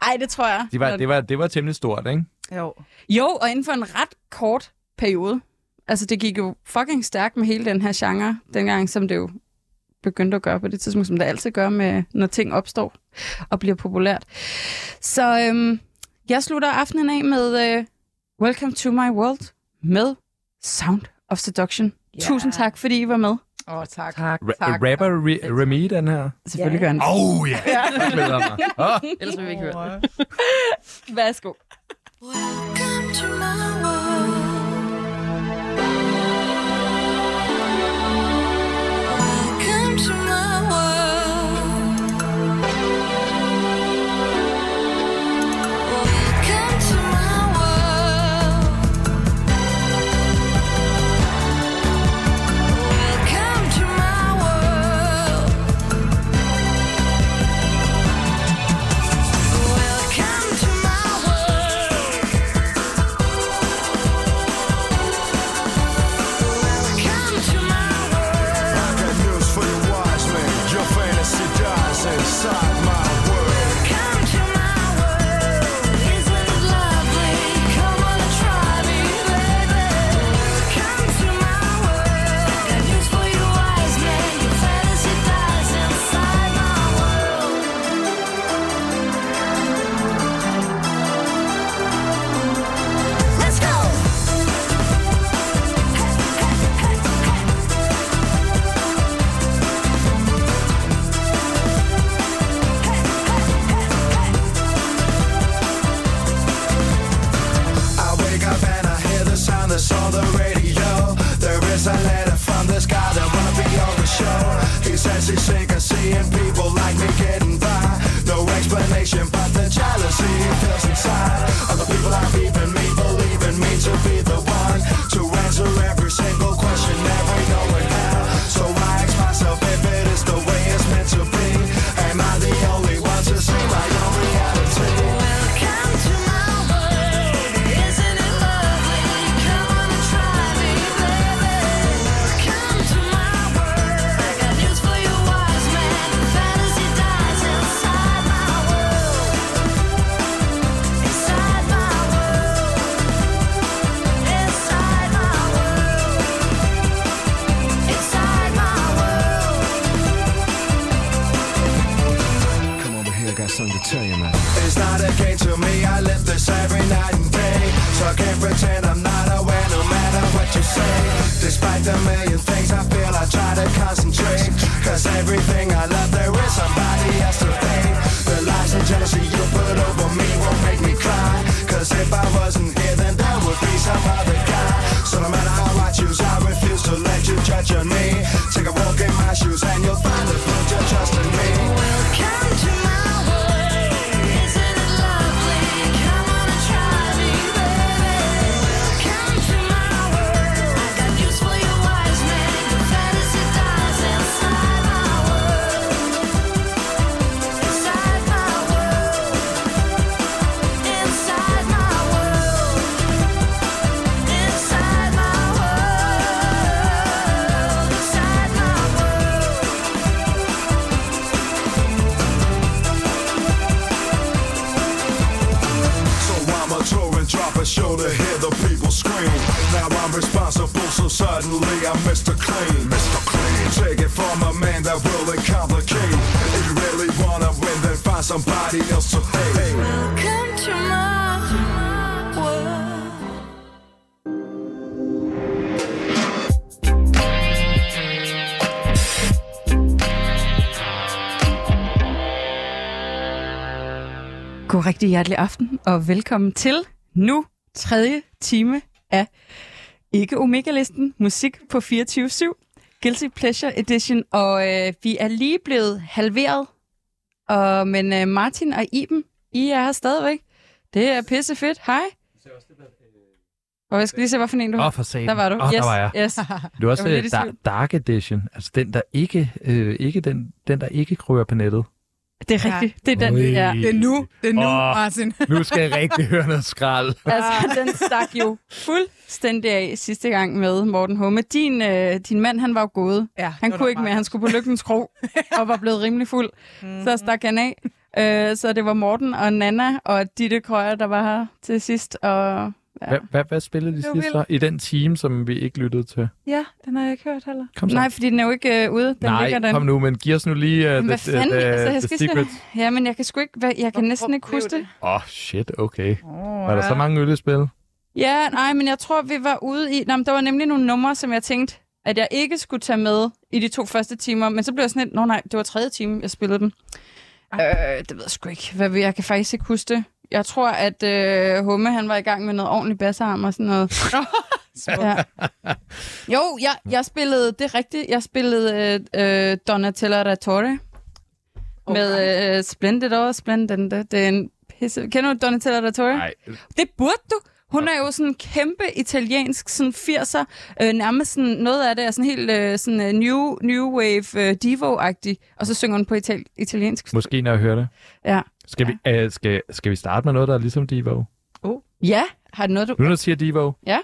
Ej, det tror jeg. De var, det, var, det var temmelig stort, ikke? jo. Jo, og inden for en ret kort periode. Altså, det gik jo fucking stærkt med hele den her genre, dengang, som det jo begyndte at gøre på det tidspunkt, som det altid gør, med, når ting opstår og bliver populært. Så øhm, jeg slutter aftenen af med øh, Welcome to my world med Sound of Seduction. Yeah. Tusind tak, fordi I var med. Åh, oh, tak. Tak. Ra- Tak. rapper Re- Remy, den her? Selvfølgelig gør han. Oh, ja. Jeg glæder mig. Oh. Ellers vil vi ikke høre. Værsgo. Welcome a letter from this guy that wanna be on the show. He says he's sick of seeing people like me getting by. No explanation, but the jealousy he feels inside. Other people are leaving me, believing me to be the one to answer every single question, every no rigtig hjertelig aften, og velkommen til nu tredje time af Ikke Omega-listen, musik på 24-7, Guilty Pleasure Edition, og øh, vi er lige blevet halveret, og, men øh, Martin og Iben, I er her stadigvæk. Det er pisse fedt. Hej. Og jeg skal lige se, hvad for en du Åh, har. for satan. Der var du. Åh, der var jeg. Yes. Det er også uh, tvivl. Dark Edition, altså den, der ikke, øh, ikke den, den, der ikke kryger på nettet. Det er rigtigt. Det er den, Ui. ja. Det er nu. Det er nu, Åh. Martin. Nu skal jeg rigtig høre noget skrald. Altså, den stak jo fuldstændig af sidste gang med Morten Humme. Din, øh, din mand, han var jo gået. Ja, Han kunne ikke mere. Han skulle på Lygtens Kro og var blevet rimelig fuld. Mhm. Så stak han af. Øh, så det var Morten og Nana og Ditte Krøyer, der var her til sidst. Og, ja. Hvad, hvad, hvad spillede de sidst så? I den time, som vi ikke lyttede til? Ja, den har jeg ikke hørt heller. Kom så. Nej, fordi den er jo ikke øh, ude. Den Nej, ligger den. kom nu, men giv os nu lige uh, Men hvad the, fanden? the, altså, jeg the skal secret. Ja, men jeg kan sgu ikke... hvad- Jeg kan næsten ikke huske det. Åh, oh, shit, okay. Oh, Var der så mange øl i spil? Ja, nej, men jeg tror, vi var ude i... Nå, men der var nemlig nogle numre, som jeg tænkte, at jeg ikke skulle tage med i de to første timer, men så blev jeg sådan lidt, nå nej, det var tredje time, jeg spillede den. Øh, det ved jeg sgu ikke. Hvad, jeg kan faktisk ikke huske det. Jeg tror, at øh, Humme, han var i gang med noget ordentligt bassarm og sådan noget. ja. Jo, jeg, jeg spillede, det er rigtigt, jeg spillede øh, øh, Donatella Rattore med øh, Splendid og Splendid. Det er en pisse... Kender du Donatella Rattore? Nej, Det burde du. Hun er jo sådan en kæmpe italiensk sådan 80'er, øh, nærmest sådan noget af det er sådan helt øh, sådan øh, new, new wave øh, divo-agtig, og så synger hun på ital- italiensk. måske når jeg hører det. Ja. Skal, vi, øh, skal, skal vi starte med noget, der er ligesom Devo? Ja, har du noget, du... Nu når du siger Devo? Ja.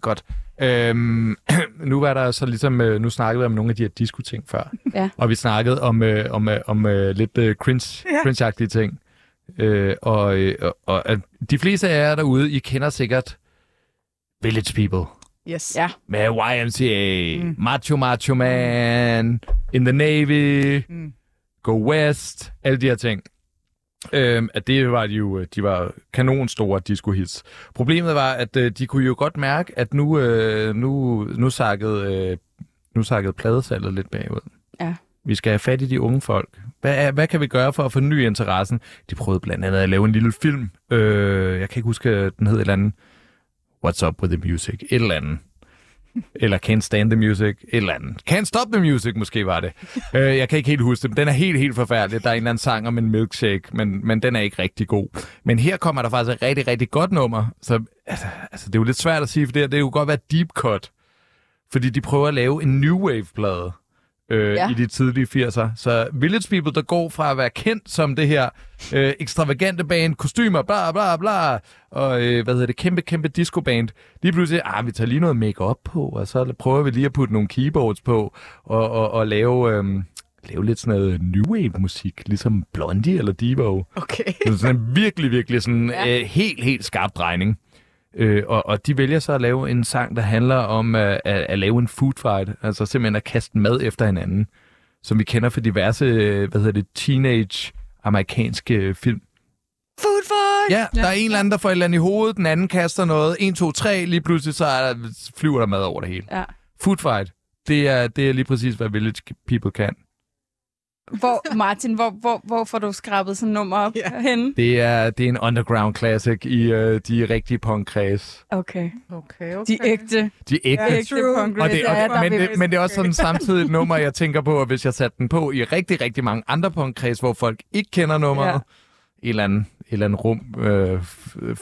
Godt. Øhm, nu var der så ligesom, øh, nu snakkede vi om nogle af de her disco-ting før. Ja. Og vi snakkede om, øh, om, øh, om øh, lidt øh, cringe, Ja. cringe-agtige ting. Øh, og, øh, og, og øh, de fleste af jer derude, I kender sikkert Village People. Yes. Ja. Med YMCA, mm. Macho Macho Man, In the Navy, Mm. Go West, alle de her ting. Øhm, at det var de jo, øh, de var kanonstore disco-hits. Problemet var, at øh, de kunne jo godt mærke, at nu, øh, nu, nu sakkede, øh, nu sakkede pladesalget lidt bagud. Ja. Vi skal have fat i de unge folk. Hvad, hvad kan vi gøre for at forny interessen? De prøvede blandt andet at lave en lille film. Øh, jeg kan ikke huske, den hed et eller andet. What's up with the music? Et eller andet. Eller Can't Stand the Music, et eller andet. Can't Stop the Music, måske var det. øh, jeg kan ikke helt huske det, men den er helt, helt forfærdelig. Der er en eller anden sang om en milkshake, men, men den er ikke rigtig god. Men her kommer der faktisk et rigtig, rigtig godt nummer. Så altså, altså, det er jo lidt svært at sige, for det, her, det kunne godt være deep cut. Fordi de prøver at lave en new wave-plade øh, Ja. i de tidlige 80'er. Så Village People, der går fra at være kendt som det her øh, ekstravagante band, kostymer, bla bla bla, og øh, hvad hedder det, kæmpe, kæmpe disco-band. Lige pludselig, ah, vi tager lige noget make-up på, og så prøver vi lige at putte nogle keyboards på, og, og, og lave, øh, lave lidt sådan noget new wave-musik, ligesom Blondie eller Devo. Okay. Så sådan en virkelig, virkelig sådan Ja. øh, helt, helt skarp drejning. Øh, og, og de vælger så at lave en sang, der handler om øh, at, at lave en food fight. Altså simpelthen at kaste mad efter hinanden. Som vi kender fra diverse, øh, hvad hedder det, teenage amerikanske øh, film. Food fight! Ja, der er en eller anden, der får et eller andet i hovedet, den anden kaster noget. 1, 2, 3, lige pludselig så er der, flyver der mad over det hele. Ja. Food fight, det er, det er lige præcis, hvad Village People kan. Hvor, Martin, hvor, hvor, hvor får du skrabet sådan et nummer op ja. henne? Det er, det er en underground classic i øh, de rigtige punkkreds. Okay. Okay, okay. De ægte, De ægte ja, ægte Og det, og ja, men, det, men det er også sådan samtidig et nummer, jeg tænker på, at hvis jeg satte den på i rigtig, rigtig mange andre punkkreds, hvor folk ikke kender nummeret, Ja. et, eller andet, et eller andet rum øh,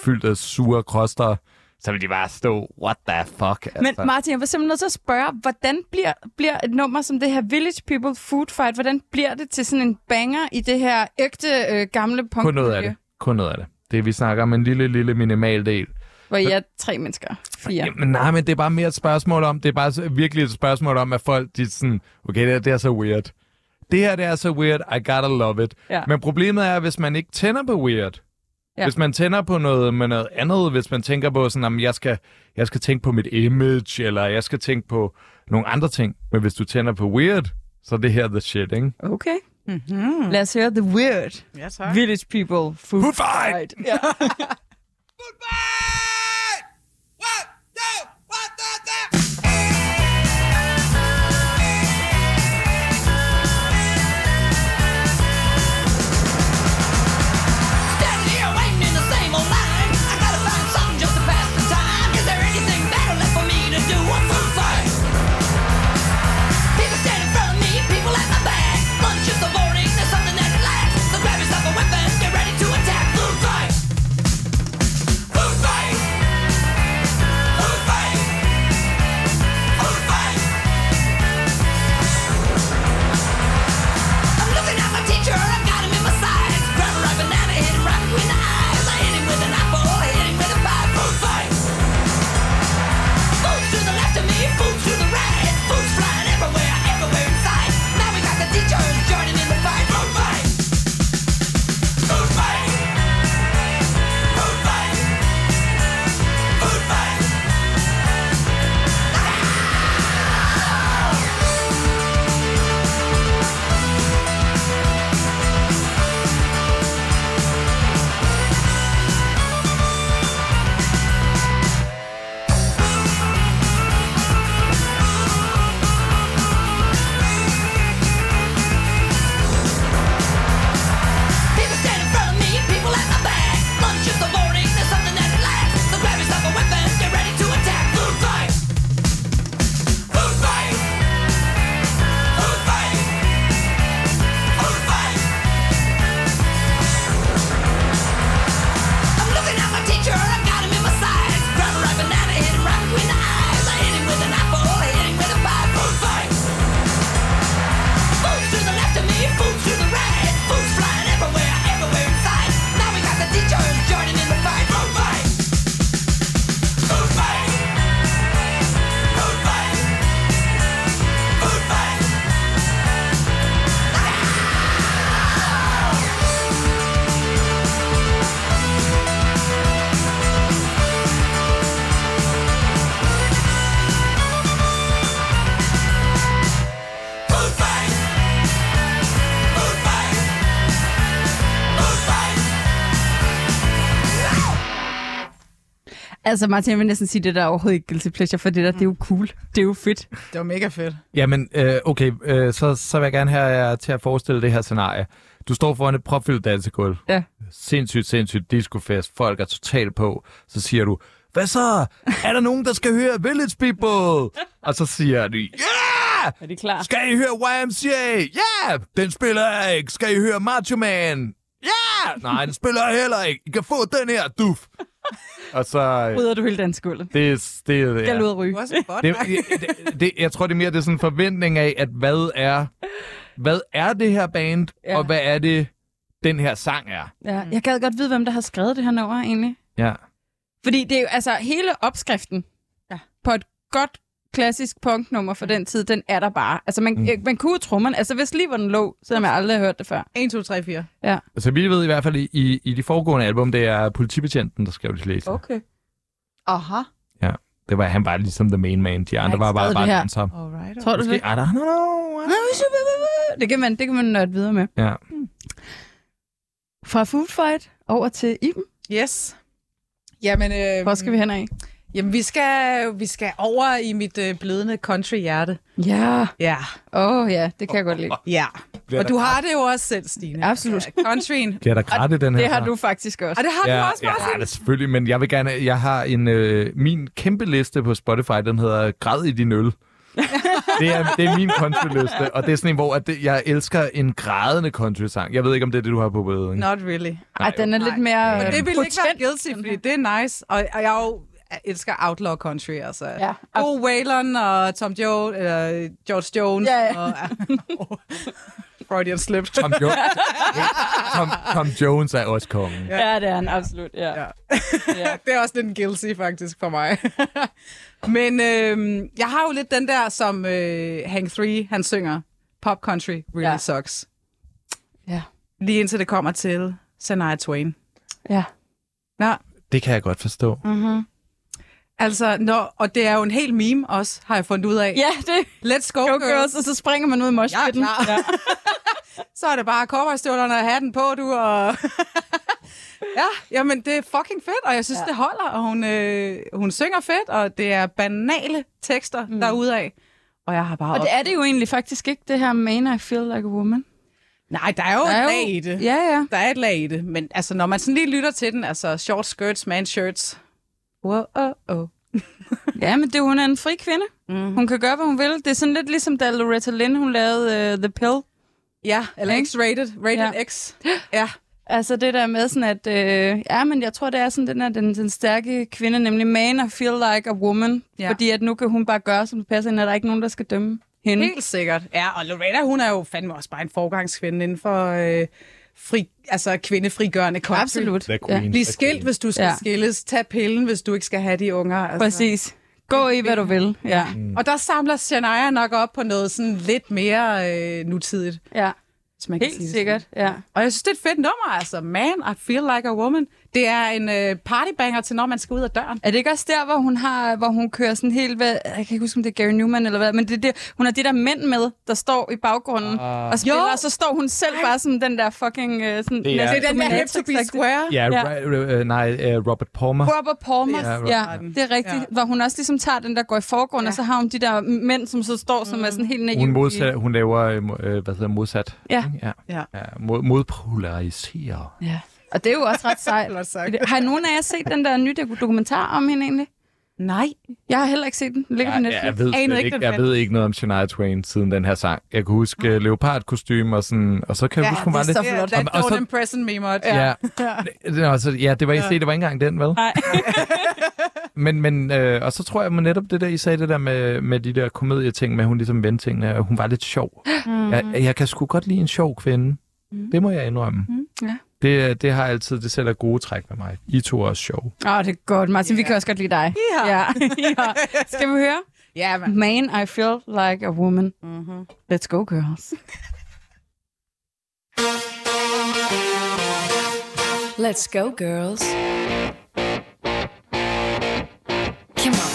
fyldt af sure kroster, så vil de bare stå, what the fuck? Altså. Men Martin, jeg var simpelthen nødt til at spørge, hvordan bliver, bliver et nummer som det her Village People Food Fight, hvordan bliver det til sådan en banger i det her ægte øh, gamle punk Kun noget af det. Kun noget af det. Det vi snakker om en lille, lille minimal del. Hvor I er tre mennesker. Fire. Jamen, nej, men det er bare mere et spørgsmål om, det er bare virkelig et spørgsmål om, at folk, de sådan, okay, det, her, det er så weird. Det her, det er så weird, I gotta love it. Ja. Men problemet er, hvis man ikke tænder på weird, Ja. hvis man tænder på noget med noget andet, hvis man tænker på sådan, at jeg skal, jeg skal tænke på mit image, eller jeg skal tænke på nogle andre ting. Men hvis du tænder på weird, så er det her the shit, ikke? Okay. Mm-hmm. Lad os høre The Weird Ja, tak. Village People Food, Food fight! Fight. Ja. Standing Altså, Martin, jeg vil næsten sige, det der er overhovedet ikke guilty pleasure, for det der, det er jo cool. Det er jo fedt. Det var mega fedt. Jamen, øh, okay, øh, så, så vil jeg gerne have jer til at forestille det her scenarie. Du står foran et propfyldt dansegulv. Ja. Sindssygt, sindssygt discofest. Folk er totalt på. Så siger du, hvad så? Er der nogen, der skal høre Village People? Og så siger de, yeah! Er de klar? Skal I høre YMCA? Ja! Yeah! Den spiller jeg ikke. Skal I høre Macho Man? Ja! Yeah! Nej, den spiller jeg heller ikke. I kan få den her, duf. Og så... øh, Rydder du hele dansegulvet. Det, er- det, er- Skal ja. ud og ryge. Godt. Det, det, det, jeg tror, det er mere det er sådan en forventning af, at hvad er, hvad er det her band, Ja. ja. og hvad er det, den her sang er. Ja, jeg gad godt vide, hvem der har skrevet det her nummer, egentlig. Ja. Fordi det er jo, altså, hele opskriften Ja. på et godt klassisk punknummer for den tid, den er der bare. Altså, man, mm. man kunne trommerne, altså hvis lige hvor den lå, selvom jeg aldrig har hørt det før. 1, 2, 3, 4. Ja. Altså, vi ved i hvert fald i, i, i de foregående album, det er politibetjenten, der skrev det læse. Okay. Aha. Det var, han var ligesom the main man. De andre var bare, bare det her. danser. Alright. Tror du Måske, I det? don't know. Det kan man, det kan man nørde videre med. Ja. Fra Food Fight over til Iben. Yes. Jamen, øh, Hvor skal vi hen af? Jamen, vi skal, vi skal over i mit øh, blødende country-hjerte. Ja. Ja. Åh oh, ja, det kan jeg godt lide. Ja. Bliver Og du har det jo også selv, Stine. Absolut. Ja, Countryen. Bliver der gratis den her? Det har du faktisk også. Og det har Ja, du også, Martin. har det selvfølgelig, men jeg vil gerne, jeg har en, øh, min kæmpe liste på Spotify, den hedder Græd i din øl. det, er, det er min countryliste, og det er sådan en, hvor at det, jeg elsker en grædende country-sang. Jeg ved ikke, om det er det, du har på bedring. Not really. Ej, den er lidt mere Men det vil ikke være guilty, fordi det er nice. Og, og jeg er jo jeg elsker outlaw country, altså. Ja, God Waylon og Tom Jones, eller George Jones. Ja, ja. Og, Freudian slip. Tom, jo- Tom, Tom Jones er også kongen. Ja, det er han absolut. Ja. Ja. Ja. det er også lidt guilty, faktisk, for mig. Men øhm, jeg har jo lidt den der, som øh, Hank 3, han synger. Pop country really Ja. sucks. Ja. Lige indtil det kommer til Shania Twain. ja. Nå, Det kan jeg godt forstå. Mm-hmm. Altså, når, og det er jo en helt meme også, har jeg fundet ud af. Ja, det Let's go, Go girls. Girls, og så springer man ud i moshpitten. klar. Ja. Så er det bare cowboystøvlerne og hatten på, du, og... ja, jamen det er fucking fedt, og jeg synes, ja. Ja. det holder, og hun, øh, hun synger fedt, og det er banale tekster mm. derudaf. Og jeg har bare... Og det er det jo egentlig faktisk ikke, det her Man, I Feel Like a Woman. Nej, der er jo Der et er jo- lag i det. Ja, ja. Der er et lag i det, men altså, når man sådan lige lytter til den, altså short skirts, man shirts, wow, oh, oh. Ja, men det, hun er en fri kvinde. Mm. Hun kan gøre, hvad hun vil. Det er sådan lidt ligesom, da Loretta Lynn, hun lavede uh, The Pill. Ja, eller Ikke? X-rated, rated Ja. X. Ja, Altså det der med sådan, at... Øh, ja, men jeg tror, det er sådan den, er den, den stærke kvinde, nemlig man, I feel like a woman. Ja. Fordi at nu kan hun bare gøre, som det passer hende, og der er ikke nogen, der skal dømme hende. helt sikkert. Ja, og Loretta, hun er jo fandme også bare en forgangskvinde inden for øh, fri, altså kvindefrigørende country. Absolut. Ja. Queen. Bliv skilt, hvis du skal ja. Skilles. Tag pillen, hvis du ikke skal have de unger. Altså. Præcis. Gå i, hvad du vil. Ja. Mm. Og der samler Shania nok op på noget sådan lidt mere øh, nutidigt, ja. hvis man kan Helt sige sikkert. sådan. Ja. Og jeg synes, det er et fedt nummer, altså. Man, I feel like a woman. Det er en øh, partybanger til, når man skal ud af døren. Er det ikke også der, hvor hun har, hvor hun kører sådan helt, hvad, jeg kan ikke huske, om det er Gary Newman eller hvad, men det er det, hun har de der mænd med, der står i baggrunden Ah. og spiller, Jo. og så står hun selv bare som den der fucking... Uh, sådan, Det er- Det er den der Have to be square. Ja, Ja. Øh, nej, øh, Robert Palmer. Robert Palmer, Ja, ja, Robert ja, Palmer. det er rigtigt. Ja. Hvor hun også ligesom tager den, der går i forgrunden, Ja. og så har hun de der mænd, som så står, som er sådan helt naive. Hun, modsat, hun laver, øh, øh, hvad hedder modsat? Ja. ja. Ja. ja mod, modpolariserer. Ja. Og det er jo også ret sejt. Flot sagt. Har nogen af jer set den der nye dokumentar om hende egentlig? Nej. Jeg har heller ikke set den. Den ligger på Ja, Netflix. jeg, ved, Anede ikke, jeg ved ikke noget om Shania Twain siden den her sang. Jeg kan huske uh, leopardkostyme og sådan, og så kan jeg huske, hun var lidt... Ja, flot. Og- og så- don't impress me much. Ja, det, det, altså, ja, det var ikke ja. det var ikke engang den, vel? Nej. Men, men øh, og så tror jeg, at netop det der, I sagde det der med, med de der komedieting, med at hun ligesom vendte tingene, og hun var lidt sjov. Mm. Jeg, jeg kan sgu godt lide en sjov kvinde. Det må jeg indrømme. Mm, ja. Det, det har altid, det selv er gode træk med mig. I to er også sjov. Åh, oh, det er godt, Martin. Vi kan også godt lide dig. Ja. ja. ja. Skal vi høre? Ja, man. Man, I feel like a woman. Mm-hmm. Let's go, girls. Let's go, girls. Come on.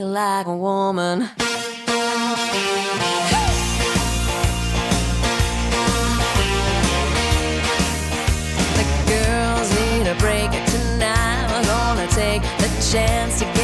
Feel like a woman. The girls need a break tonight. Gonna take the chance to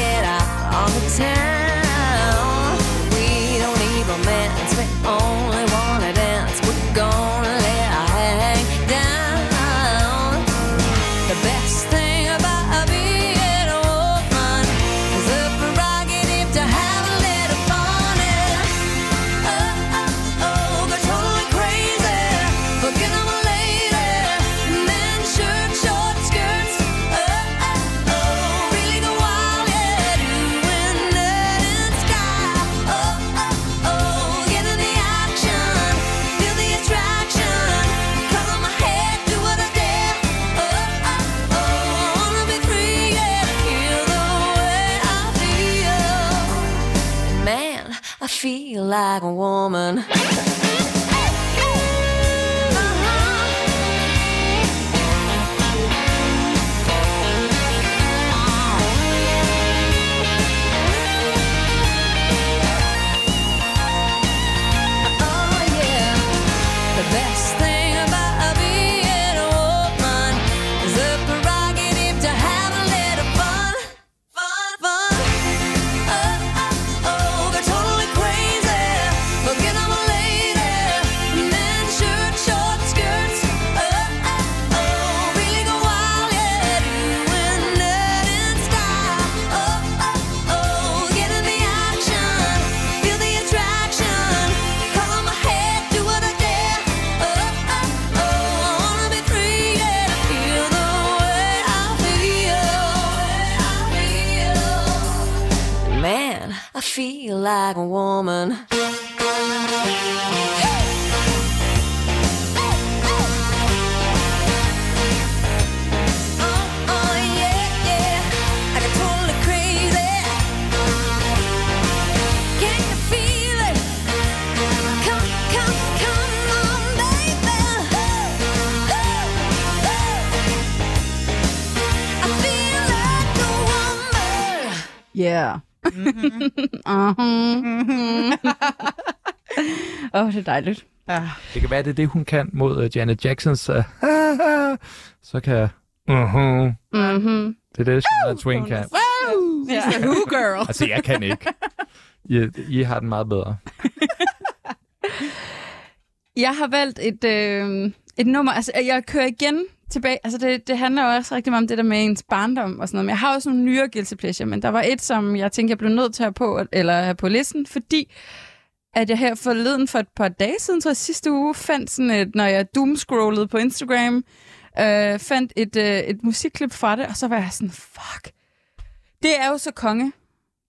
feel like a woman. Like a woman. Yeah yeah I'd a crazy Can you feel it Come come come on baby I feel like the oneer yeah, yeah. A woman. Yeah. Åh, oh, det er dejligt. Ja. Det kan være, det er det, hun kan mod uh, Janet Jacksons. Uh, så kan jeg... Uh-huh. Mm-hmm. Det er det, Shania Twain kan. Ja. Who girl? Altså, jeg kan ikke. I, I har den meget bedre. Jeg har valgt et, øh, et nummer, altså jeg kører igen tilbage, altså det, det handler jo også rigtig meget om det der med ens barndom og sådan noget, men jeg har også nogle nyere guilty pleasure, men der var et, som jeg tænkte, jeg blev nødt til at have på, eller have på listen, fordi at jeg her forleden for et par dage siden, tror jeg sidste uge, fandt sådan et, når jeg doomscrollede på Instagram, øh, fandt et, øh, et musikklip fra det, og så var jeg sådan, fuck, det er jo så konge,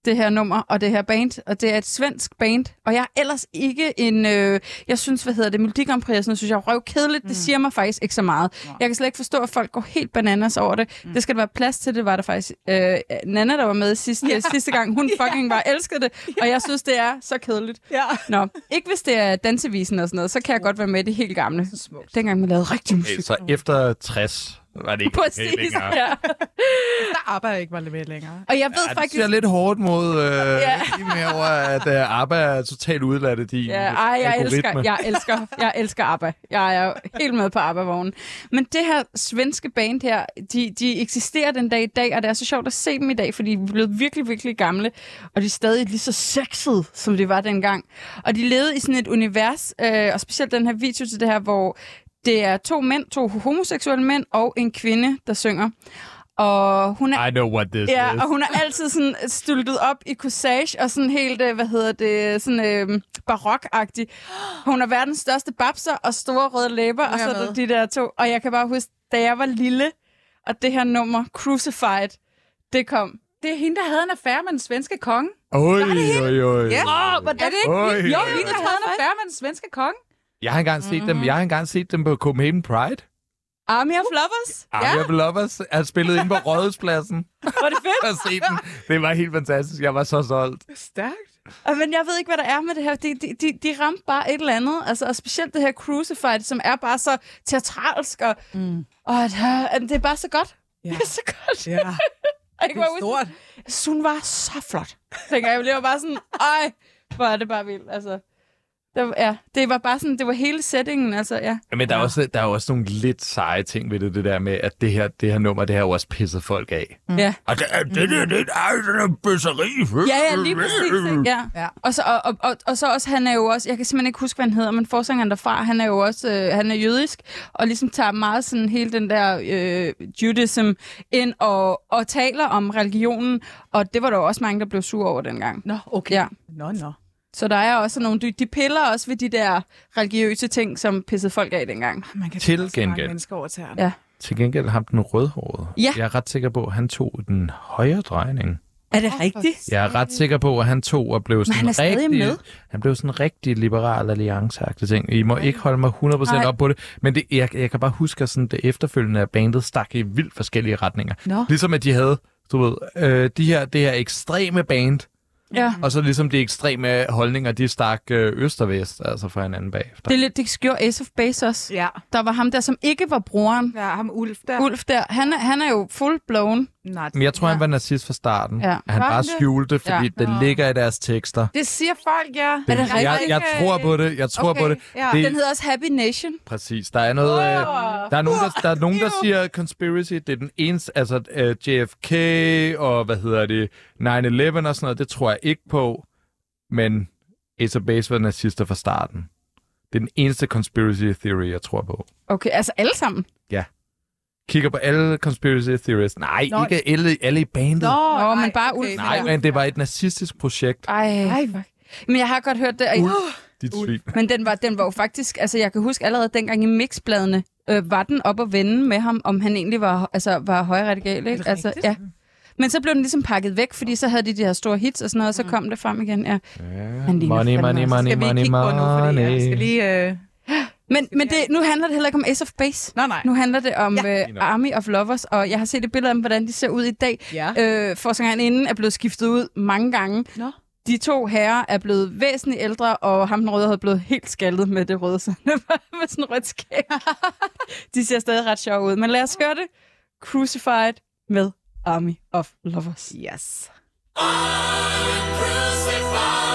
det her nummer og det her band, og det er et svensk band, og jeg er ellers ikke en, øh, jeg synes, hvad hedder det, Melodi Grand Prix, sådan synes jeg er røvkedeligt, mm. det siger mig faktisk ikke så meget. Jeg kan slet ikke forstå, at folk går helt bananas over det. Mm. Det skal der være plads til, det var der faktisk. Øh, Nana, der var med sidste, ja. sidste gang, hun fucking bare elskede det, og jeg synes, det er så kedeligt. Ja. Nå, ikke hvis det er dansevisen og sådan noget, så kan jeg godt være med i det helt gamle. Dengang man lavede rigtig musik. Så efter 60 var det ikke okay Præcis, længere. ja. Der arbejder ikke lidt med længere. Og jeg ved Ja, det faktisk... ser lidt hårdt mod øh, Ja. mere over, at øh, ABBA er totalt udladt af din Ja, ej, jeg algoritme. elsker, jeg elsker, jeg elsker ABBA. Jeg er jo helt med på ABBA-vognen. Men det her svenske band her, de, de eksisterer den dag i dag, og det er så sjovt at se dem i dag, fordi de er blevet virkelig, virkelig gamle, og de er stadig lige så sexede, som de var dengang. Og de levede i sådan et univers, øh, og specielt den her video til det her, hvor det er to mænd, to homoseksuelle mænd og en kvinde, der synger. Og hun er I know what this Ja, is. og hun er altid sådan styltet op i corsage og sådan helt, øh, hvad hedder det, sådan øh, barokagtig. Hun er verdens største babser og store røde læber, og så er der de der to. Og jeg kan bare huske, da jeg var lille, og det her nummer, Crucified, det kom. Det er hende, der havde en affære med den svenske konge. Oj, oj, oj. Ja. Hvordan? Er det ikke? Oj, jo, hende, der havde en affære med den svenske konge. Jeg har engang set dem. Jeg har engang set dem på Copenhagen Pride. Army of Lovers? Army of Lovers er spillet ind på Rådhuspladsen. Var det fedt? Har set den. Det var helt fantastisk. Jeg var så solgt. Stærkt. Og, Men jeg ved ikke, hvad der er med det her. De, de, de, de ramte bare et eller andet. Altså, og specielt det her Crucified, som er bare så teatralsk. Og, mm. og at, øh, det er bare så godt. Ja. Det er så godt. Ja. Bare huske, Stort. hun var så flot. Tænker jeg, jeg var bare sådan, ej, hvor er det bare vildt. Altså, det var, ja, det var bare sådan, det var hele settingen, altså, ja. Men der er, også, der er også nogle lidt seje ting ved det, det der med, at det her, det her nummer, det har jo også pisset folk af. Ja. Og det, er- det, det, det, det er bøsseri. Ja, ja, lige præcis. Ikke? Ja. Ja. Og, så, og, og, og, og så også, han er jo også, jeg kan simpelthen ikke huske, hvad han hedder, men forsangeren derfra, han er jo også, øh, han er jødisk, og ligesom tager meget sådan hele den der øh, judaism ind og, og taler om religionen, og det var der jo også mange, der blev sur over dengang. Nå, okay. Ja. Nå, nå. Så der er også nogle, de, de piller også ved de der religiøse ting, som pissede folk af dengang. Man kan Til gengæld. mennesker over tæerne. Ja. Til gengæld ham den rødhårede. Ja. Jeg er ret sikker på, at han tog den højre drejning. Er det rigtigt? Jeg er ret sikker på, at han tog og blev sådan han er rigtig, med. Han blev sådan en rigtig liberal alliance ting. I må ikke holde mig 100% Nej. op på det, men det, jeg, jeg kan bare huske, at sådan det efterfølgende af bandet stak i vildt forskellige retninger. Nå. Ligesom at de havde, du ved, øh, de her, det her ekstreme band, Ja. og så ligesom de ekstreme holdninger, de stak øh, øst og vest, altså fra hinanden bagefter. Det, er lidt, det gjorde Ace of Base også. Ja. Der var ham der, som ikke var broren. Ja, ham Ulf der. Ulf der, han er, han er jo full blown. Nej, Men jeg tror, Ja. han var nazist fra starten. Ja. Han Var bare han det? skjulte, fordi Ja. det ligger i deres tekster. det siger folk, ja. Er det rigtigt? Jeg, jeg tror på det, jeg tror Okay, på det. ja. det Den hedder også Happy Nation. Præcis. Der er noget... Øh, der er nogen, der, der, er nogen, der siger conspiracy. Det er den eneste... Altså øh, JFK og hvad hedder det? 9-11 og sådan noget. Det tror jeg ikke på. Men Ace Base var nazister fra starten. Det er den eneste conspiracy theory, jeg tror på. Okay, altså alle sammen. Kigger på alle conspiracy theories. Nej, Nå. ikke alle, alle i bandet. Nå, Nå, men ej, bare okay. Ulf. Nej, men det var et nazistisk projekt. Ej, Ej. fuck. Men jeg har godt hørt det. Og, Dit svin. men den var, den var jo faktisk... Altså, jeg kan huske allerede dengang i mixbladene, øh, var den op at vende med ham, om han egentlig var, altså, var højradikal. Ikke? det Altså, ja. Men så blev den ligesom pakket væk, fordi så havde de de her store hits og sådan noget, og så kom det frem igen. Ja. Ligner Money, fandme money, også. money, Skal vi money, kigge på nu, fordi jeg money. skal lige... Øh... Men, men det, nu handler det heller ikke om Ace of Base. Nå, nej. Nu handler det om Ja. øh, Army of Lovers, og jeg har set et billede af dem, hvordan de ser ud i dag. Ja. Øh, Forsangeren inden er blevet skiftet ud mange gange. Nå. De to herrer er blevet væsentligt ældre, og ham den røde havde blevet helt skaldet med det røde, så med sådan rødt skæg. De ser stadig ret sjove ud. Men lad os høre det. Crucified med Army of Lovers. Yes. I've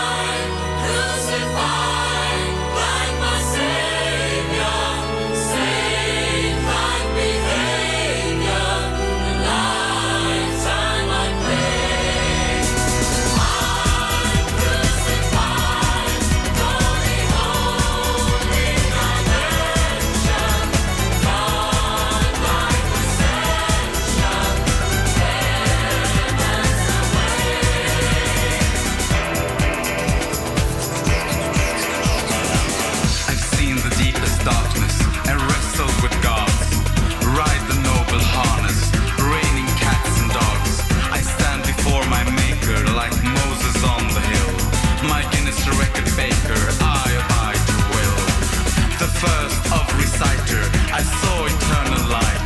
first of reciter, I saw eternal light.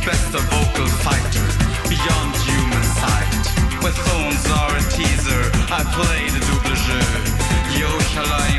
Best of vocal fighter, beyond human sight. Where thorns are a teaser, I play the double jeu. Yerushalayim at Easter,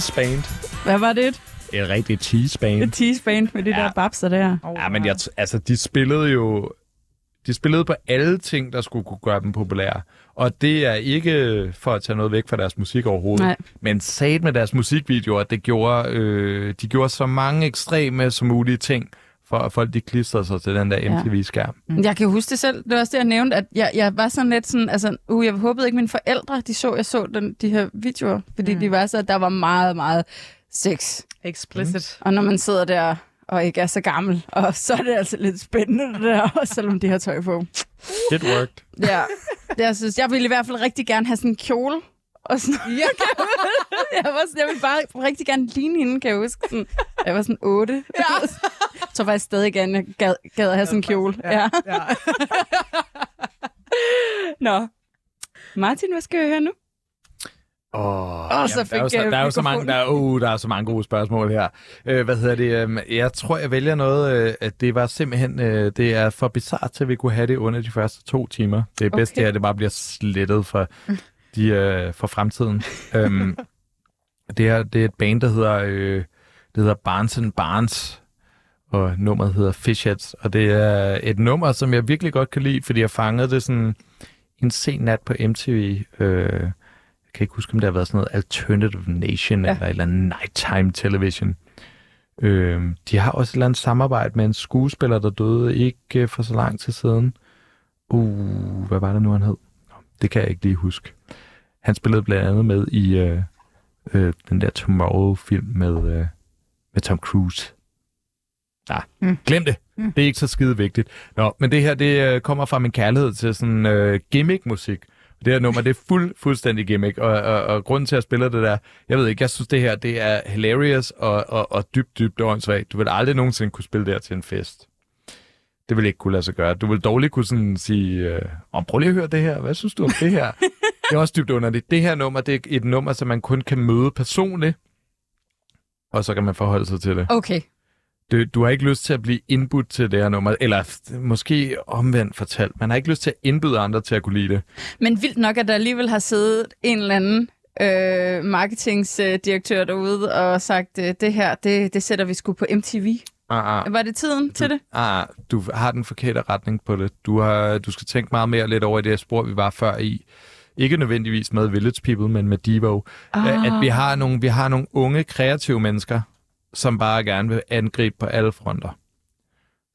cheeseband. Hvad var det? Et rigtigt cheeseband. Et teaseband med de Ja. der babser der. Ja, men jeg, altså, de spillede jo... De spillede på alle ting, der skulle kunne gøre dem populære. Og det er ikke for at tage noget væk fra deres musik overhovedet. Nej. Men sat med deres musikvideoer, det gjorde, øh, de gjorde så mange ekstreme som mulige ting, for at folk de klistrede sig til den der Ja. MTV-skærm. Mm. Jeg kan huske det selv. Det var også det, jeg nævnte, at jeg, jeg var sådan lidt sådan, altså, uh, jeg håbede ikke, mine forældre, de så, jeg så den, de her videoer, fordi mm. de var så, at der var meget, meget sex. Explicit. Og når man sidder der og ikke er så gammel, og så er det altså lidt spændende det der, også selvom de har tøj på. It worked. Ja, det, jeg synes, jeg ville i hvert fald rigtig gerne have sådan en kjole. Og sådan, ja. jeg, var, sådan- jeg ville bare rigtig gerne ligne hende, kan jeg huske. Sådan, jeg var sådan 8. Ja. jeg tror faktisk stadig gerne, jeg gad, gad at have sådan en kjole. Ja. ja. Nå. Martin, hvad skal vi høre nu? Oh, Og så der, er jo fik, så, øh, der, er jo så mange, der, er, uh, der er så mange gode spørgsmål her. Uh, hvad hedder det? Um, jeg tror, jeg vælger noget, uh, at det var simpelthen, uh, det er for bizart til, at vi kunne have det under de første to timer. Det er bedst, Okay. det her, at det bare bliver slettet for, de, uh, for fremtiden. um, det, er, det er et band, der hedder, uh, det hedder Barnes and Barnes, og nummeret hedder Fishheads. Og det er et nummer, som jeg virkelig godt kan lide, fordi jeg fangede det sådan en sen nat på MTV. Øh, jeg kan ikke huske, om det har været sådan noget Alternative Nation ja. eller et eller andet Nighttime Television. Øh, de har også et eller andet samarbejde med en skuespiller, der døde ikke øh, for så lang tid siden. Uh, hvad var det nu, han hed? Det kan jeg ikke lige huske. Han spillede blandt andet med i øh, øh, den der Tomorrow-film med, øh, med Tom Cruise. Nej, mm. glem det. Mm. Det er ikke så skide vigtigt. Nå, men det her, det øh, kommer fra min kærlighed til sådan øh, gimmick-musik. Det her nummer, det er fuld, fuldstændig gimmick, og, og, og grunden til, at jeg spiller det der, jeg ved ikke, jeg synes, det her, det er hilarious og, og, og dybt, dybt åndssvagt. Du vil aldrig nogensinde kunne spille det her til en fest. Det vil ikke kunne lade sig gøre. Du vil dårligt kunne sådan sige, øh, oh, prøv lige at høre det her, hvad synes du om det her? det er også dybt underligt. Det her nummer, det er et nummer, som man kun kan møde personligt, og så kan man forholde sig til det. Okay. Du, du har ikke lyst til at blive indbudt til det her nummer, eller måske omvendt fortalt. Man har ikke lyst til at indbyde andre til at kunne lide det. Men vildt nok, at der alligevel har siddet en eller anden øh, marketingsdirektør derude og sagt, øh, det her, det, det sætter vi sgu på MTV. Ah, ah. Var det tiden til det? Ah, du har den forkerte retning på det. Du, har, du skal tænke meget mere lidt over i det her spor, vi var før i. Ikke nødvendigvis med Village People, men med Devo. Ah. At vi har, nogle, vi har nogle unge, kreative mennesker, som bare gerne vil angribe på alle fronter.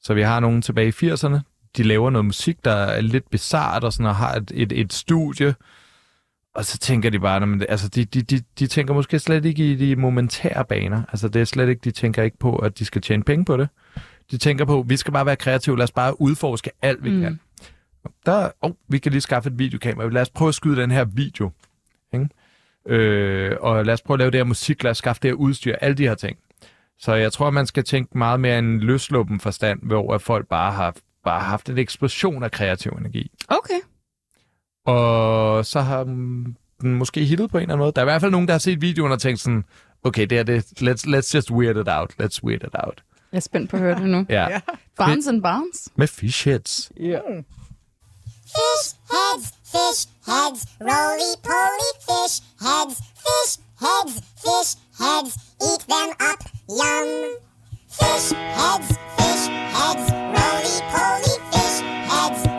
Så vi har nogen tilbage i 80'erne. De laver noget musik, der er lidt bizart og, sådan, og har et, et, et studie. Og så tænker de bare, men, altså, de, de, de, de tænker måske slet ikke i de momentære baner. Altså, det er slet ikke, de tænker ikke på, at de skal tjene penge på det. De tænker på, vi skal bare være kreative, lad os bare udforske alt, vi mm. kan. Der, oh, vi kan lige skaffe et videokamera. Lad os prøve at skyde den her video. Ikke? Øh, og lad os prøve at lave det her musik, lad os skaffe det her udstyr, alle de her ting. Så jeg tror, man skal tænke meget mere en løsluppen forstand, hvor folk bare har bare haft en eksplosion af kreativ energi. Okay. Og så har den måske hittet på en eller anden måde. Der er i hvert fald nogen, der har set videoen og tænkt sådan, okay, det er det, let's, let's just weird it out, let's weird it out. Jeg er spændt på at høre det nu. Ja, Barnes and Barnes. med fishheads. Ja. Fish heads, fish heads, roly poly fish heads, fish heads, fish heads, eat them up, yum. Fish heads, fish heads, roly poly fish heads, fish heads,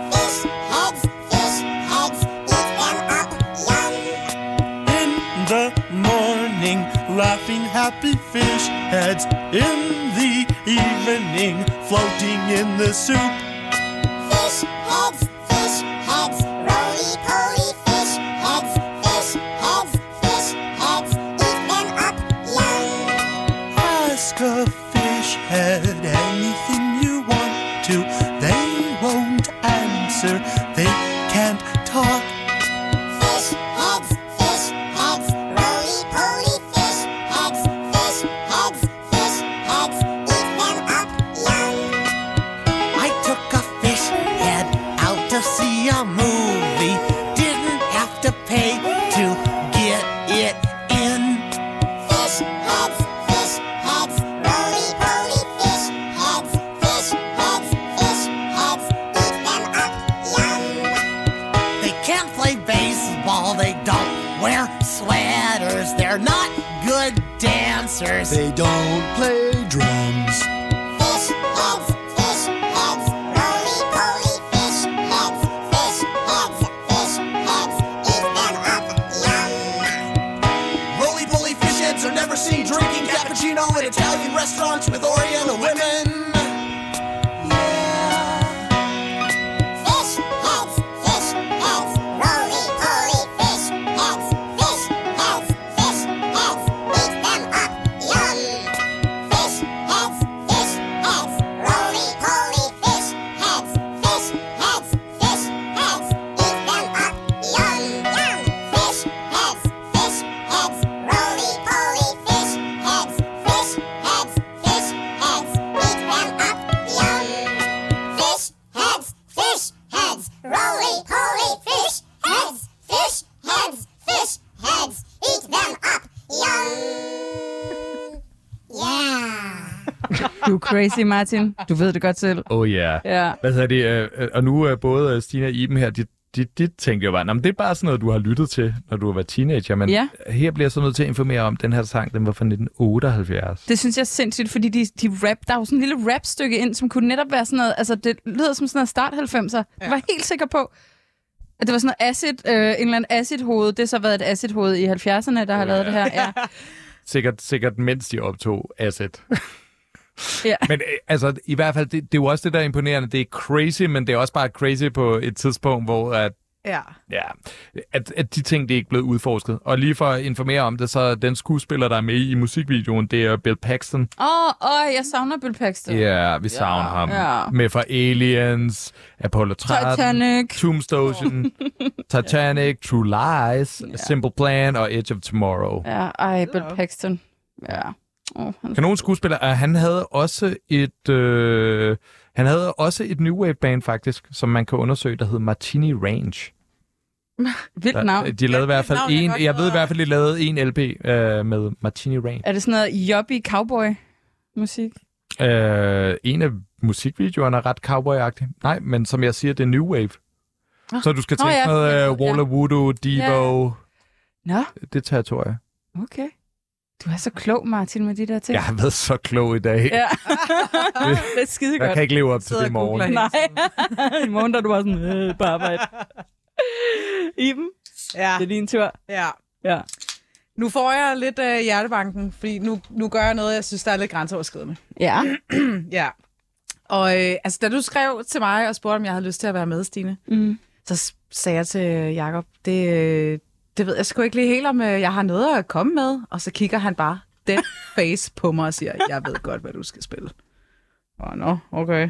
happy fish heads. In the evening, floating in the soup. Fish heads, Du crazy, Martin. Du ved det godt selv. Oh yeah. Ja. Hvad hedder det? øh, øh, Og nu er både øh, Stina og Iben her, de, de, de tænkte jo bare, "Nå, men det er bare sådan noget, du har lyttet til, når du var teenager. Men Ja. her bliver jeg så nødt til at informere om, at den her sang, den var fra 1978. Det synes jeg er sindssygt, fordi de, de rap, der er jo sådan en lille rap-stykke ind, som kunne netop være sådan noget, altså det lyder som sådan noget start 90'er. Jeg var helt sikker på, at det var sådan noget acid, øh, en eller anden acid-hoved. Det har så været et acid-hoved i 70'erne, der har lavet det her. Ja. Sikkert, sikkert mens de optog Asset. Ja. Men øh, altså, i hvert fald, det, det er jo også det, der er imponerende. Det er crazy, men det er også bare crazy på et tidspunkt, hvor at, Ja. ja, at, at de ting, det er ikke blevet udforsket. Og lige for at informere om det, så er den skuespiller, der er med i musikvideoen, det er Bill Paxton. Åh, oh, oh, jeg savner Bill Paxton. Ja, vi savner ham. Ja. Med fra Aliens, Apollo 13, Titanic. Tombstone, Titanic, True Lies, A Simple Plan og Edge of Tomorrow. Ja, ej, Bill Paxton. Ja. Oh, han... Kanonskuespiller, og han havde også et øh, han havde også et new wave band faktisk, som man kan undersøge, der hed Martini Range. Vildt navn. De lavede i hvert fald jeg en, godt jeg ved i hvert fald, de lavede en LP øh, med Martini Range. Er det sådan noget jobbig cowboy musik? Øh, en af musikvideoerne er ret cowboy-agtig. Nej, men som jeg siger, det er new wave. Så du skal tænke ja, noget ja, øh, Walla ja. Voodoo, Devo, Nå, det territorie. okay. Du er så klog, Martin, med de der ting. Jeg har været så klog i dag. Ja. det er skide Jeg godt. kan ikke leve op til det i morgen. Nej. I morgen der er du bare sådan, øh, på arbejde. Iben, Ja. det er din tur. ja. Ja. Nu får jeg lidt af hjertebanken, fordi nu, nu gør jeg noget, jeg synes, der er lidt grænseoverskridende. Ja. Ja. Og øh, altså, da du skrev til mig og spurgte, om jeg havde lyst til at være med, Stine, Mm. så sagde jeg til Jacob, det, øh, det ved jeg sgu ikke lige helt, om øh, jeg har noget at komme med. Og så kigger han bare den face på mig og siger, jeg ved godt, hvad du skal spille. Åh, oh, nå, okay.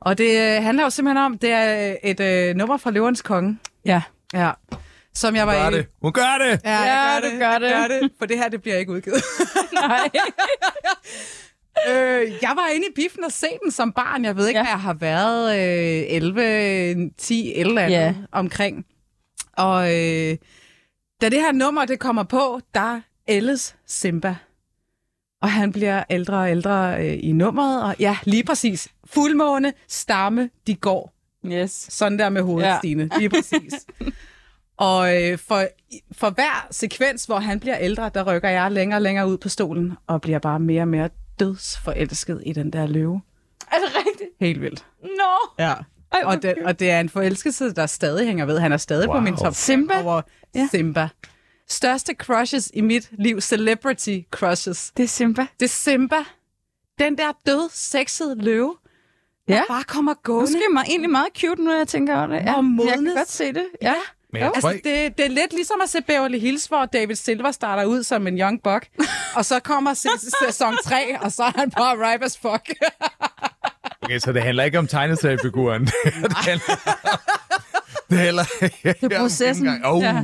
Og det øh, handler jo simpelthen om, det er et øh, nummer fra Løverens Konge. Ja. Ja. Som jeg var Gør inde- det. Hun gør det! Ja, Ja, jeg du gør det. Gør det. For det her, det bliver ikke udgivet. Nej. øh, jeg var inde i biffen og se den som barn. Jeg ved ikke, Ja. hvad jeg har været. Øh, 11, 10, et eller andet Ja. omkring. Og øh, da det her nummer, det kommer på, der ældes Simba. Og han bliver ældre og ældre øh, i nummeret. Og ja, lige præcis. Fuldmåne, stamme, de går. Yes. Sådan der med hovedet, Ja. Stine. Lige præcis. og øh, for, for hver sekvens, hvor han bliver ældre, der rykker jeg længere og længere ud på stolen, og bliver bare mere og mere dødsforelsket i den der løve. Er det rigtigt? Helt vildt. Nå. Ja. Ej, hvor Og det, og det er en forelskelse, der stadig hænger ved. Han er stadig wow. på min top Simba? Simba? over Ja. Simba. Største crushes i mit liv, celebrity crushes. Det er Simba. Det er Simba. Den der død, sexede løve, Ja. der bare kommer gående. Måske er egentlig meget cute, nu jeg tænker over det. Ja, Og jeg kan modnes. godt se det. Ja. Men Altså, det, det er lidt ligesom at se Beverly Hills, hvor David Silver starter ud som en young buck, og så kommer se- sæson 3, og så er han bare ripe as fuck. okay, så det handler ikke om tegneseriefiguren. det handler, det handler det er processen. Oh. Ja. Ja.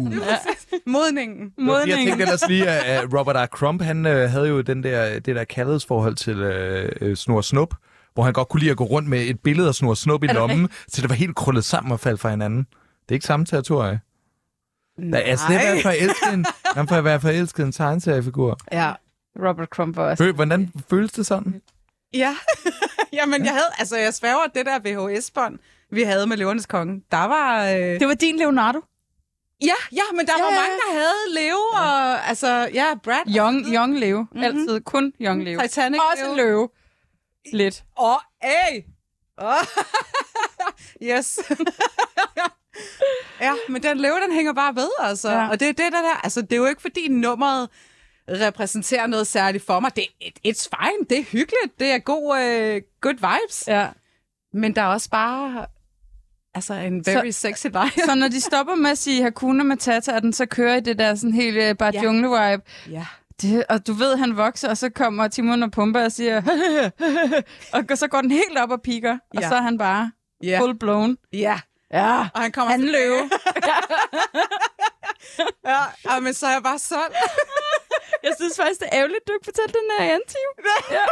Modningen. Jeg Modningen. tænkte ellers lige, at Robert R. Crump, han øh, havde jo den der, det der kærlighedsforhold til øh, øh, Snor Snup, hvor han godt kunne lide at gå rundt med et billede af Snor Snup i det lommen, så det var helt krøllet sammen og faldt fra hinanden. Det er ikke samme territorie. Der, altså, det er forelsket en, man får at være forelsket en tegneseriefigur. Ja. Robert Crump var også. Hvordan føles det sådan? Ja. Jamen, jeg havde, altså, jeg sværger, at det der VHS-bånd, vi havde med Løvernes Konge, der var... Øh, Det var din Leonardo. Ja, ja, men der Ja, var ja, mange, der havde Leo, og altså, ja, Brad. Young, young Leo. Mm-hmm. Altid kun Young Leo. Titanic Også Leo. løve. Lidt. Åh, oh, hey! Oh. yes. ja, men den løve, den hænger bare ved, altså. Ja. Ja. Og det er det der, der, altså, det er jo ikke, fordi nummeret repræsenterer noget særligt for mig. Det er it's fine, det er hyggeligt, det er god, uh, good vibes. Ja. Men der er også bare, altså, en very så, sexy vibe. Så når de stopper med at sige Hakuna Matata, og den så kører i det der sådan helt uh, bare Ja. jungle-vibe, ja. det, og du ved, han vokser, og så kommer Timon og Pumba og siger, og så går den helt op og piker, og Ja. så er han bare Ja. full blown. Ja. Ja, Og han kommer han løve. Ja, ja, men så er jeg bare sådan. Jeg synes faktisk, det er ærgerligt, du ikke fortalte den her anden time. Ja.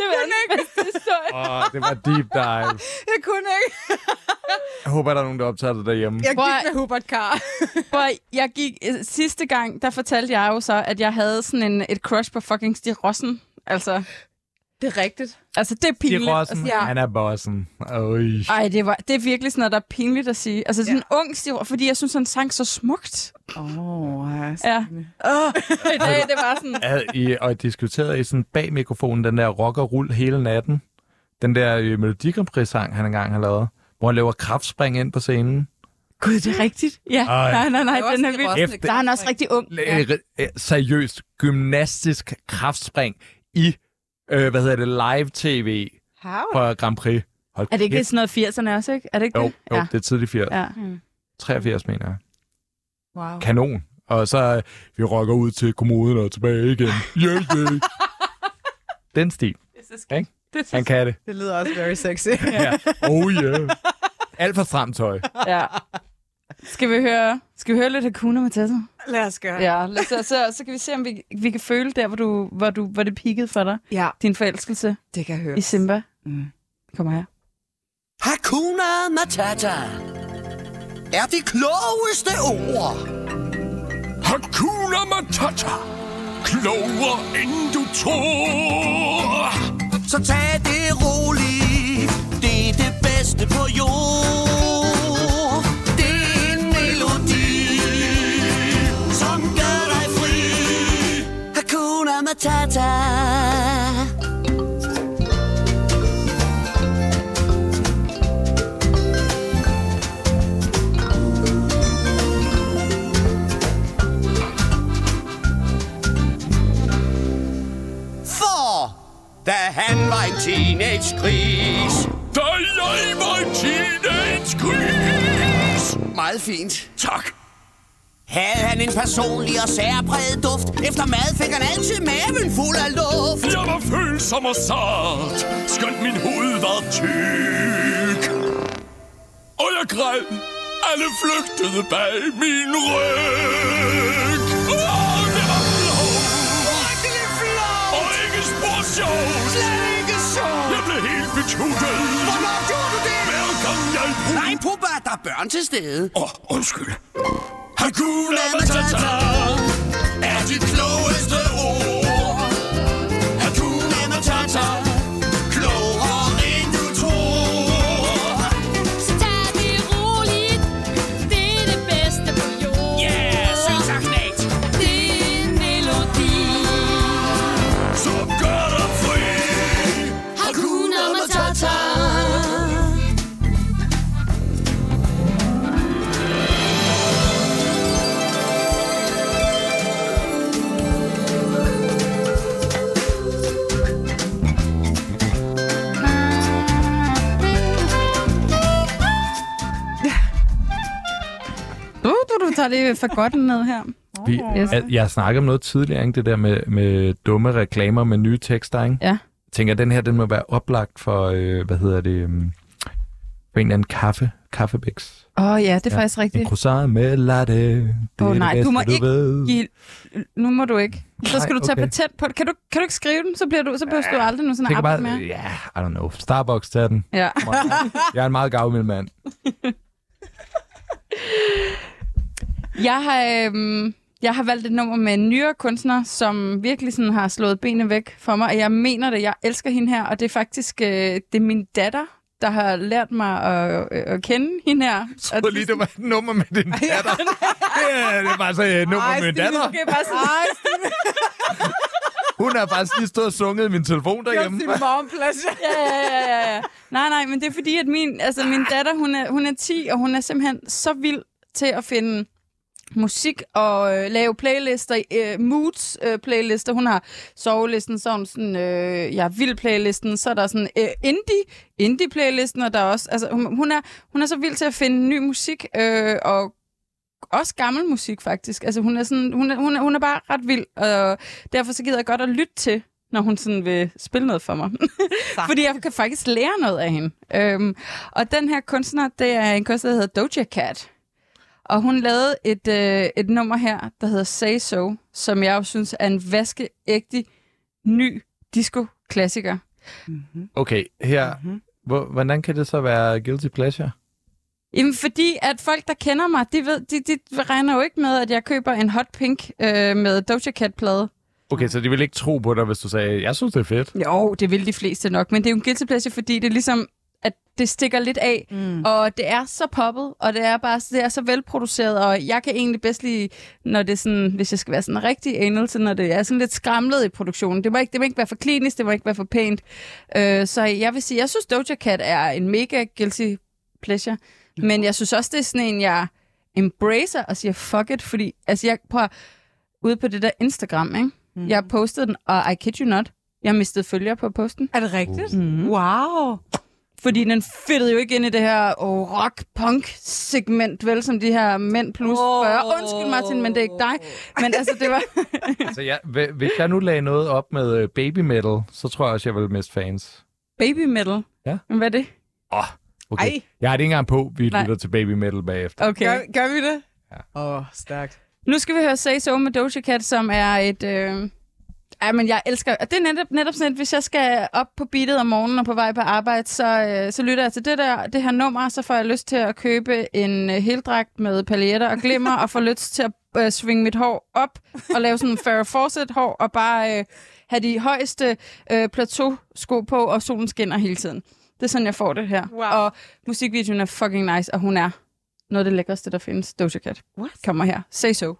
det var den bedste historie. Åh, det var deep dive. Jeg kunne ikke. Jeg håber, der er nogen, der optager det derhjemme. Jeg gik at- med Hubert Carr. Hvor jeg gik sidste gang, der fortalte jeg jo så, at jeg havde sådan en, et crush på fucking Stig Rossen. Altså, Det er rigtigt. altså det er De pinligt. Rossen, Altså, Ja. han er bossen. Øj. ej, det, var, det er virkelig sådan noget, der er pinligt at sige. Altså sådan en ung Stig fordi jeg synes, han sang så smukt. Åh, oh, Ja. Oh, I dag, det var sådan... Havde I, og diskuterede I sådan bag mikrofonen den der rock og rull hele natten. Den der øh, Melodi sang, han engang har lavet. Hvor han laver kraftspring ind på scenen. Gud, det er rigtigt. Ja, Ej. nej, nej, nej, Det er den er. Rossen, Efter- Der er han også rigtig ung. Ja. Øh, seriøst, gymnastisk kraftspring i, øh, hvad hedder det, live-tv på Grand Prix. Hold Er det ikke kæft. sådan noget 80'erne også, ikke? Er det ikke Jo, det? jo Ja. det er tidligt 80. ja. 83, mener jeg. Wow. Kanon. Og så, øh, vi rocker ud til kommoden og tilbage igen. Yeah, yeah. Den stil. Ikke? Han kan det. Det lyder også very sexy. Ja. Oh yeah. Alt for stramt tøj. ja. Skal vi høre, skal vi høre lidt Hakuna Matata? Lad os gøre Ja, lad os, så, så, så kan vi se, om vi, vi kan føle der, hvor, du, hvor, du, hvor det pikkede for dig. Ja, Din forelskelse det kan jeg høre. i Simba. Mm. Kom her. Hakuna Matata er de klogeste ord. Hakuna Matata. Klogere end du tror. Så tag det roligt, det er det bedste på jord. Matata. For da han var en teenage-gris Da jeg var en teenage-gris. Meget fint. Tak. Havde han en personlig og særpræget duft Efter mad fik han altid maven fuld af luft Jeg var følsom og sart, skønt min hoved var tyk. Og jeg græd. Alle flygtede bag min ryg. Åh, det var flot. Og ikke spor sjovt. ikke så Jeg blev helt betuttet. Hvornår gjorde du Nej, Puppa, der er børn til stede Åh, oh, undskyld. Hakuna Matata er dit klogeste ord tager det for godt ned her. Vi, Yes. jeg, jeg snakkede om noget tidligere, ikke? det der med, med dumme reklamer med nye tekster. Ikke? Ja. Jeg tænker, at den her den må være oplagt for, øh, hvad hedder det, um, for en eller anden kaffe, kaffebæks. Åh oh, ja, det er Ja, faktisk En rigtigt. croissant med latte. Det Åh, er det nej, du bedste, må ikke ved. Give... Nu må du ikke. Så skal Nej, du tage okay. patent på det. Kan du, kan du ikke skrive den, så, bliver du, så behøver du aldrig nu sådan bare, mere. ja, I don't know. Starbucks, tag den. Ja. Jeg er en meget gavmild mand. Jeg har, øhm, jeg har valgt et nummer med en nyere kunstner, som virkelig sådan har slået benene væk for mig, og jeg mener det. Jeg elsker hende her, og det er faktisk øh, det er min datter, der har lært mig at, øh, at kende hende her. Jeg troede lige, det var et nummer med din datter. ja, det var så et nummer Ej, med min Stine, datter. sådan, Hun har faktisk lige stået og sunget i min telefon derhjemme. mom pleasure. ja, ja, ja, ja, ja. Nej, nej, men det er fordi, at min, altså, min datter, hun er, hun er 10, og hun er simpelthen så vild til at finde musik og øh, lave playlister, øh, moods øh, playlister. Hun har sovelisten, så hun sådan, øh, ja, vild playlisten, så er der sådan øh, indie, indie playlisten, og der er også, altså hun, hun, er, hun er så vild til at finde ny musik, øh, og også gammel musik faktisk. Altså hun er, sådan, hun er, hun er, hun er bare ret vild, og derfor så gider jeg godt at lytte til, når hun sådan vil spille noget for mig. Fordi jeg kan faktisk lære noget af hende. Øhm, og den her kunstner, det er en kunstner, der hedder Doja Cat. Og hun lavede et, øh, et nummer her, der hedder Say So, som jeg jo synes er en vaskeægte ny disco-klassiker. Okay, her. Hvor, hvordan kan det så være guilty pleasure? Jamen, fordi at folk, der kender mig, de, ved, de, de regner jo ikke med, at jeg køber en Hot Pink øh, med Doja Cat-plade. Okay, så de vil ikke tro på dig, hvis du sagde, jeg synes, det er fedt. Jo, det vil de fleste nok, men det er jo en guilty pleasure, fordi det er ligesom, at det stikker lidt af, mm. og det er så poppet, og det er bare det er så velproduceret, og jeg kan egentlig bedst lide, når det er sådan, hvis jeg skal være sådan rigtig anal, så når det er sådan lidt skramlet i produktionen. Det må ikke, det må ikke være for klinisk, det må ikke være for pænt. Øh, så jeg vil sige, jeg synes Doja Cat er en mega guilty pleasure, men jeg synes også, det er sådan en, jeg embracer og siger fuck it, fordi altså jeg prøver ude på det der Instagram, ikke? Mm. Jeg postede den, og I kid you not, jeg mistede følger på posten. Er det rigtigt? Mm. Wow. Fordi den fedtede jo ikke ind i det her oh, rock-punk-segment, vel, som de her mænd plus oh. 40. Undskyld Martin, men det er ikke dig. Men altså, det var... Så ja, hv- hvis jeg nu lagde noget op med øh, baby metal, så tror jeg også, jeg vil miste fans. Baby metal. Ja. Men hvad er det? Okay. Ej. Jeg har det ikke engang på, vi Nej. lytter til baby metal bagefter. Okay. Gør, gør vi det? Åh, oh, stærkt. Nu skal vi høre Say So med Doja Cat, som er et... Øh... Ja, men jeg elsker... og Det er netop, netop sådan, at hvis jeg skal op på beatet om morgenen og på vej på arbejde, så, øh, så lytter jeg til det, der, det her nummer, så får jeg lyst til at købe en øh, heldragt med paljetter og glimmer, og får lyst til at øh, svinge mit hår op og lave sådan en Farrah Fawcett-hår, og bare øh, have de højeste øh, plateau-sko på, og solen skinner hele tiden. Det er sådan, jeg får det her. Wow. Og musikvideoen er fucking nice, og hun er noget af det lækreste, der findes. Doja Cat. What? Kommer her. Say So.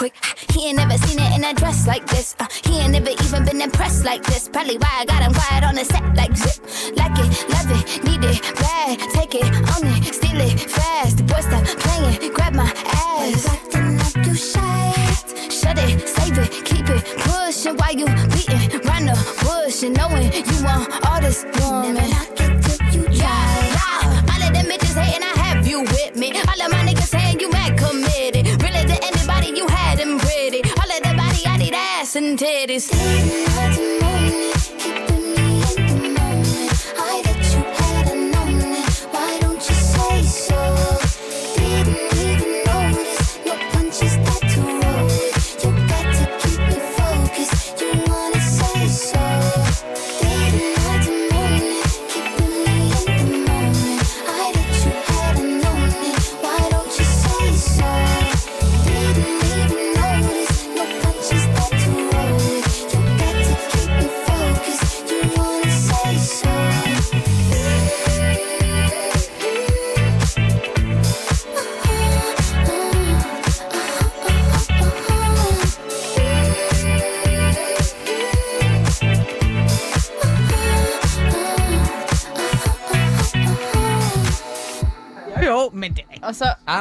Quick. He ain't never seen it in a dress like this. Uh, he ain't never even been impressed like this. Probably why I got him quiet on the set like zip. Like it, love it, need it, bad. Take it, own it, steal it, fast. The boy stop playing, it, grab my ass. Acting like you shy. Shut it, save it, keep it pushing while you beating round the bush and knowing you want all this woman. Knock it till you Yeah, yeah. All of them bitches hating, I have you with me. All of my ass and titties.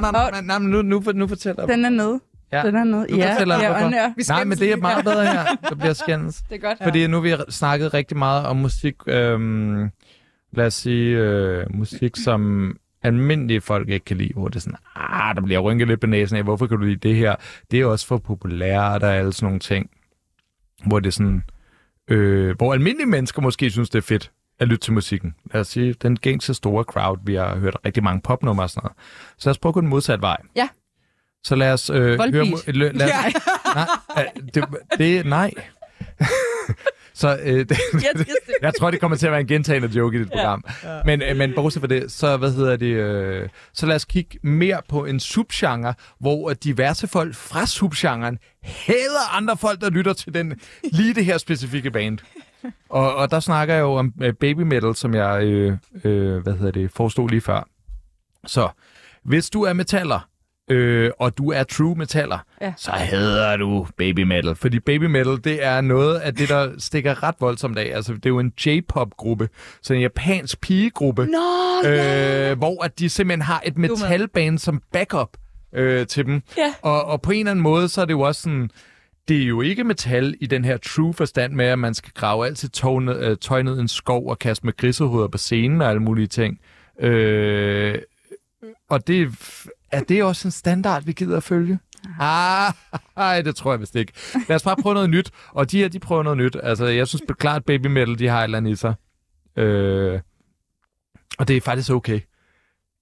Nej, nej, nej, nej, men nu, nu, nu fortæller jeg. Den er nede. Ja. Den er nede. Nu ja, fortæller jeg, ja, hvorfor. og nær. Nej, men det er meget bedre her. Der bliver skændes. Det er godt. Fordi nu har vi snakket rigtig meget om musik, øhm, lad os sige, øh, musik, som almindelige folk ikke kan lide, hvor det er sådan, ah, der bliver rynket lidt på næsen af, hvorfor kan du lide det her? Det er også for populært og alle sådan nogle ting. Hvor det er sådan, øh, hvor almindelige mennesker måske synes, det er fedt at lytte til musikken. Lad os sige, den gængse store crowd, vi har hørt rigtig mange popnumre og sådan noget. Så lad os prøve at gå den modsatte vej. Ja. Så lad os øh, høre... Lø- Lad os, nej, øh, det, det, nej. så øh, det, jeg tror, det kommer til at være en gentagende joke i dit program. Ja. Men, øh, men bortset fra det, så hvad hedder det? Øh, så lad os kigge mere på en subgenre, hvor diverse folk fra subgenren hader andre folk, der lytter til den lige det her specifikke band. Og, og der snakker jeg jo om øh, baby metal, som jeg øh, øh, hvad hedder det, forestod lige før. Så hvis du er metaller, øh, og du er true metaller, Ja. så hader du baby metal. Fordi baby metal, det er noget af det, der stikker ret voldsomt af. Altså, det er jo en J-pop-gruppe, så en japansk pigegruppe, Nå, øh, hvor at de simpelthen har et metalband som backup øh, til dem. Ja. Og, og på en eller anden måde, så er det jo også sådan, det er jo ikke metal i den her true forstand med, at man skal grave alt sit tøj ned, øh, tøj ned i en skov og kaste med grisehoveder på scenen og alle mulige ting. Øh, og det er det også en standard, vi gider at følge? Ah, ej, det tror jeg vist ikke. Lad os bare prøve noget nyt. Og de her, de prøver noget nyt. Altså, jeg synes klart, baby metal, de har et eller andet i sig. Øh, og det er faktisk okay.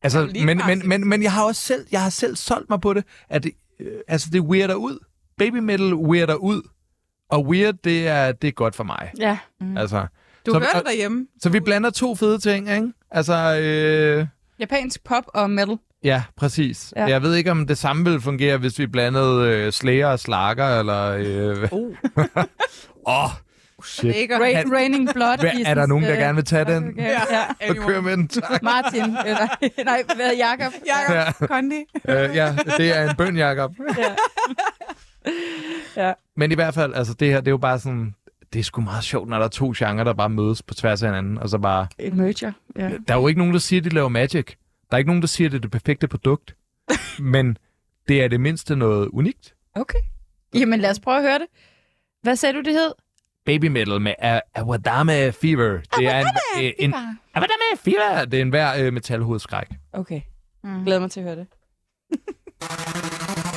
Altså, men, men, men, men jeg har også selv, jeg har selv solgt mig på det, at det, øh, altså, det weirder ud. Baby metal weirder ud. Og weird, det er, det er godt for mig. Ja. Mm. Altså, Du så, hører det derhjemme. så vi blander to fede ting, ikke? Altså, øh, Japansk pop og metal. ja, præcis. Ja. Ja. Jeg ved ikke, om det samme ville fungere, hvis vi blandede øh, Slayer og Slager, eller... Øh, Uh. Åh, shit. Ra- Raining Blood. Hvad, er der nogen, der gerne vil tage den? Okay, ja. Og køre med den, tak. Martin. Eller, nej, hvad Jakob? Jakob Ja. Kondi. øh, ja, det er en bøn, Jacob. Ja. Ja. Men i hvert fald, altså det her, det er jo bare sådan... Det er sgu meget sjovt, når der er to genrer, der bare mødes på tværs af hinanden, og så bare... Et merger. Ja. Der er jo ikke nogen, der siger, at de laver magic. Der er ikke nogen, der siger, at det er det perfekte produkt. Men det er det mindste noget unikt. Okay. Jamen lad os prøve at høre det. Hvad sagde du, det hed? Baby metal med A- Awadame Fever. Det er en, en, en Awadame Fever. Det er en hver øh, metalhovedskræk. Okay. Mm. Glæder mig til at høre det.「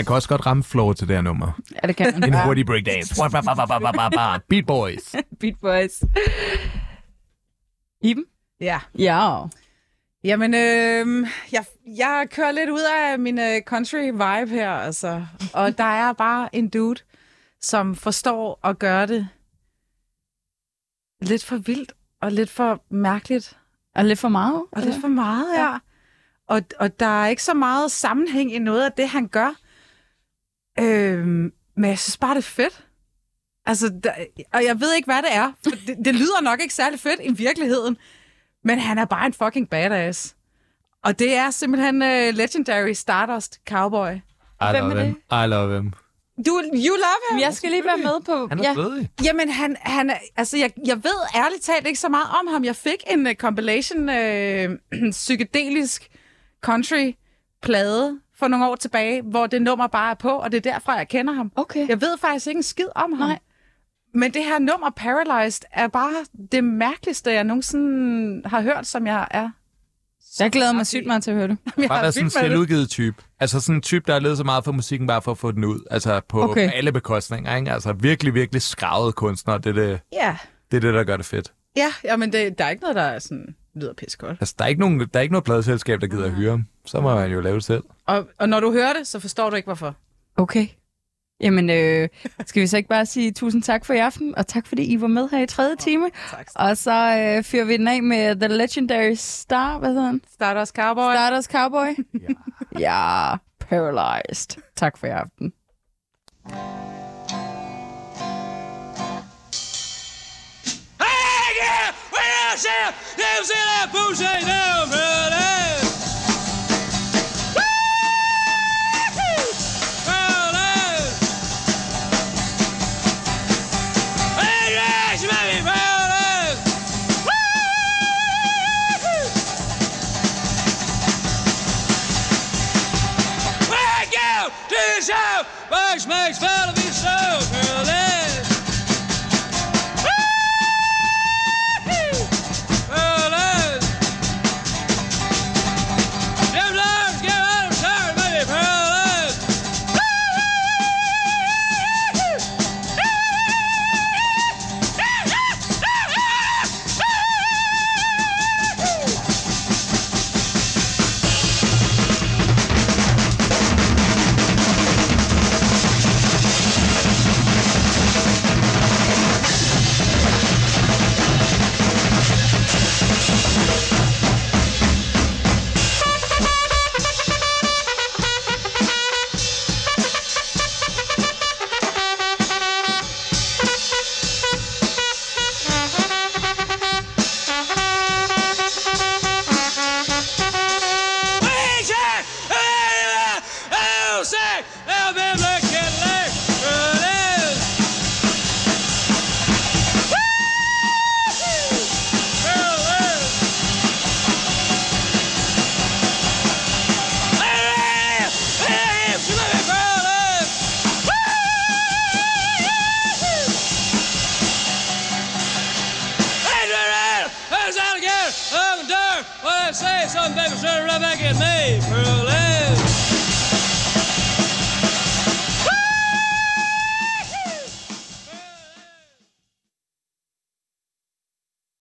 man kan også godt ramme floor til det her nummer. Ja, det kan man. En hurtig breakdance. Beat Boys. Beat Boys. Iben? Ja. Ja. Jamen, øh, jeg, jeg kører lidt ud af min øh, country vibe her, altså. Og der er bare en dude, som forstår at gøre det lidt for vildt og lidt for mærkeligt. Og lidt for meget? Og lidt for meget, ja. Og, og der er ikke så meget sammenhæng i noget af det, han gør. Øh, men jeg synes bare, det er fedt. Altså, der, og jeg ved ikke, hvad det er. For det, det lyder nok ikke særlig fedt i virkeligheden. Men han er bare en fucking badass. Og det er simpelthen uh, Legendary Stardust Cowboy. I Hvem love er him. I love him. Du, you love him. Jeg skal lige være med på... Han er ja. svedig. Jamen, han, han, er- altså, jeg, jeg ved ærligt talt ikke så meget om ham. Jeg fik en uh, compilation uh, psykedelisk country-plade for nogle år tilbage, hvor det nummer bare er på, og det er derfra, jeg kender ham. Okay. Jeg ved faktisk ikke en skid om ham. Nej. Men det her nummer, Paralyzed, er bare det mærkeligste, jeg nogensinde har hørt, som jeg er. Jeg glæder mig sygt meget til at høre det. Jeg Bare er være sådan en selvudgivet type. Altså sådan en type, der har levet så meget for musikken, bare for at få den ud. Altså på Okay. alle bekostninger, ikke? Altså virkelig, virkelig skravet kunstner. Det er det, Ja, det, er det der gør det fedt. ja, ja men det, der er ikke noget, der er sådan, lyder pis godt. Altså, der er ikke nogen, der er ikke noget pladeselskab, der gider at hyre ham. Så må man jo lave det selv. Og, og når du hører det, så forstår du ikke, hvorfor. Okay. Jamen, øh, skal vi så ikke bare sige tusind tak for i aften, og tak fordi I var med her i tredje time. Tak. Og så øh, fyrer vi den af med The Legendary Star, hvad hedder han? Stardust Cowboy. Stardust Cowboy? ja. ja, Paralyzed. Tak for i aften. Brother. Woo! When I go to the show, which makes fun